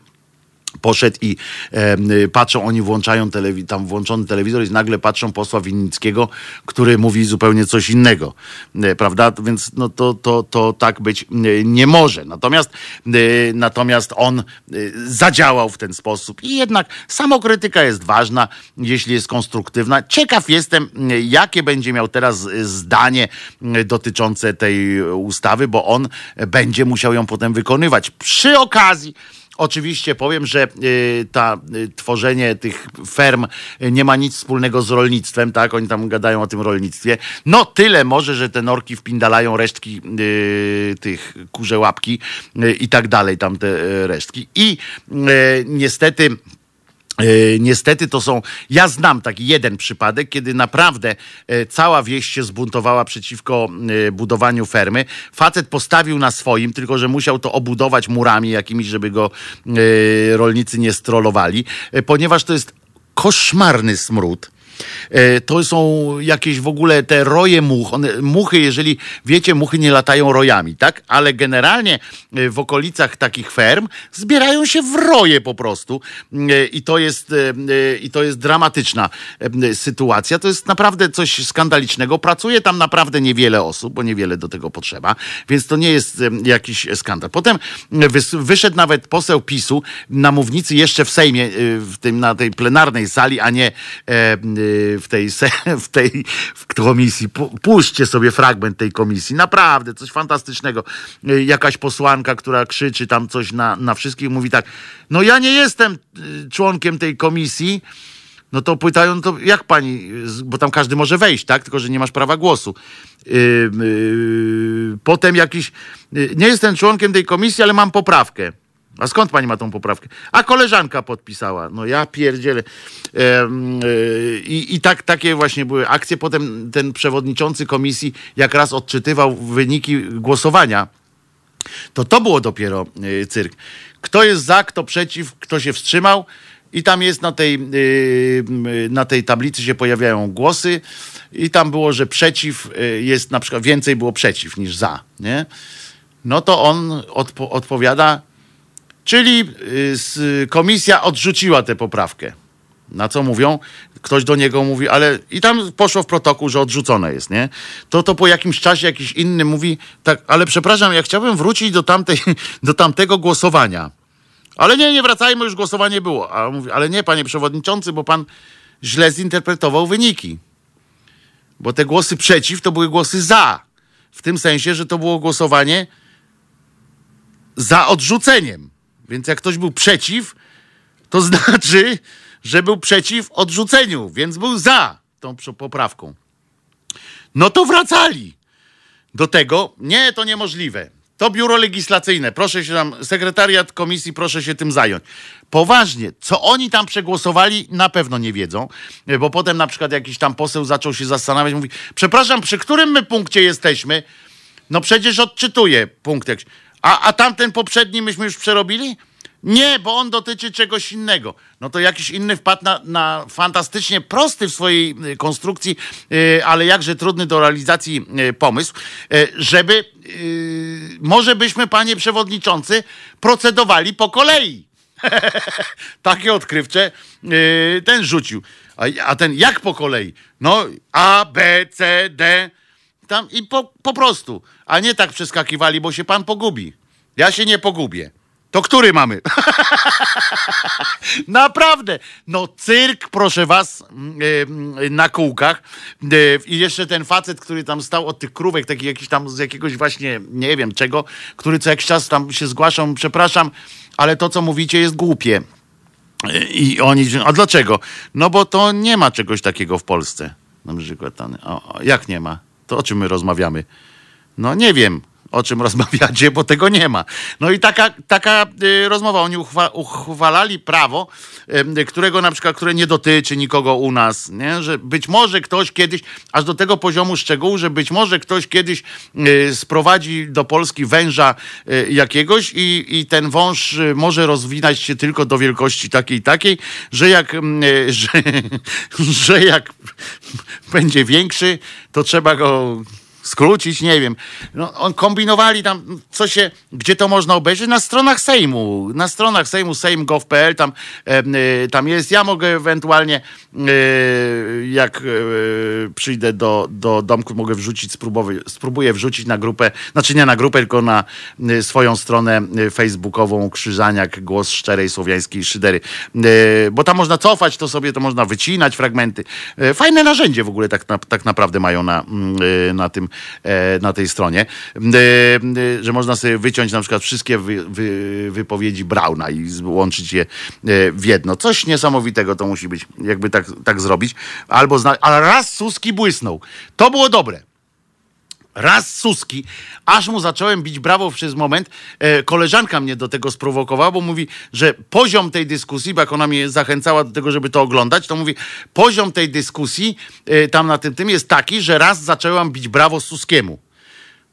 poszedł i e, patrzą, oni włączają telewi- tam włączony telewizor i nagle patrzą posła Winnickiego, który mówi zupełnie coś innego, e, prawda? Więc no to, to, to tak być e, nie może. Natomiast, e, natomiast on e, zadziałał w ten sposób i jednak samokrytyka jest ważna, jeśli jest konstruktywna. Ciekaw jestem, e, jakie będzie miał teraz zdanie dotyczące tej ustawy, bo on będzie musiał ją potem wykonywać. Przy okazji Oczywiście powiem, że y, ta y, tworzenie tych ferm nie ma nic wspólnego z rolnictwem, tak? Oni tam gadają o tym rolnictwie. No tyle może, że te norki wpindalają resztki y, tych kurze łapki i tak dalej, tam te resztki. I niestety niestety to są, ja znam taki jeden przypadek, kiedy naprawdę e, cała wieś się zbuntowała przeciwko e, budowaniu fermy. Facet postawił na swoim, tylko że musiał to obudować murami jakimiś, żeby go rolnicy nie strollowali, ponieważ to jest koszmarny smród E, to są jakieś w ogóle te roje much. One, muchy, jeżeli wiecie, muchy nie latają rojami, tak? Ale generalnie e, w okolicach takich ferm zbierają się w roje po prostu. E, I to jest, i to jest dramatyczna sytuacja. To jest naprawdę coś skandalicznego. Pracuje tam naprawdę niewiele osób, bo niewiele do tego potrzeba, więc to nie jest jakiś skandal. Potem wyszedł nawet poseł PiSu na mównicy jeszcze w Sejmie, w tym, na tej plenarnej sali, a nie w tej, (laughs) w tej w komisji. Puśćcie sobie fragment tej komisji. Naprawdę, coś fantastycznego. Jakaś posłanka, która krzyczy tam coś na, na wszystkich, mówi tak, no ja nie jestem y, członkiem tej komisji, no to pytają, to jak pani, bo tam każdy może wejść, tak? Tylko, że nie masz prawa głosu. Yy, yy, potem jakiś, yy, nie jestem członkiem tej komisji, ale mam poprawkę. A skąd pani ma tą poprawkę? A koleżanka podpisała. No ja pierdzielę. E, I, i tak, takie właśnie były akcje. Potem ten przewodniczący komisji, jak raz odczytywał wyniki głosowania, to to było dopiero e, cyrk. Kto jest za, kto przeciw, kto się wstrzymał i tam jest na tej, y, na tej tablicy się pojawiają głosy i tam było, że przeciw jest na przykład więcej było przeciw niż za, nie? No to on odpo odpowiada, czyli y, komisja odrzuciła tę poprawkę. Na co mówią? Ktoś do niego mówi, ale i tam poszło w protokół, że odrzucone jest, nie? To to po jakimś czasie jakiś inny mówi, tak, ale przepraszam, ja chciałbym wrócić do, tamtej, (laughs) do tamtego głosowania. Ale nie, nie wracajmy, już głosowanie było. A mówi, ale nie, panie przewodniczący, bo pan źle zinterpretował wyniki. Bo te głosy przeciw to były głosy za. W tym sensie, że to było głosowanie za odrzuceniem. Więc jak ktoś był przeciw, to (laughs) znaczy, że był przeciw odrzuceniu, więc był za tą poprawką. No to wracali do tego. Nie, to niemożliwe. To biuro legislacyjne, proszę się tam, sekretariat komisji, proszę się tym zająć. Poważnie, co oni tam przegłosowali, na pewno nie wiedzą, bo potem na przykład jakiś tam poseł zaczął się zastanawiać, mówi, przepraszam, przy którym my punkcie jesteśmy? No przecież odczytuję punkt jakiś. A, a tamten poprzedni myśmy już przerobili? Nie, bo on dotyczy czegoś innego. No to jakiś inny wpadł na, na fantastycznie prosty w swojej y, konstrukcji, yy, ale jakże trudny do realizacji yy, pomysł, żeby może byśmy, panie przewodniczący, procedowali po kolei. (laughs) Takie odkrywcze ten rzucił. A, a, ten jak po kolei? No A, B, C, D. Tam i po, po prostu. A nie tak przeskakiwali, bo się pan pogubi. Ja się nie pogubię. To który mamy? (laughs) Naprawdę. No cyrk, proszę was, yy, na kółkach. Yy, I jeszcze ten facet, który tam stał od tych krówek, taki jakiś tam z jakiegoś właśnie, nie wiem czego, który co jakiś czas tam się zgłaszał, przepraszam, ale to, co mówicie, jest głupie. I oni, a dlaczego? No bo to nie ma czegoś takiego w Polsce. Na przykład, o, jak nie ma? To o czym my rozmawiamy? No nie wiem o czym (laughs) rozmawiacie, bo tego nie ma. No i taka, taka y, rozmowa. Oni uchwa, uchwalali prawo, którego na przykład, które nie dotyczy nikogo u nas, nie? że być może ktoś kiedyś, aż do tego poziomu szczegółu, że być może ktoś kiedyś y, sprowadzi do Polski węża y, jakiegoś i, i ten wąż może rozwinąć się tylko do wielkości takiej takiej, że jak, y, (laughs) że, że jak (laughs) będzie większy, to trzeba go skrócić, nie wiem. No, on kombinowali tam, co się, gdzie to można obejrzeć? Na stronach Sejmu, na stronach Sejmu, sejm.gov.pl, tam, e, tam jest. Ja mogę ewentualnie, e, jak e, przyjdę do, do domku, mogę wrzucić, spróbuję, spróbuję wrzucić na grupę, znaczy nie na grupę, tylko na swoją stronę facebookową Krzyżaniak, głos szczerej słowiańskiej szydery. Bo tam można cofać to sobie, to można wycinać fragmenty. Fajne narzędzie w ogóle tak, na, tak naprawdę mają na, na tym na tej stronie, e, e, że można sobie wyciąć na przykład wszystkie wy, wy, wypowiedzi Brauna i łączyć je w jedno. Coś niesamowitego to musi być, jakby tak, tak zrobić. Albo zna... Ale raz Suski błysnął. To było dobre. Raz Suski, aż mu zacząłem bić brawo przez moment. E, koleżanka mnie do tego sprowokowała, bo mówi, że poziom tej dyskusji, bo jak ona mnie zachęcała do tego, żeby to oglądać, to mówi, poziom tej dyskusji e, tam na tym tym jest taki, że raz zaczęłam bić brawo Suskiemu.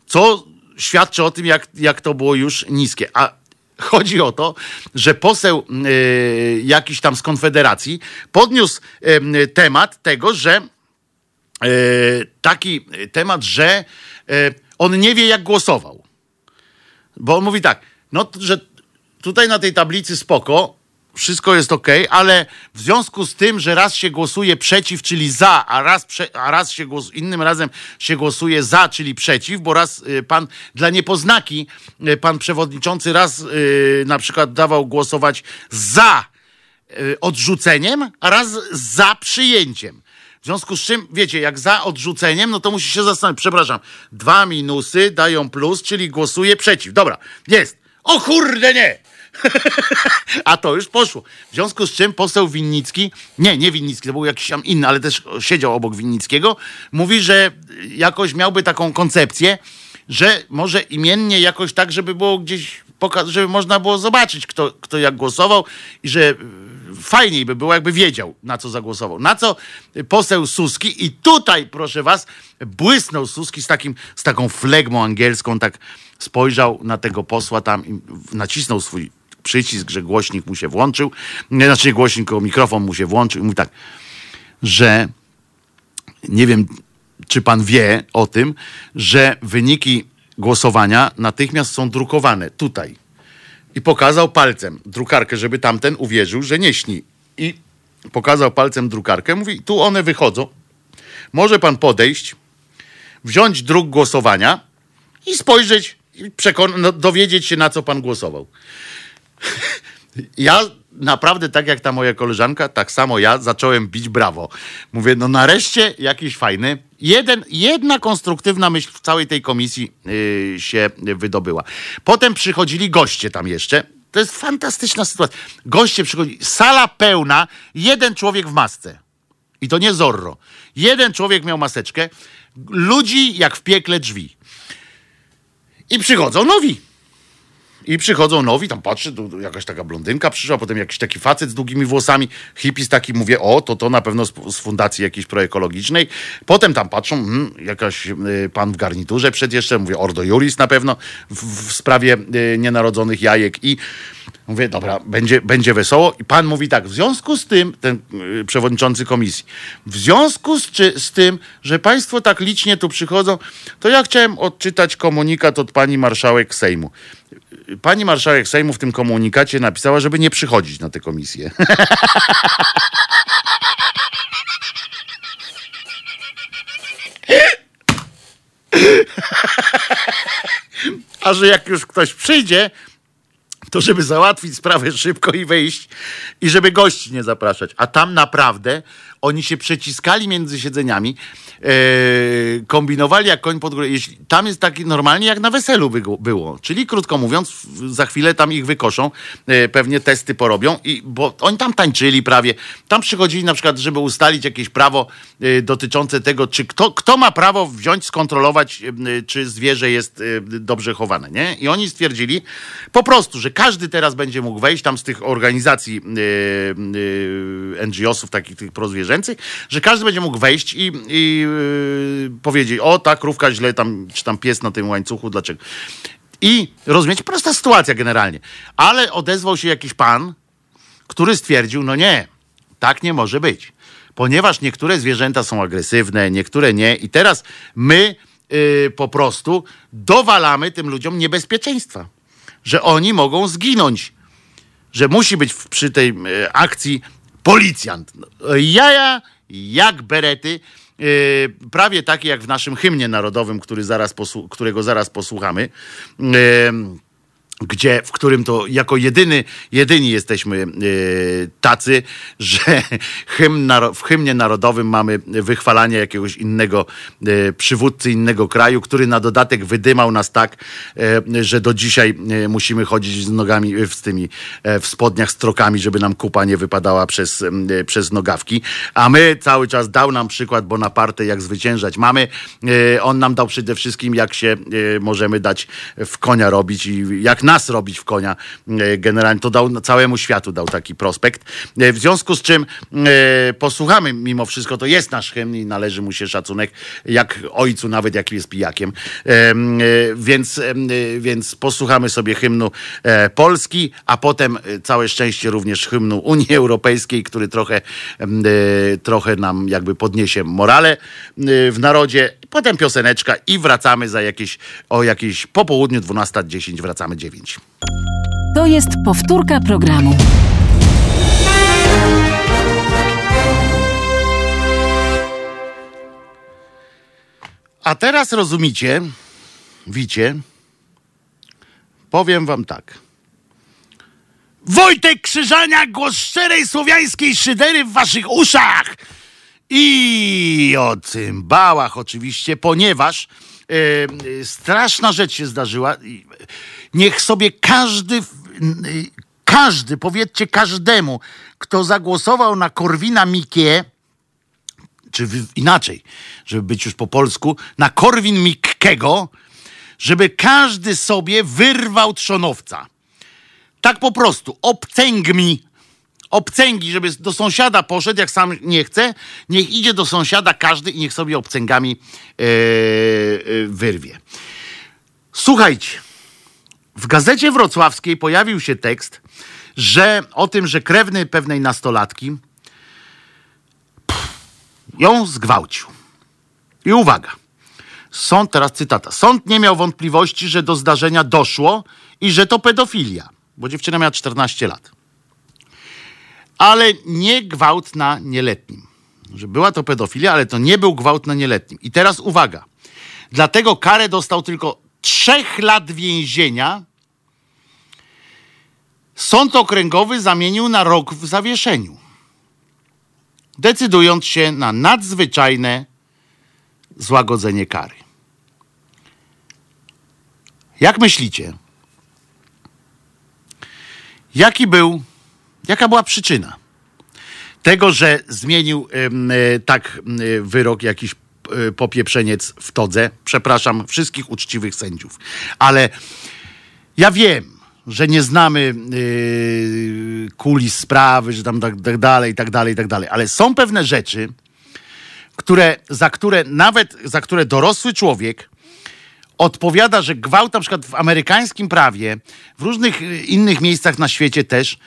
Co świadczy o tym, jak, jak to było już niskie. A Chodzi o to, że poseł y, jakiś tam z Konfederacji podniósł temat tego, że taki temat, że E, on nie wie, jak głosował. Bo on mówi tak, no, że tutaj na tej tablicy spoko, wszystko jest ok, ale w związku z tym, że raz się głosuje przeciw, czyli za, a raz, prze, a raz się głos, innym razem się głosuje za, czyli przeciw, bo raz y, pan dla niepoznaki, y, pan przewodniczący raz y, na przykład dawał głosować za odrzuceniem, a raz za przyjęciem. W związku z czym, wiecie, jak za odrzuceniem, no to musi się zastanowić. Przepraszam, dwa minusy dają plus, czyli głosuje przeciw. Dobra, jest. O kurde, nie! (laughs) A to już poszło. W związku z czym poseł Winnicki, nie, nie Winnicki, to był jakiś tam inny, ale też siedział obok Winnickiego, mówi, że jakoś miałby taką koncepcję, że może imiennie jakoś tak, żeby było gdzieś, żeby można było zobaczyć, kto, kto jak głosował i że fajniej by było, jakby wiedział, na co zagłosował. Na co poseł Suski i tutaj, proszę was, błysnął Suski z, takim, z taką flegmą angielską, tak spojrzał na tego posła tam i nacisnął swój przycisk, że głośnik mu się włączył, nie, znaczy nie głośnik, tylko mikrofon mu się włączył i mówi tak, że nie wiem, czy pan wie o tym, że wyniki głosowania natychmiast są drukowane tutaj. I pokazał palcem drukarkę, żeby tamten uwierzył, że nie śni. I pokazał palcem drukarkę, mówi, tu one wychodzą. Może pan podejść, wziąć druk głosowania i spojrzeć, i przekon- no, dowiedzieć się, na co pan głosował. (laughs) Ja naprawdę, tak jak ta moja koleżanka, tak samo ja zacząłem bić brawo. Mówię, no nareszcie jakiś fajny. Jeden, jedna konstruktywna myśl w całej tej komisji yy, się wydobyła. Potem przychodzili goście tam jeszcze. To jest fantastyczna sytuacja. Goście przychodzili, sala pełna, jeden człowiek w masce. I to nie Zorro. Jeden człowiek miał maseczkę, ludzi jak w piekle drzwi. I przychodzą nowi. I przychodzą nowi, tam patrzy, tu, jakaś taka blondynka przyszła, potem jakiś taki facet z długimi włosami, hippies taki, mówię, o, to to na pewno z, z fundacji jakiejś proekologicznej. Potem tam patrzą, hmm, jakaś y, pan w garniturze przed jeszcze, mówię, Ordo Juris na pewno w, w sprawie y, nienarodzonych jajek i mówię, dobra, będzie, będzie wesoło. I pan mówi tak, w związku z tym, ten y, przewodniczący komisji, w związku z, czy, z tym, że państwo tak licznie tu przychodzą, to ja chciałem odczytać komunikat od pani marszałek Sejmu pani marszałek Sejmu w tym komunikacie napisała, żeby nie przychodzić na tę komisję. A że jak już ktoś przyjdzie, to żeby załatwić sprawę szybko i wyjść i żeby gości nie zapraszać. A tam naprawdę oni się przeciskali między siedzeniami, e, kombinowali jak koń pod górę. Jeśli, tam jest taki normalnie jak na weselu było, było. Czyli krótko mówiąc, za chwilę tam ich wykoszą, e, pewnie testy porobią, i, bo oni tam tańczyli prawie. Tam przychodzili na przykład, żeby ustalić jakieś prawo e, dotyczące tego, czy kto, kto ma prawo wziąć, skontrolować, czy zwierzę jest dobrze chowane. Nie? I oni stwierdzili po prostu, że każdy teraz będzie mógł wejść tam z tych organizacji NGO-sów, takich tych prozwierzęcych, że każdy będzie mógł wejść i, i e, powiedzieć, o ta krówka źle tam, czy tam pies na tym łańcuchu, dlaczego. I rozumiecie, prosta sytuacja generalnie. Ale odezwał się jakiś pan, który stwierdził, no nie, tak nie może być. Ponieważ niektóre zwierzęta są agresywne, niektóre nie. I teraz my y, po prostu dowalamy tym ludziom niebezpieczeństwa, że oni mogą zginąć, że musi być przy tej y, akcji policjant. Jaja jak berety, y, prawie takie jak w naszym hymnie narodowym, który zaraz którego zaraz posłuchamy. Gdzie, w którym to jako jedyny, jedyni jesteśmy e, tacy, (laughs) że hymn, w hymnie narodowym mamy wychwalanie jakiegoś innego e, przywódcy innego kraju, który na dodatek wydymał nas tak, e, że do dzisiaj musimy chodzić z nogami, z tymi w spodniach z trokami, żeby nam kupa nie wypadała przez, przez nogawki. A my cały czas dał nam przykład Bonaparte, jak zwyciężać mamy. On nam dał przede wszystkim, jak się możemy dać w konia robić i jak nas robić w konia e, generalnie. To dał całemu światu dał taki prospekt. E, W związku z czym e, posłuchamy mimo wszystko, to jest nasz hymn i należy mu się szacunek, jak ojcu, nawet jak jest pijakiem. Em, Więc, więc posłuchamy sobie hymnu Polski, a potem całe szczęście również hymnu Unii Europejskiej, który trochę, trochę nam jakby podniesie morale w narodzie. Potem pioseneczka i wracamy za jakieś, o jakieś po południu 12.10 wracamy 9. To jest powtórka programu. A teraz rozumicie, wicie, powiem wam tak. Wojtek Krzyżania, głos szczerej słowiańskiej szydery w waszych uszach. I o cymbałach oczywiście, ponieważ e, e, straszna rzecz się zdarzyła. E, Niech sobie każdy, y, każdy, powiedzcie każdemu, kto zagłosował na Korwina Mikke, czy w, inaczej, żeby być już po polsku, na Korwin Mikkego, żeby każdy sobie wyrwał trzonowca. Tak po prostu, obcęgmi, obcęgi, żeby do sąsiada poszedł, jak sam nie chce, niech idzie do sąsiada każdy i niech sobie obcęgami e, e, wyrwie. Słuchajcie, w gazecie wrocławskiej pojawił się tekst, że o tym, że krewny pewnej nastolatki ją zgwałcił. I uwaga. Sąd, teraz cytata. Sąd nie miał wątpliwości, że do zdarzenia doszło i że to pedofilia, bo dziewczyna miała 14 lat. Ale nie gwałt na nieletnim. Że była to pedofilia, ale to nie był gwałt na nieletnim. I teraz uwaga. Dlatego karę dostał tylko trzech lat więzienia. Sąd okręgowy zamienił na rok w zawieszeniu. Decydując się na nadzwyczajne złagodzenie kary. Jak myślicie? Jaki był, jaka była przyczyna? Tego, że zmienił e, tak e, wyrok jakiś e, popieprzeniec w todze? Przepraszam wszystkich uczciwych sędziów, ale ja wiem, że nie znamy kulis sprawy, że tam tak, tak dalej, tak dalej, tak dalej, ale są pewne rzeczy, które, za które nawet, za które dorosły człowiek odpowiada, że gwałt na przykład w amerykańskim prawie, w różnych innych miejscach na świecie też,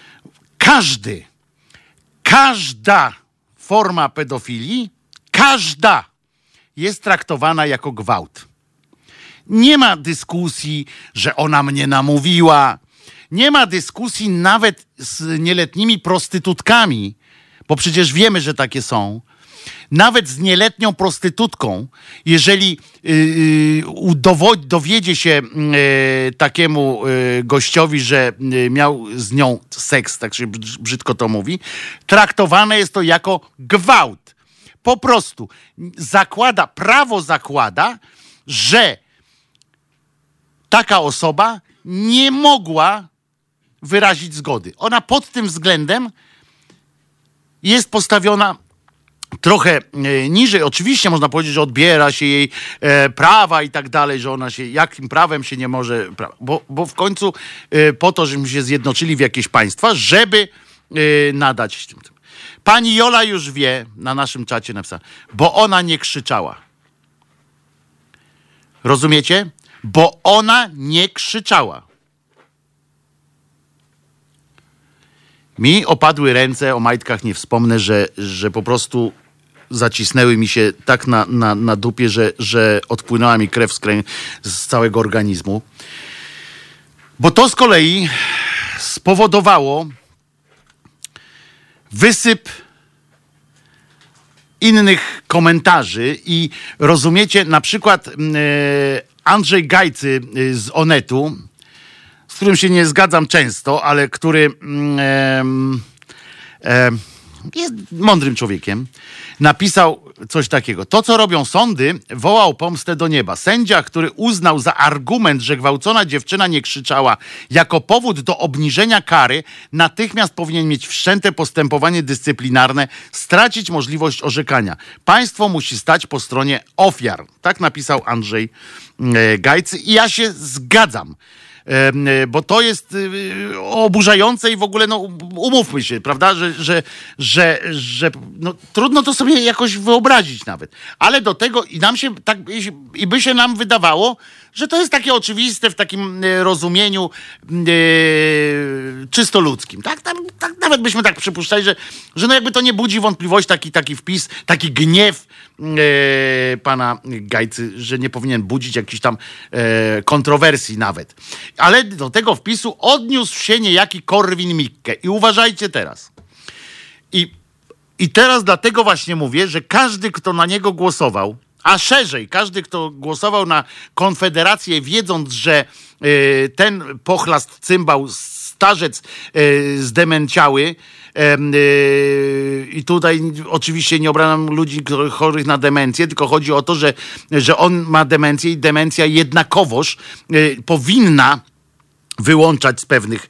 każdy, każda forma pedofilii, każda jest traktowana jako gwałt. Nie ma dyskusji, że ona mnie namówiła. Nie ma dyskusji nawet z nieletnimi prostytutkami, bo przecież wiemy, że takie są nawet z nieletnią prostytutką, jeżeli yy, dowiedzie się yy, takiemu yy, gościowi, że y, miał z nią seks, tak się brzydko to mówi, traktowane jest to jako gwałt. Po prostu zakłada, prawo zakłada, że taka osoba nie mogła wyrazić zgody. Ona pod tym względem jest postawiona trochę e, niżej. Oczywiście można powiedzieć, że odbiera się jej e, prawa i tak dalej, że ona się, jakim prawem się nie może, bo, bo w końcu e, po to, żebyśmy się zjednoczyli w jakieś państwa, żeby nadać tym. Pani Jola już wie, na naszym czacie napisała, bo ona nie krzyczała. Rozumiecie? Bo ona nie krzyczała. Mi opadły ręce, o majtkach nie wspomnę, że, że po prostu zacisnęły mi się tak na, na, na dupie, że, że odpłynęła mi krew z, krę... z całego organizmu. Bo to z kolei spowodowało wysyp innych komentarzy i rozumiecie, na przykład e, Andrzej Gajcy e, z Onetu, z którym się nie zgadzam często, ale który mm, jest mądrym człowiekiem, napisał coś takiego. To, co robią sądy, wołał pomstę do nieba. Sędzia, który uznał za argument, że gwałcona dziewczyna nie krzyczała, jako powód do obniżenia kary, natychmiast powinien mieć wszczęte postępowanie dyscyplinarne, stracić możliwość orzekania. Państwo musi stać po stronie ofiar. Tak napisał Andrzej e, Gajcy i ja się zgadzam. E, bo to jest y, oburzające i w ogóle, no umówmy się, prawda, że, że, że, że no, trudno to sobie jakoś wyobrazić nawet. Ale do tego i nam się tak, i by się nam wydawało, że to jest takie oczywiste w takim e, rozumieniu e, czysto ludzkim. Tak, tak, tak, nawet byśmy tak przypuszczali, że, że no jakby to nie budzi wątpliwości taki, taki wpis, taki gniew e, pana Gajcy, że nie powinien budzić jakichś tam e, kontrowersji nawet. Ale do tego wpisu odniósł się niejaki Korwin-Mikke. I uważajcie teraz. I, I teraz dlatego właśnie mówię, że każdy, kto na niego głosował, a szerzej, każdy, kto głosował na Konfederację, wiedząc, że y, ten pochlast cymbał, starzec y, zdemenciały, y, i tutaj oczywiście nie obrażam ludzi chorych na demencję, tylko chodzi o to, że, że on ma demencję i demencja jednakowoż powinna wyłączać z pewnych,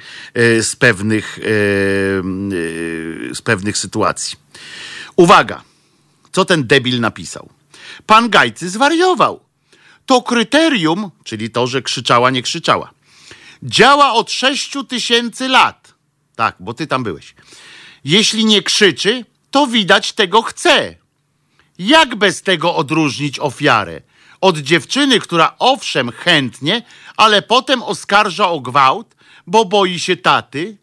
z pewnych, z pewnych sytuacji. Uwaga, co ten debil napisał. Pan Gajcy zwariował. To kryterium, czyli to, że krzyczała, nie krzyczała, działa od sześciu tysięcy lat. Tak, bo ty tam byłeś. Jeśli nie krzyczy, to widać tego chce. Jak bez tego odróżnić ofiarę? Od dziewczyny, która owszem chętnie, ale potem oskarża o gwałt, bo boi się taty?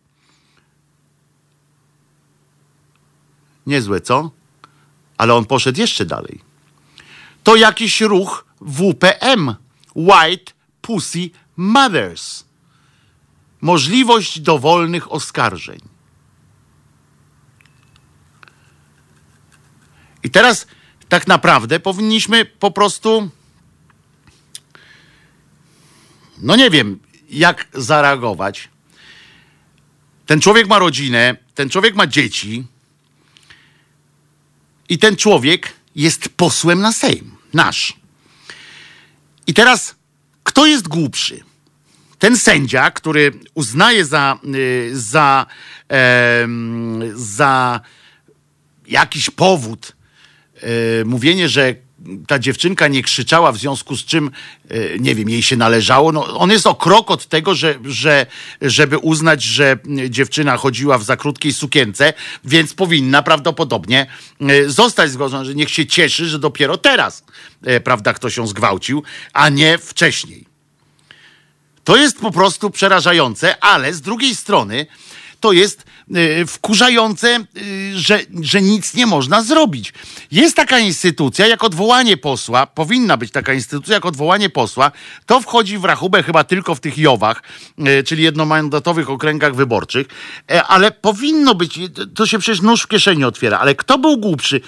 Niezłe, co? Ale on poszedł jeszcze dalej. To jakiś ruch WPM. White Pussy Mothers. Możliwość dowolnych oskarżeń. I teraz tak naprawdę powinniśmy po prostu. No nie wiem, jak zareagować. Ten człowiek ma rodzinę, ten człowiek ma dzieci. I ten człowiek jest posłem na Sejm, nasz. I teraz, kto jest głupszy? Ten sędzia, który uznaje za, y, za, e, za jakiś powód e, mówienie, że ta dziewczynka nie krzyczała, w związku z czym, e, nie wiem, jej się należało. No, on jest o krok od tego, że, że, żeby uznać, że dziewczyna chodziła w za krótkiej sukience, więc powinna prawdopodobnie e, zostać zgłoszona, że niech się cieszy, że dopiero teraz, e, prawda, ktoś ją zgwałcił, a nie wcześniej. To jest po prostu przerażające, ale z drugiej strony to jest wkurzające, y, że, że nic nie można zrobić. Jest taka instytucja jak odwołanie posła, powinna być taka instytucja jak odwołanie posła. To wchodzi w rachubę chyba tylko w tych Jowach, y, czyli jednomandatowych okręgach wyborczych, e, ale powinno być, to się przecież nóż w kieszeni otwiera, ale kto był głupszy?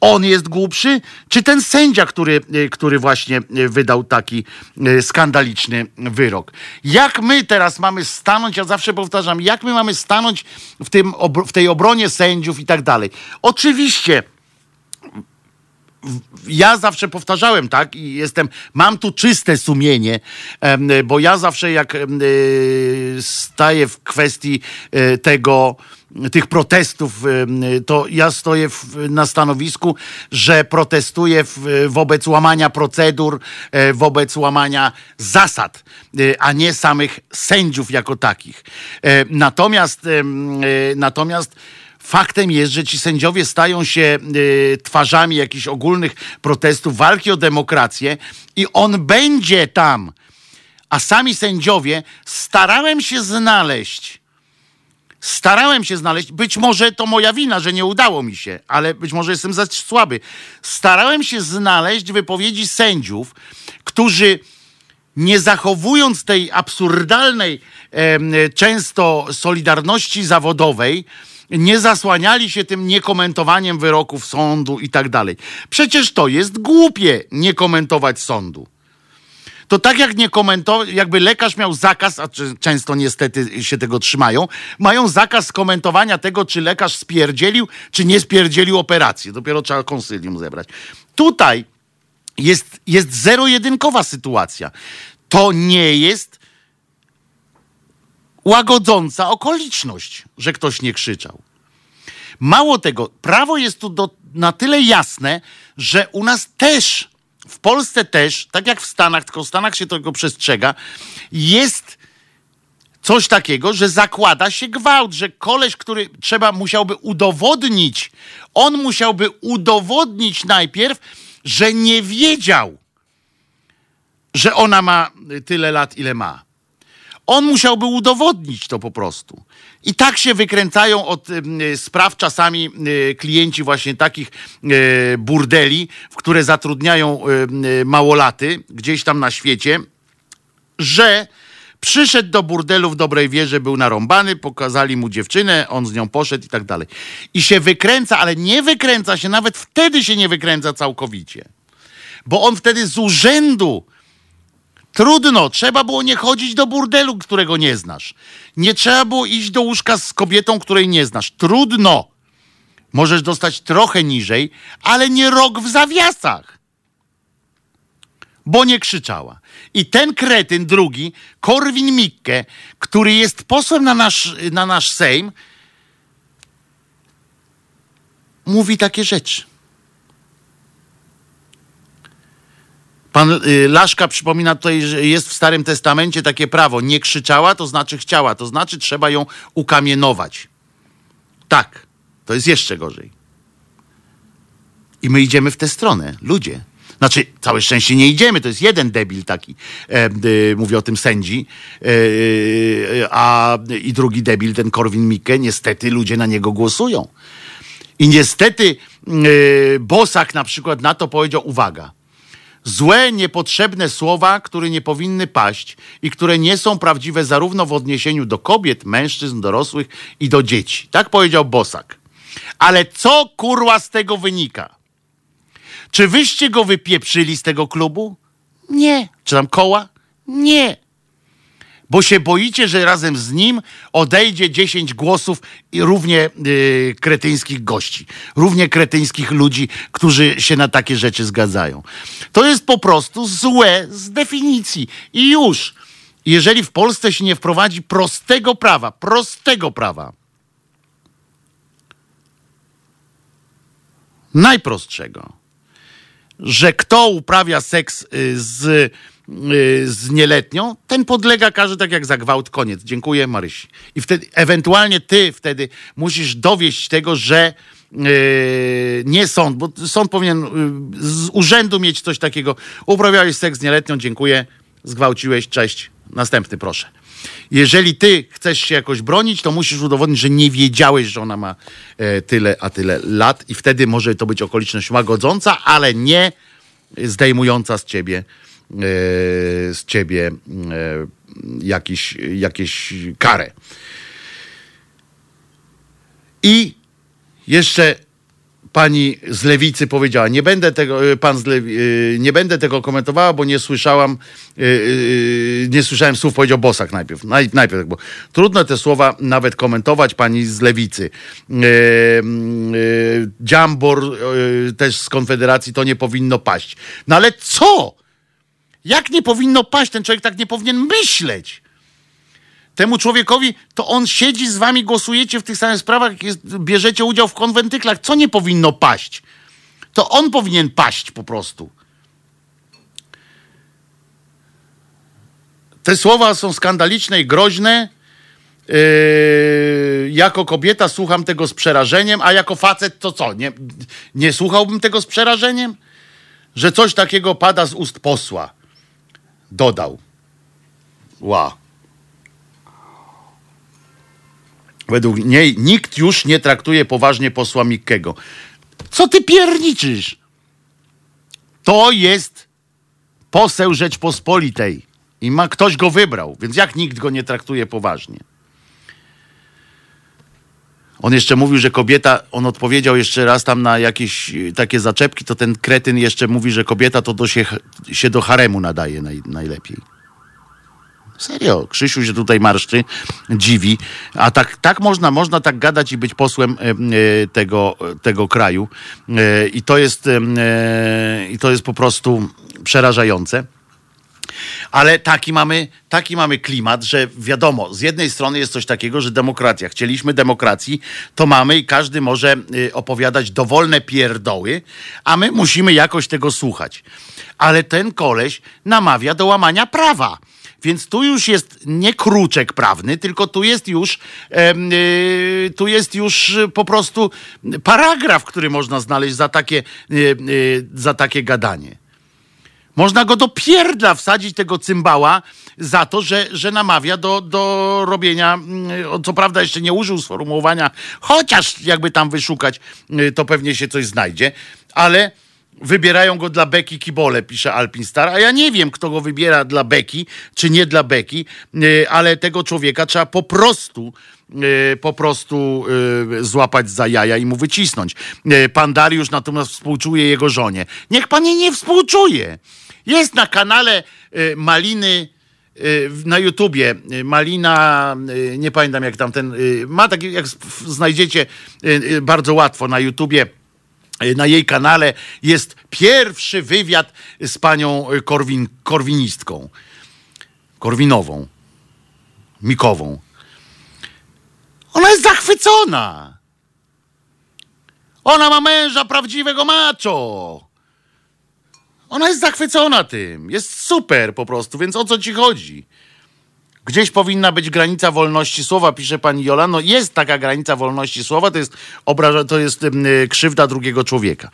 On jest głupszy, czy ten sędzia, który, e, który właśnie e, wydał taki e, skandaliczny wyrok. Jak my teraz mamy stanąć, ja zawsze powtarzam, jak my mamy stanąć w, tym, w tej obronie sędziów i tak dalej. Oczywiście ja zawsze powtarzałem, tak, i jestem, mam tu czyste sumienie, bo ja zawsze jak staję w kwestii tego, tych protestów, to ja stoję na stanowisku, że protestuję wobec łamania procedur, e, wobec łamania zasad, e, a nie samych sędziów jako takich. E, natomiast, natomiast Faktem jest, że ci sędziowie stają się twarzami jakichś ogólnych protestów, walki o demokrację i on będzie tam. A sami sędziowie starałem się znaleźć Starałem się znaleźć, być może to moja wina, że nie udało mi się, ale być może jestem za słaby. Starałem się znaleźć wypowiedzi sędziów, którzy nie zachowując tej absurdalnej e, często solidarności zawodowej, nie zasłaniali się tym niekomentowaniem wyroków sądu i tak dalej. Przecież to jest głupie nie komentować sądu to tak jak nie komentować, jakby lekarz miał zakaz, a często niestety się tego trzymają, mają zakaz komentowania tego, czy lekarz spierdzielił, czy nie spierdzielił operacji. Dopiero trzeba konsylium zebrać. Tutaj jest, jest zero-jedynkowa sytuacja. To nie jest łagodząca okoliczność, że ktoś nie krzyczał. Mało tego, prawo jest tu do, na tyle jasne, że u nas też w Polsce też, tak jak w Stanach, tylko w Stanach się tego przestrzega, jest coś takiego, że zakłada się gwałt, że koleś, który trzeba, musiałby udowodnić, on musiałby udowodnić najpierw, że nie wiedział, że ona ma tyle lat, ile ma. On musiałby udowodnić to po prostu. I tak się wykręcają od spraw czasami klienci właśnie takich burdeli, w które zatrudniają małolaty gdzieś tam na świecie, że przyszedł do burdelu w dobrej wierze, był narąbany, pokazali mu dziewczynę, on z nią poszedł i tak dalej. I się wykręca, ale nie wykręca się, nawet wtedy się nie wykręca całkowicie. Bo on wtedy z urzędu Trudno, trzeba było nie chodzić do burdelu, którego nie znasz. Nie trzeba było iść do łóżka z kobietą, której nie znasz. Trudno. Możesz dostać trochę niżej, ale nie rok w zawiasach. Bo nie krzyczała. I ten kretyn drugi, Korwin Mikke, który jest posłem na nasz, na nasz Sejm, mówi takie rzeczy. Pan y, Laszka przypomina tutaj, że jest w Starym Testamencie takie prawo. Nie krzyczała, to znaczy chciała, to znaczy trzeba ją ukamienować. Tak, to jest jeszcze gorzej. I my idziemy w tę stronę, ludzie. Znaczy, całe szczęście nie idziemy, to jest jeden debil taki, e, e, mówię o tym sędzi, e, a i drugi debil, ten Korwin Mikke, niestety ludzie na niego głosują. I niestety Bosak na przykład na to powiedział, uwaga, złe, niepotrzebne słowa, które nie powinny paść i które nie są prawdziwe zarówno w odniesieniu do kobiet, mężczyzn, dorosłych i do dzieci. Tak powiedział Bosak. Ale co kurwa z tego wynika? Czy wyście go wypieprzyli z tego klubu? Nie. Czy tam koła? Nie. Bo się boicie, że razem z nim odejdzie 10 głosów i równie yy, kretyńskich gości, równie kretyńskich ludzi, którzy się na takie rzeczy zgadzają. To jest po prostu złe z definicji. I już. Jeżeli w Polsce się nie wprowadzi prostego prawa, prostego prawa, najprostszego, że kto uprawia seks y, z, z nieletnią, ten podlega karze tak jak za gwałt. Koniec. Dziękuję, Marysi. I wtedy, ewentualnie ty wtedy musisz dowieść tego, że Yy, nie sąd, bo sąd powinien yy, z urzędu mieć coś takiego. Uprawiałeś seks z nieletnią, dziękuję, zgwałciłeś, cześć, następny proszę. Jeżeli ty chcesz się jakoś bronić, to musisz udowodnić, że nie wiedziałeś, że ona ma e, tyle, a tyle lat i wtedy może to być okoliczność łagodząca, ale nie zdejmująca z ciebie z ciebie e, jakiś, jakieś karę. I jeszcze pani z lewicy powiedziała, nie będę tego, y, pan lewi, y, nie będę tego komentowała, bo nie słyszałam, nie słyszałem słów, powiedział Bosak najpierw. Najpierw, bo trudno te słowa nawet komentować, pani z lewicy. Dziambor też z Konfederacji, to nie powinno paść. No ale co? Jak nie powinno paść? Ten człowiek tak nie powinien myśleć temu człowiekowi, to on siedzi z wami, głosujecie w tych samych sprawach, jest, bierzecie udział w konwentyklach. Co nie powinno paść? To on powinien paść po prostu. Te słowa są skandaliczne i groźne. Yy, jako kobieta słucham tego z przerażeniem, a jako facet to co? Nie, nie słuchałbym tego z przerażeniem? Że coś takiego pada z ust posła. Dodał. Wow. Według niej nikt już nie traktuje poważnie posła Mikkego. Co ty pierniczysz? To jest poseł Rzeczpospolitej i ma ktoś go wybrał, więc jak nikt go nie traktuje poważnie? On jeszcze mówił, że kobieta, on odpowiedział jeszcze raz tam na jakieś takie zaczepki, to ten kretyn jeszcze mówi, że kobieta to do się, się do haremu nadaje naj, najlepiej. Serio, Krzysiu się tutaj marszczy, dziwi, a tak, tak można, można tak gadać i być posłem e, e, tego, tego kraju e, i to jest, i to jest po prostu przerażające. Ale taki mamy, taki mamy klimat, że wiadomo, z jednej strony jest coś takiego, że demokracja, chcieliśmy demokracji, to mamy i każdy może opowiadać dowolne pierdoły, a my musimy jakoś tego słuchać. Ale ten koleś namawia do łamania prawa. Więc tu już jest nie kruczek prawny, tylko tu jest już, yy, tu jest już po prostu paragraf, który można znaleźć za takie, yy, yy, za takie gadanie. Można go do pierdla wsadzić, tego cymbała, za to, że, że namawia do, do robienia, mm, co prawda jeszcze nie użył sformułowania, chociaż jakby tam wyszukać, to pewnie się coś znajdzie, ale wybierają go dla Beki Kibole, pisze Alpin Star, a ja nie wiem, kto go wybiera dla Beki, czy nie dla Beki, y, ale tego człowieka trzeba po prostu y, po prostu y, złapać za jaja i mu wycisnąć. Pan Dariusz natomiast współczuje jego żonie. Niech pan jej nie współczuje. Jest na kanale Maliny na YouTubie Malina, nie pamiętam jak tam ten, ma taki, jak znajdziecie bardzo łatwo na YouTubie na jej kanale jest pierwszy wywiad z panią Korwin, korwinistką. Korwinową. Mikową. Ona jest zachwycona. Ona ma męża prawdziwego macho. Ona jest zachwycona tym. Jest super po prostu, więc o co ci chodzi? Gdzieś powinna być granica wolności słowa, pisze pani Jola. No jest taka granica wolności słowa, to jest, obraża, to jest krzywda drugiego człowieka.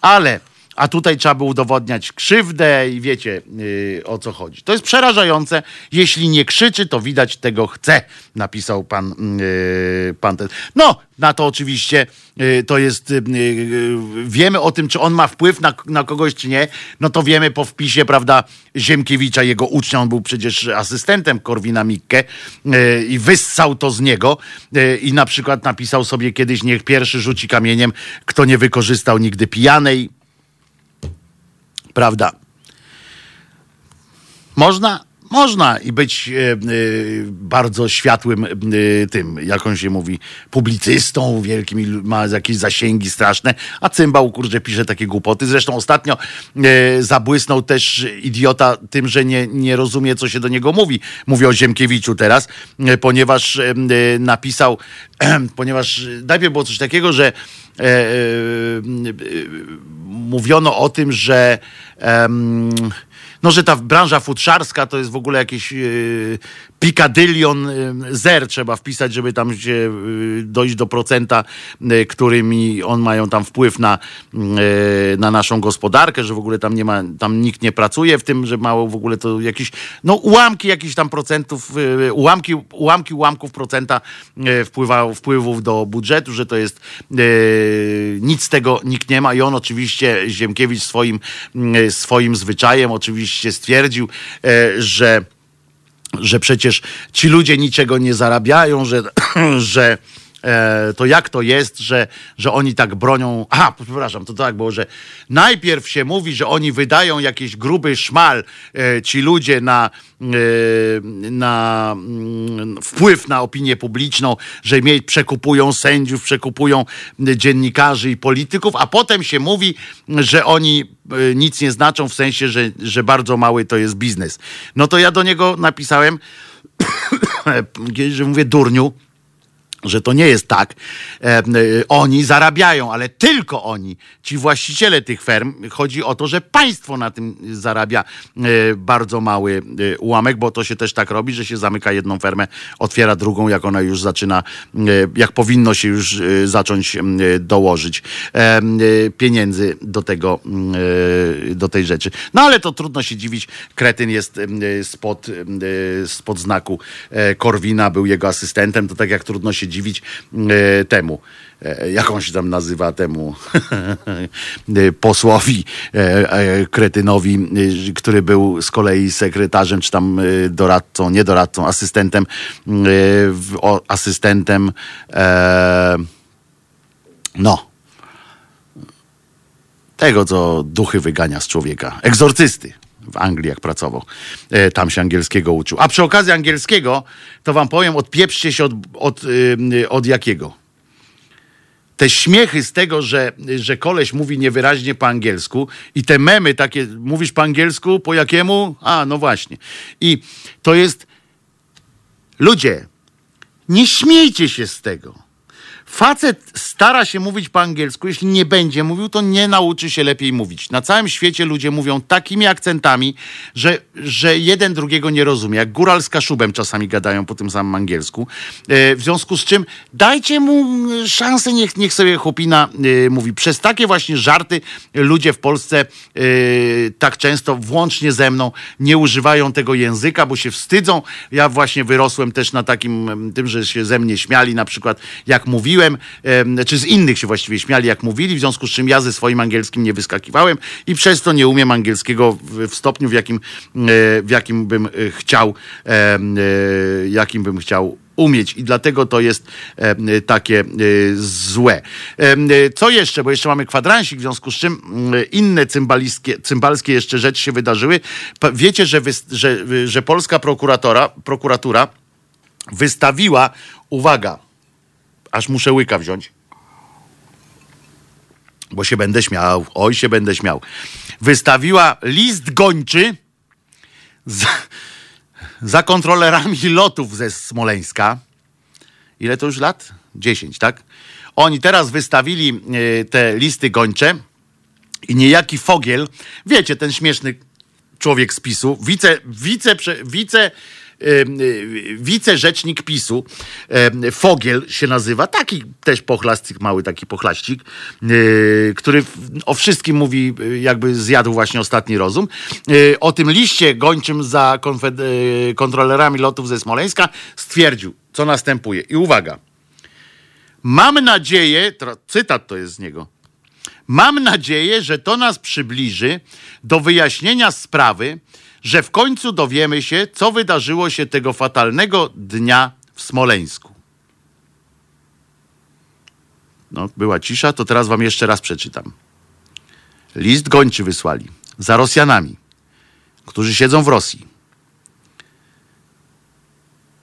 Ale a tutaj trzeba by udowodniać krzywdę i wiecie yy, o co chodzi. To jest przerażające. Jeśli nie krzyczy, to widać tego chce, napisał pan, yy, pan ten. No, na to oczywiście yy, to jest, yy, wiemy o tym, czy on ma wpływ na, na kogoś, czy nie, no to wiemy po wpisie, prawda, Ziemkiewicza, jego ucznia, on był przecież asystentem Korwina Mikke i wyssał to z niego i na przykład napisał sobie kiedyś, niech pierwszy rzuci kamieniem, kto nie wykorzystał nigdy pijanej, Prawda? Można, można i być e, e, bardzo światłym e, tym, jak on się mówi, publicystą wielkim, ma jakieś zasięgi straszne, a cymbał, kurczę, pisze takie głupoty. Zresztą ostatnio zabłysnął też idiota tym, że nie, nie rozumie, co się do niego mówi. Mówię o Ziemkiewiczu teraz, ponieważ napisał, (clears throat) ponieważ najpierw było coś takiego, że mówiono o tym, że no, że ta branża futrzarska to jest w ogóle jakiś yy, pikadylion yy, zer trzeba wpisać, żeby tam się yy, dojść do procenta, yy, którymi on mają tam wpływ na, na naszą gospodarkę, że w ogóle tam nie ma, tam nikt nie pracuje w tym, że mało w ogóle to jakieś, no ułamki jakichś tam procentów, ułamki, ułamki ułamków procenta wpływa, wpływów do budżetu, że to jest nic z tego nikt nie ma i on oczywiście Ziemkiewicz swoim, swoim zwyczajem oczywiście stwierdził, że, że przecież ci ludzie niczego nie zarabiają, że, (clears throat) że to jak to jest, że, że oni tak bronią. Aha, przepraszam, to tak było, że najpierw się mówi, że oni wydają jakiś gruby szmal, e, ci ludzie na, na mm, wpływ na opinię publiczną, że przekupują sędziów, przekupują dziennikarzy i polityków, a potem się mówi, że oni nic nie znaczą w sensie, że, że bardzo mały to jest biznes. No to ja do niego napisałem, (coughs) że mówię durniu, że to nie jest tak. E, oni zarabiają, ale tylko oni, ci właściciele tych ferm. Chodzi o to, że państwo na tym zarabia e, bardzo mały e, ułamek, bo to się też tak robi, że się zamyka jedną fermę, otwiera drugą, jak ona już zaczyna, e, jak powinno się już zacząć dołożyć pieniędzy do tego, do tej rzeczy. No ale to trudno się dziwić. Kretyn jest spod, spod znaku Korwina, był jego asystentem, to tak jak trudno się dziwić e, temu. E, jak on się tam nazywa temu (laughs) e, posłowi kretynowi, który był z kolei sekretarzem, czy tam doradcą, nie doradcą, asystentem, asystentem no tego, co duchy wygania z człowieka. Egzorcysty w Anglii, jak pracował. E, tam się angielskiego uczył. A przy okazji angielskiego, to wam powiem, odpieprzcie się od, od, e, od jakiego? Te śmiechy z tego, że, że koleś mówi niewyraźnie po angielsku i te memy takie, mówisz po angielsku, po jakiemu? A, no właśnie. I to jest, ludzie, nie śmiejcie się z tego. Facet stara się mówić po angielsku. Jeśli nie będzie mówił, to nie nauczy się lepiej mówić. Na całym świecie ludzie mówią takimi akcentami, że, że jeden drugiego nie rozumie. Jak góral z kaszubem czasami gadają po tym samym angielsku. E, w związku z czym dajcie mu szansę, niech, niech sobie chłopina e, mówi. Przez takie właśnie żarty ludzie w Polsce e, tak często, włącznie ze mną, nie używają tego języka, bo się wstydzą. Ja właśnie wyrosłem też na takim tym, że się ze mnie śmiali, na przykład jak mówiłem, mówiłem, czy z innych się właściwie śmiali, jak mówili, w związku z czym ja ze swoim angielskim nie wyskakiwałem i przez to nie umiem angielskiego w stopniu, w jakim, e, w jakim bym e, chciał, e, jakim bym chciał umieć i dlatego to jest e, takie e, złe. E, co jeszcze? Bo jeszcze mamy kwadransik, w związku z czym inne cymbalskie, cymbalskie jeszcze rzeczy się wydarzyły. Wiecie, że, wy, że, że polska prokuratora, prokuratura wystawiła, uwaga, aż muszę łyka wziąć. Bo się będę śmiał, oj się będę śmiał. Wystawiła list gończy za, kontrolerami lotów ze Smoleńska. Ile to już lat? 10, tak? Oni teraz wystawili e, te listy gończe i niejaki Fogiel, wiecie, ten śmieszny człowiek z PiSu, wice, wice, wice wicerzecznik PiSu, Fogiel się nazywa, taki też pochlastик, mały taki pochlaścik, który o wszystkim mówi, jakby zjadł właśnie ostatni rozum. O tym liście gończym za kontrolerami lotów ze Smoleńska stwierdził, co następuje. I uwaga. Mam nadzieję, cytat to jest z niego. Mam nadzieję, że to nas przybliży do wyjaśnienia sprawy, że w końcu dowiemy się, co wydarzyło się tego fatalnego dnia w Smoleńsku. No, była cisza, to teraz wam jeszcze raz przeczytam. List gończy wysłali za Rosjanami, którzy siedzą w Rosji.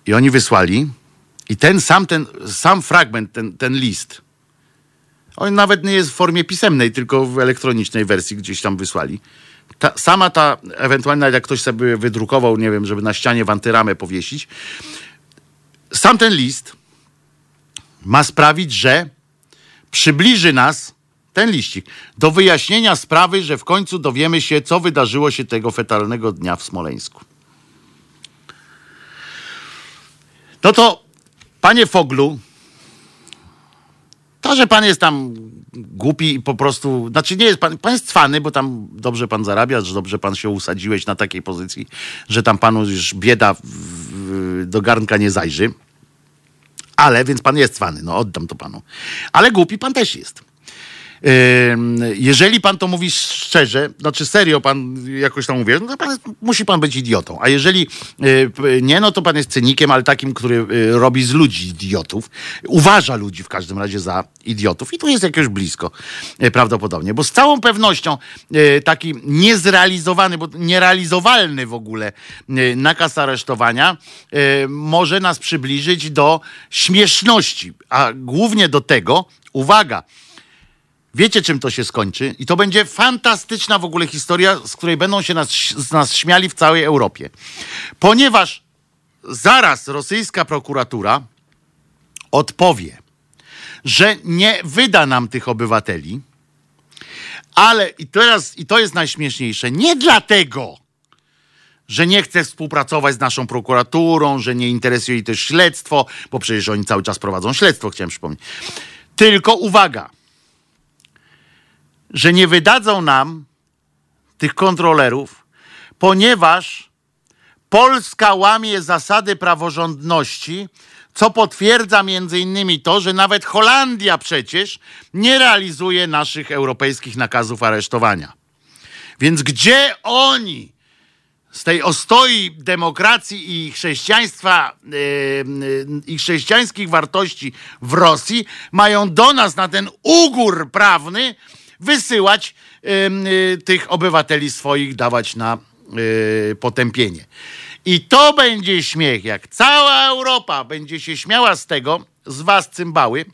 I oni wysłali, i ten sam, ten sam fragment, ten, ten list, on nawet nie jest w formie pisemnej, tylko w elektronicznej wersji gdzieś tam wysłali. Ta, sama ta, ewentualnie jak ktoś sobie wydrukował, nie wiem, żeby na ścianie w antyramę powiesić, sam ten list ma sprawić, że przybliży nas ten liścik do wyjaśnienia sprawy, że w końcu dowiemy się, co wydarzyło się tego fetalnego dnia w Smoleńsku. No to, panie Foglu, to, że pan jest tam głupi i po prostu, znaczy nie jest pan, pan jest cwany, bo tam dobrze pan zarabia, że dobrze pan się usadziłeś na takiej pozycji, że tam panu już bieda do garnka nie zajrzy. Ale, więc pan jest cwany, no oddam to panu. Ale głupi pan też jest. Jeżeli pan to mówi szczerze, znaczy serio pan jakoś tam mówi, no to pan, musi pan być idiotą. A jeżeli e, nie, no to pan jest cynikiem, ale takim, który e, robi z ludzi idiotów. Uważa ludzi w każdym razie za idiotów. I tu jest jakieś blisko e, prawdopodobnie. Bo z całą pewnością taki niezrealizowany, bo nierealizowalny w ogóle nakaz aresztowania może nas przybliżyć do śmieszności. A głównie do tego, uwaga, Wiecie, czym to się skończy? I to będzie fantastyczna w ogóle historia, z której będą się nas, z nas śmiali w całej Europie. Ponieważ zaraz rosyjska prokuratura odpowie, że nie wyda nam tych obywateli, ale i teraz, i to jest najśmieszniejsze, nie dlatego, że nie chce współpracować z naszą prokuraturą, że nie interesuje jej też śledztwo, bo przecież oni cały czas prowadzą śledztwo, chciałem przypomnieć. Tylko uwaga – że nie wydadzą nam tych kontrolerów, ponieważ Polska łamie zasady praworządności, co potwierdza między innymi to, że nawet Holandia przecież nie realizuje naszych europejskich nakazów aresztowania. Więc gdzie oni z tej ostoi demokracji i chrześcijaństwa yy, i chrześcijańskich wartości w Rosji mają do nas na ten ugór prawny wysyłać y, tych obywateli swoich, dawać na y, potępienie. I to będzie śmiech, jak cała Europa będzie się śmiała z tego, z was cymbały,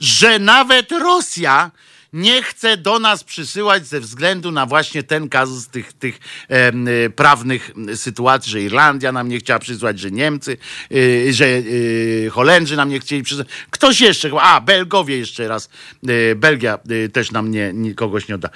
że nawet Rosja nie chce do nas przysyłać ze względu na właśnie ten kazus tych, tych e, prawnych sytuacji, że Irlandia nam nie chciała przysłać, że Niemcy, e, że e, Holendrzy nam nie chcieli przysłać. Ktoś jeszcze, a Belgowie jeszcze raz, Belgia też nam nie, nie, kogoś nie odda.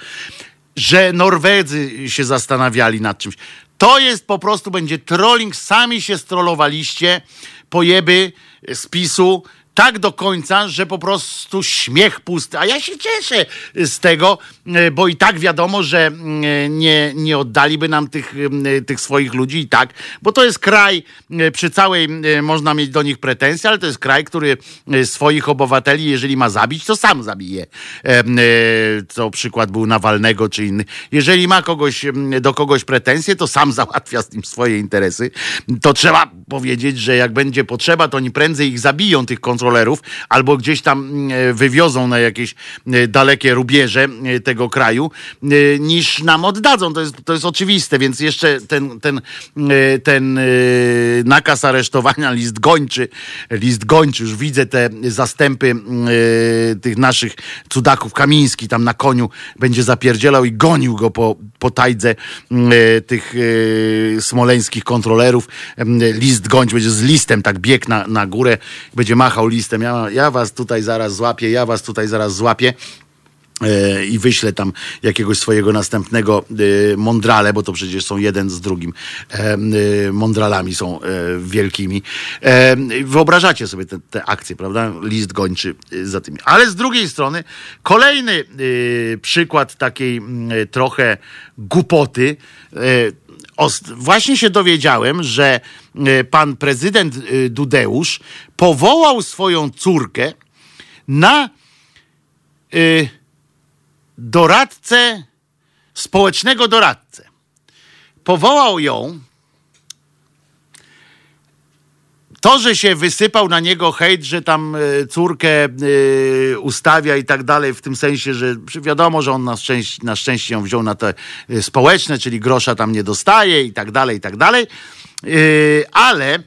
Że Norwedzy się zastanawiali nad czymś. To jest po prostu, będzie trolling, sami się strollowaliście, pojeby z PiSu, tak do końca, że po prostu śmiech pusty. A ja się cieszę z tego, e, bo i tak wiadomo, że e, nie, nie oddaliby nam tych, e, tych swoich ludzi i tak, bo to jest kraj, przy całej można mieć do nich pretensje, ale to jest kraj, który swoich obywateli, jeżeli ma zabić, to sam zabije. Co przykład był Nawalnego czy inny. Jeżeli ma kogoś, do kogoś pretensje, to sam (laughs) załatwia z nim swoje interesy. To trzeba powiedzieć, że jak będzie potrzeba, to oni prędzej ich zabiją, tych kontrolerów, kontrolerów, albo gdzieś tam mm, e, wywiozą na jakieś e, dalekie rubieże e, tego kraju, niż nam oddadzą. To jest, to jest oczywiste, więc jeszcze ten, ten, ten nakaz aresztowania, (laughs) list gończy, list gończy, już widzę te zastępy tych naszych cudaków, Kamiński tam na koniu będzie zapierdzielał i gonił go po, po tajdze tych smoleńskich kontrolerów. List gończy będzie z listem tak bieg na, na górę, będzie machał listem ja, ja was tutaj zaraz złapię, ja was tutaj zaraz złapię. e, i wyśle tam jakiegoś swojego następnego e, mądrale, bo to przecież są jeden z drugim e, mądralami są wielkimi. Wyobrażacie sobie te, te akcje, prawda? List gończy za tymi. Ale z drugiej strony kolejny przykład takiej trochę głupoty. Właśnie się dowiedziałem, że pan prezydent Dudeusz powołał swoją córkę na doradcę, społecznego doradcę. Powołał ją. To, że się wysypał na niego hejt, że tam e, córkę e, ustawia i tak dalej, w tym sensie, że wiadomo, że on na szczęście, na szczęście ją wziął na te e, społeczne, czyli grosza tam nie dostaje i tak dalej, i tak dalej. Ale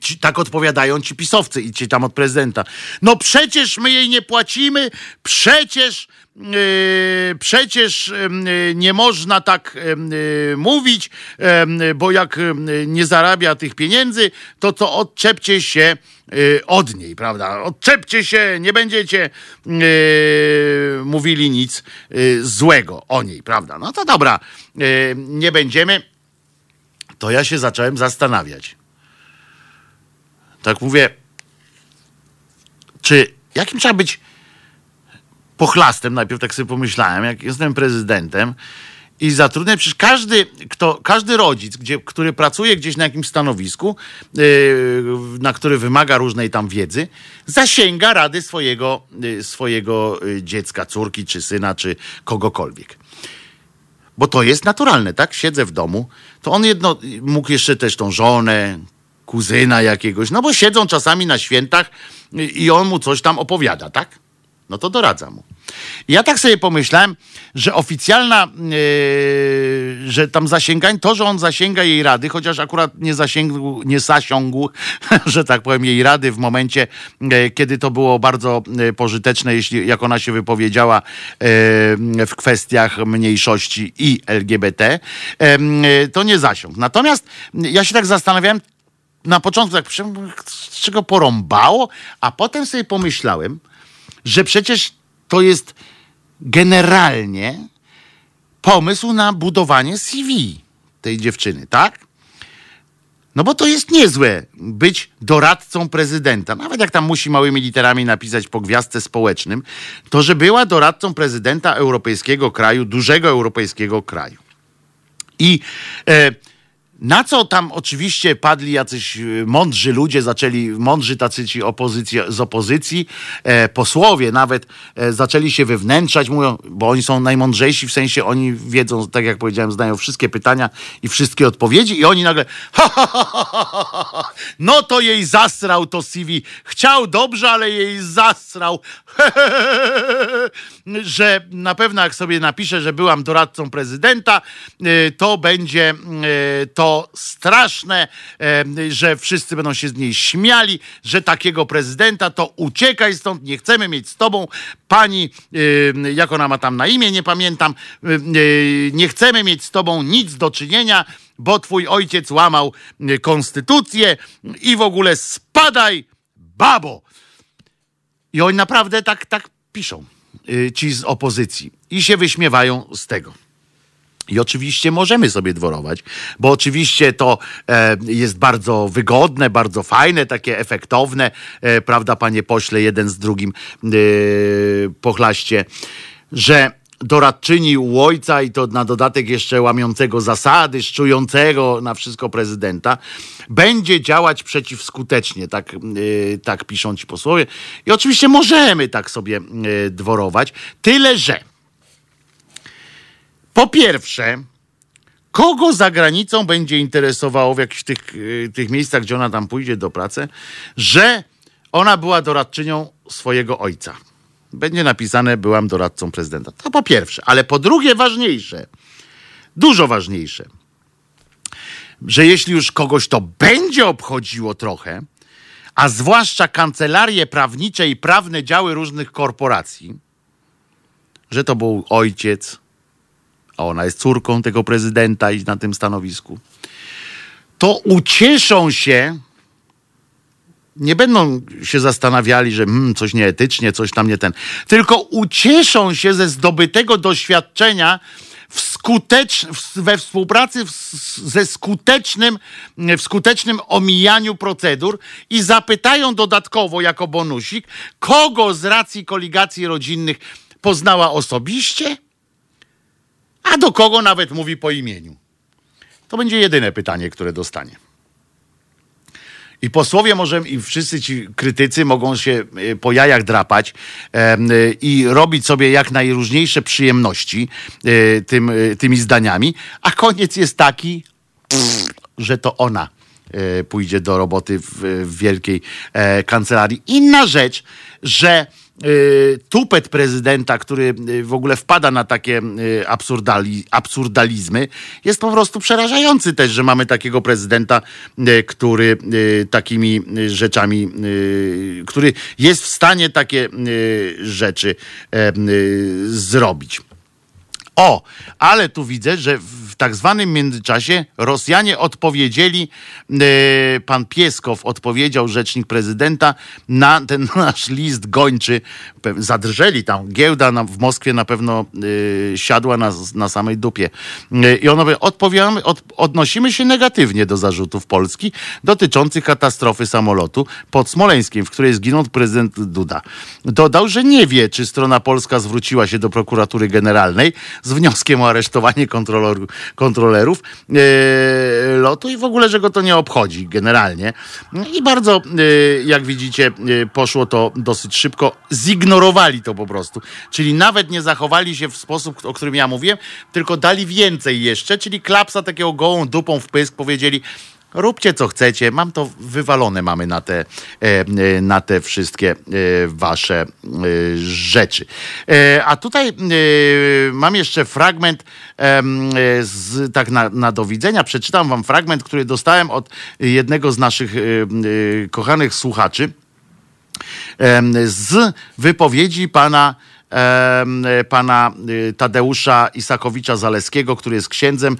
Ci, tak odpowiadają ci pisowcy i ci tam od prezydenta. No przecież my jej nie płacimy, przecież przecież yy, nie można tak yy, mówić, bo jak nie zarabia tych pieniędzy, to co odczepcie się y, od niej, prawda? Odczepcie się, nie będziecie y, mówili nic y, złego o niej, prawda? No to dobra, nie będziemy. To ja się zacząłem zastanawiać tak mówię, czy jakim trzeba być pochlastem, najpierw tak sobie pomyślałem, jak jestem prezydentem i zatrudniam, przecież każdy, kto, każdy rodzic, gdzie, który pracuje gdzieś na jakimś stanowisku, yy, na który wymaga różnej tam wiedzy, zasięga rady swojego, yy, swojego yy, dziecka, córki, czy syna, czy kogokolwiek. Bo to jest naturalne, tak? Siedzę w domu, to on jedno mógł jeszcze też tą żonę, kuzyna jakiegoś, no bo siedzą czasami na świętach i on mu coś tam opowiada, tak? No to doradza mu. ja tak sobie pomyślałem, że oficjalna, yy, że tam zasięgań, to, że on zasięga jej rady, chociaż akurat nie zasięgł, nie zasiągł, (laughs) że tak powiem, jej rady w momencie, yy, kiedy to było bardzo yy, pożyteczne, jeśli jak ona się wypowiedziała yy, w kwestiach mniejszości i LGBT, yy, to nie zasiągł. Natomiast ja się tak zastanawiałem, na początku tak z czego porąbało, a potem sobie pomyślałem, że przecież to jest generalnie pomysł na budowanie CV tej dziewczyny, tak? No bo to jest niezłe być doradcą prezydenta. Nawet jak tam musi małymi literami napisać po gwiazdce społecznym, to że była doradcą prezydenta europejskiego kraju, dużego europejskiego kraju. I e, na co tam oczywiście padli jacyś y, mądrzy ludzie, zaczęli, mądrzy tacy ci opozycji, z opozycji, e, posłowie nawet e, zaczęli się wywnętrzać, mówią, bo oni są najmądrzejsi, w sensie oni wiedzą, tak jak powiedziałem, znają wszystkie pytania i wszystkie odpowiedzi i oni nagle (laughs) ha, ha, ha, no to jej zasrał to CV. Chciał dobrze, ale jej zasrał. (laughs) że na pewno jak sobie napiszę, że byłam doradcą prezydenta, y, to będzie y, to straszne, że wszyscy będą się z niej śmiali, że takiego prezydenta to uciekaj stąd, nie chcemy mieć z tobą pani, jak ona ma tam na imię, nie pamiętam, nie chcemy mieć z tobą nic do czynienia, bo twój ojciec łamał konstytucję i w ogóle spadaj, babo. I oni naprawdę tak, tak piszą, y, ci z opozycji. I się wyśmiewają z tego. I oczywiście możemy sobie dworować, bo oczywiście to e, jest bardzo wygodne, bardzo fajne, takie efektowne, e, prawda, panie pośle, jeden z drugim e, pochlaście, że doradczyni u ojca i to na dodatek jeszcze łamiącego zasady, szczującego na wszystko prezydenta, będzie działać przeciwskutecznie, tak, e, tak piszą ci posłowie. I oczywiście możemy tak sobie e, dworować, tyle że po pierwsze, kogo za granicą będzie interesowało w jakichś tych, y, tych miejscach, gdzie ona tam pójdzie do pracy, że ona była doradczynią swojego ojca. Będzie napisane, byłam doradcą prezydenta. To po pierwsze. Ale po drugie, ważniejsze, dużo ważniejsze, że jeśli już kogoś to będzie obchodziło trochę, a zwłaszcza kancelarie prawnicze i prawne działy różnych korporacji, że to był ojciec, a ona jest córką tego prezydenta i na tym stanowisku, to ucieszą się nie będą się zastanawiali, że hmm, coś nieetycznie, coś tam nie ten, tylko ucieszą się ze zdobytego doświadczenia w skutecz, we współpracy w, ze skutecznym, w skutecznym omijaniu procedur i zapytają dodatkowo jako bonusik, kogo z racji koligacji rodzinnych poznała osobiście, a do kogo nawet mówi po imieniu. To będzie jedyne pytanie, które dostanie. I posłowie może, i wszyscy ci krytycy mogą się e, po jajach drapać e, i robić sobie jak najróżniejsze przyjemności e, tym, e, tymi zdaniami, a koniec jest taki, że to ona e, pójdzie do roboty w, w wielkiej kancelarii. Inna rzecz, że tupet prezydenta, który y, w ogóle wpada na takie y, absurdali, absurdalizmy, jest po prostu przerażający też, że mamy takiego prezydenta, który takimi rzeczami, który jest w stanie takie rzeczy zrobić. O, ale tu widzę, że w tak zwanym międzyczasie Rosjanie odpowiedzieli, e, pan Pieskow odpowiedział, rzecznik prezydenta, na ten nasz list gończy. Zadrżeli tam, giełda na, w Moskwie na pewno e, siadła na, na samej dupie. E, I on mówi, odpowiadamy, od, odnosimy się negatywnie do zarzutów Polski dotyczących katastrofy samolotu pod Smoleńskiem, w której zginął prezydent Duda. Dodał, że nie wie, czy strona polska zwróciła się do prokuratury generalnej z wnioskiem o aresztowanie kontrolerów e, lotu i w ogóle, że go to nie obchodzi generalnie. I bardzo, e, jak widzicie, poszło to dosyć szybko. Zignorowali to po prostu. Czyli nawet nie zachowali się w sposób, o którym ja mówiłem, tylko dali więcej jeszcze, czyli klapsa takiego gołą dupą w pysk, powiedzieli róbcie co chcecie, mam to wywalone mamy na te, e, na te wszystkie e, wasze e, rzeczy. A tutaj mam jeszcze fragment z, tak na, na do widzenia. Przeczytam wam fragment, który dostałem od jednego z naszych kochanych słuchaczy z wypowiedzi pana pana y, Tadeusza Isakowicza-Zaleskiego, który jest księdzem,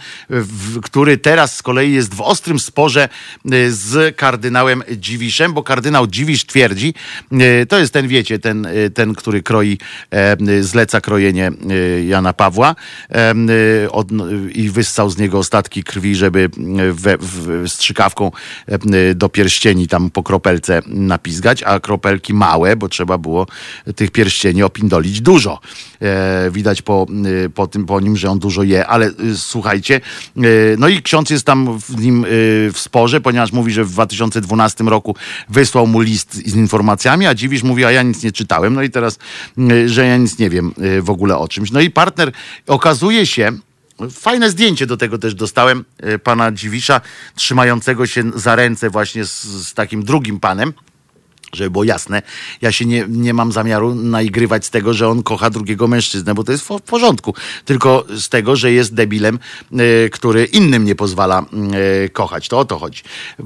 który teraz z kolei jest w ostrym sporze y, z kardynałem Dziwiszem, bo kardynał Dziwisz twierdzi, y, to jest ten, wiecie, ten, ten który kroi, zleca krojenie Jana Pawła i wyssał z niego ostatki krwi, żeby we, w, strzykawką do pierścieni tam po kropelce napizgać, a kropelki małe, bo trzeba było tych pierścieni opindolić dużo. E, widać po, e, po, tym, po nim, że on dużo je, ale e, słuchajcie, no i ksiądz jest tam w nim w sporze, ponieważ mówi, że w 2012 roku wysłał mu list z informacjami, a Dziwisz mówi, a ja nic nie czytałem, no i teraz, że ja nic nie wiem w ogóle o czymś. No i partner okazuje się, Fajne zdjęcie do tego też dostałem pana Dziwisza, trzymającego się za ręce właśnie z, z takim drugim panem żeby było jasne, ja się nie, nie mam zamiaru naigrywać z tego, że on kocha drugiego mężczyznę, bo to jest w porządku, tylko z tego, że jest debilem, y, który innym nie pozwala y, kochać. To o to chodzi.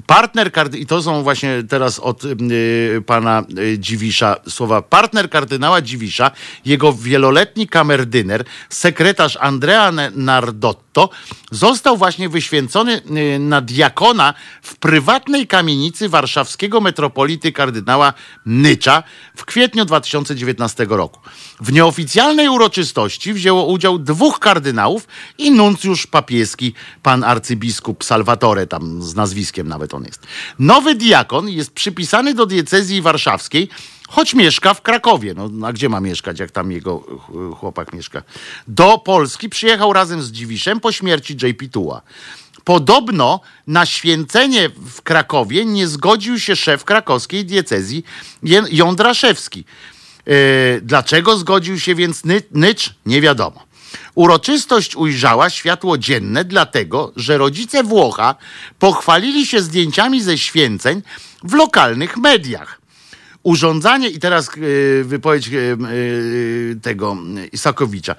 Partner, i to są właśnie teraz od y, pana Dziwisza słowa, partner kardynała Dziwisza, jego wieloletni kamerdyner, sekretarz Andrea Nardotto, został właśnie wyświęcony na diakona w prywatnej kamienicy warszawskiego metropolity kardynała Nycza w kwietniu 2019 roku. W nieoficjalnej uroczystości wzięło udział dwóch kardynałów i nuncjusz papieski, pan arcybiskup Salvatore, tam z nazwiskiem nawet on jest. Nowy diakon jest przypisany do diecezji warszawskiej, choć mieszka w Krakowie. No, a gdzie ma mieszkać, jak tam jego chłopak mieszka? Do Polski przyjechał razem z Dziwiszem po śmierci JP Tuła. Podobno na święcenie w Krakowie nie zgodził się szef krakowskiej diecezji Jądraszewski. Yy, dlaczego zgodził się więc Ny Nycz? Nie wiadomo. Uroczystość ujrzała światło dzienne, dlatego że rodzice Włocha pochwalili się zdjęciami ze święceń w lokalnych mediach. Urządzanie, i teraz yy, wypowiedź yy, tego Isakowicza.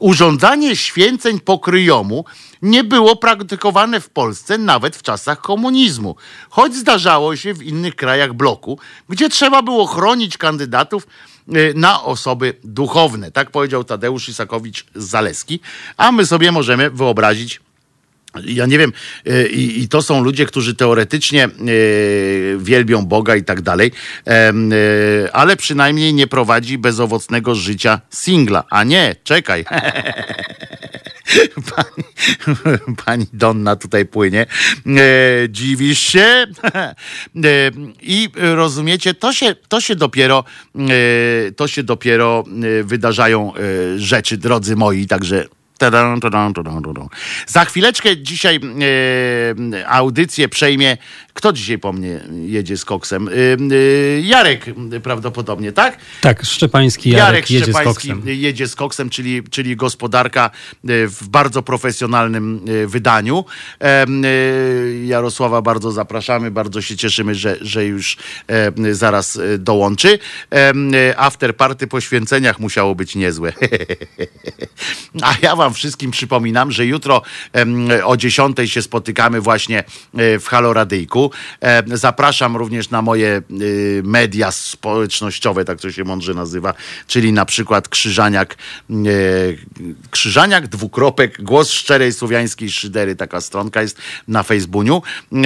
Urządzanie święceń pokryjomu nie było praktykowane w Polsce nawet w czasach komunizmu, choć zdarzało się w innych krajach bloku, gdzie trzeba było chronić kandydatów y, na osoby duchowne. Tak powiedział Tadeusz Isakowicz-Zaleski, a my sobie możemy wyobrazić, ja nie wiem, y, i, i to są ludzie, którzy teoretycznie y, wielbią Boga i tak dalej, ale przynajmniej nie prowadzi bezowocnego życia singla. A nie, czekaj. (laughs) (laughs) Pani, pani Donna tutaj płynie. E, dziwisz się? (laughs) E, I rozumiecie, to się, to się dopiero e, to się dopiero e, wydarzają e, rzeczy, drodzy moi, także. Za chwileczkę dzisiaj e, audycję przejmie. Kto dzisiaj po mnie jedzie z koksem? E, e, Jarek prawdopodobnie, tak? Tak, Szczepański Jarek, jedzie z koksem. jedzie z koksem, czyli, czyli gospodarka e, w bardzo profesjonalnym wydaniu. Jarosława bardzo zapraszamy, bardzo się cieszymy, że, że już zaraz dołączy. After party po święceniach musiało być niezłe. (laughs) A ja wam wszystkim przypominam, że jutro o 10 się spotykamy właśnie w Haloradyjku. E, Zapraszam również na moje y, media społecznościowe, tak to się mądrze nazywa, czyli na przykład Krzyżaniak, e, Krzyżaniak, dwukropek, głos szczerej słowiańskiej szydery, taka stronka jest na Facebooku e,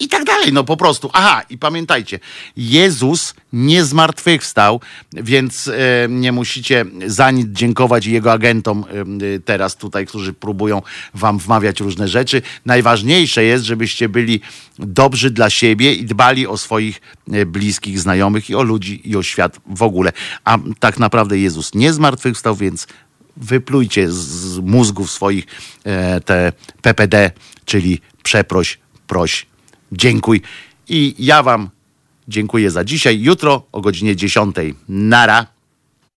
i tak dalej, no po prostu. Aha, i pamiętajcie, Jezus nie zmartwychwstał, więc e, nie musicie za nic dziękować jego agentom teraz tutaj, którzy próbują wam wmawiać różne rzeczy. Najważniejsze jest, żebyście byli dobrzy dla siebie i dbali o swoich e, bliskich, znajomych i o ludzi i o świat w ogóle. A tak naprawdę Jezus nie zmartwychwstał, więc wyplujcie z- mózgów swoich e, te PPD, czyli przeproś, proś, dziękuj. I ja wam dziękuję za dzisiaj. Jutro o godzinie 10. Nara.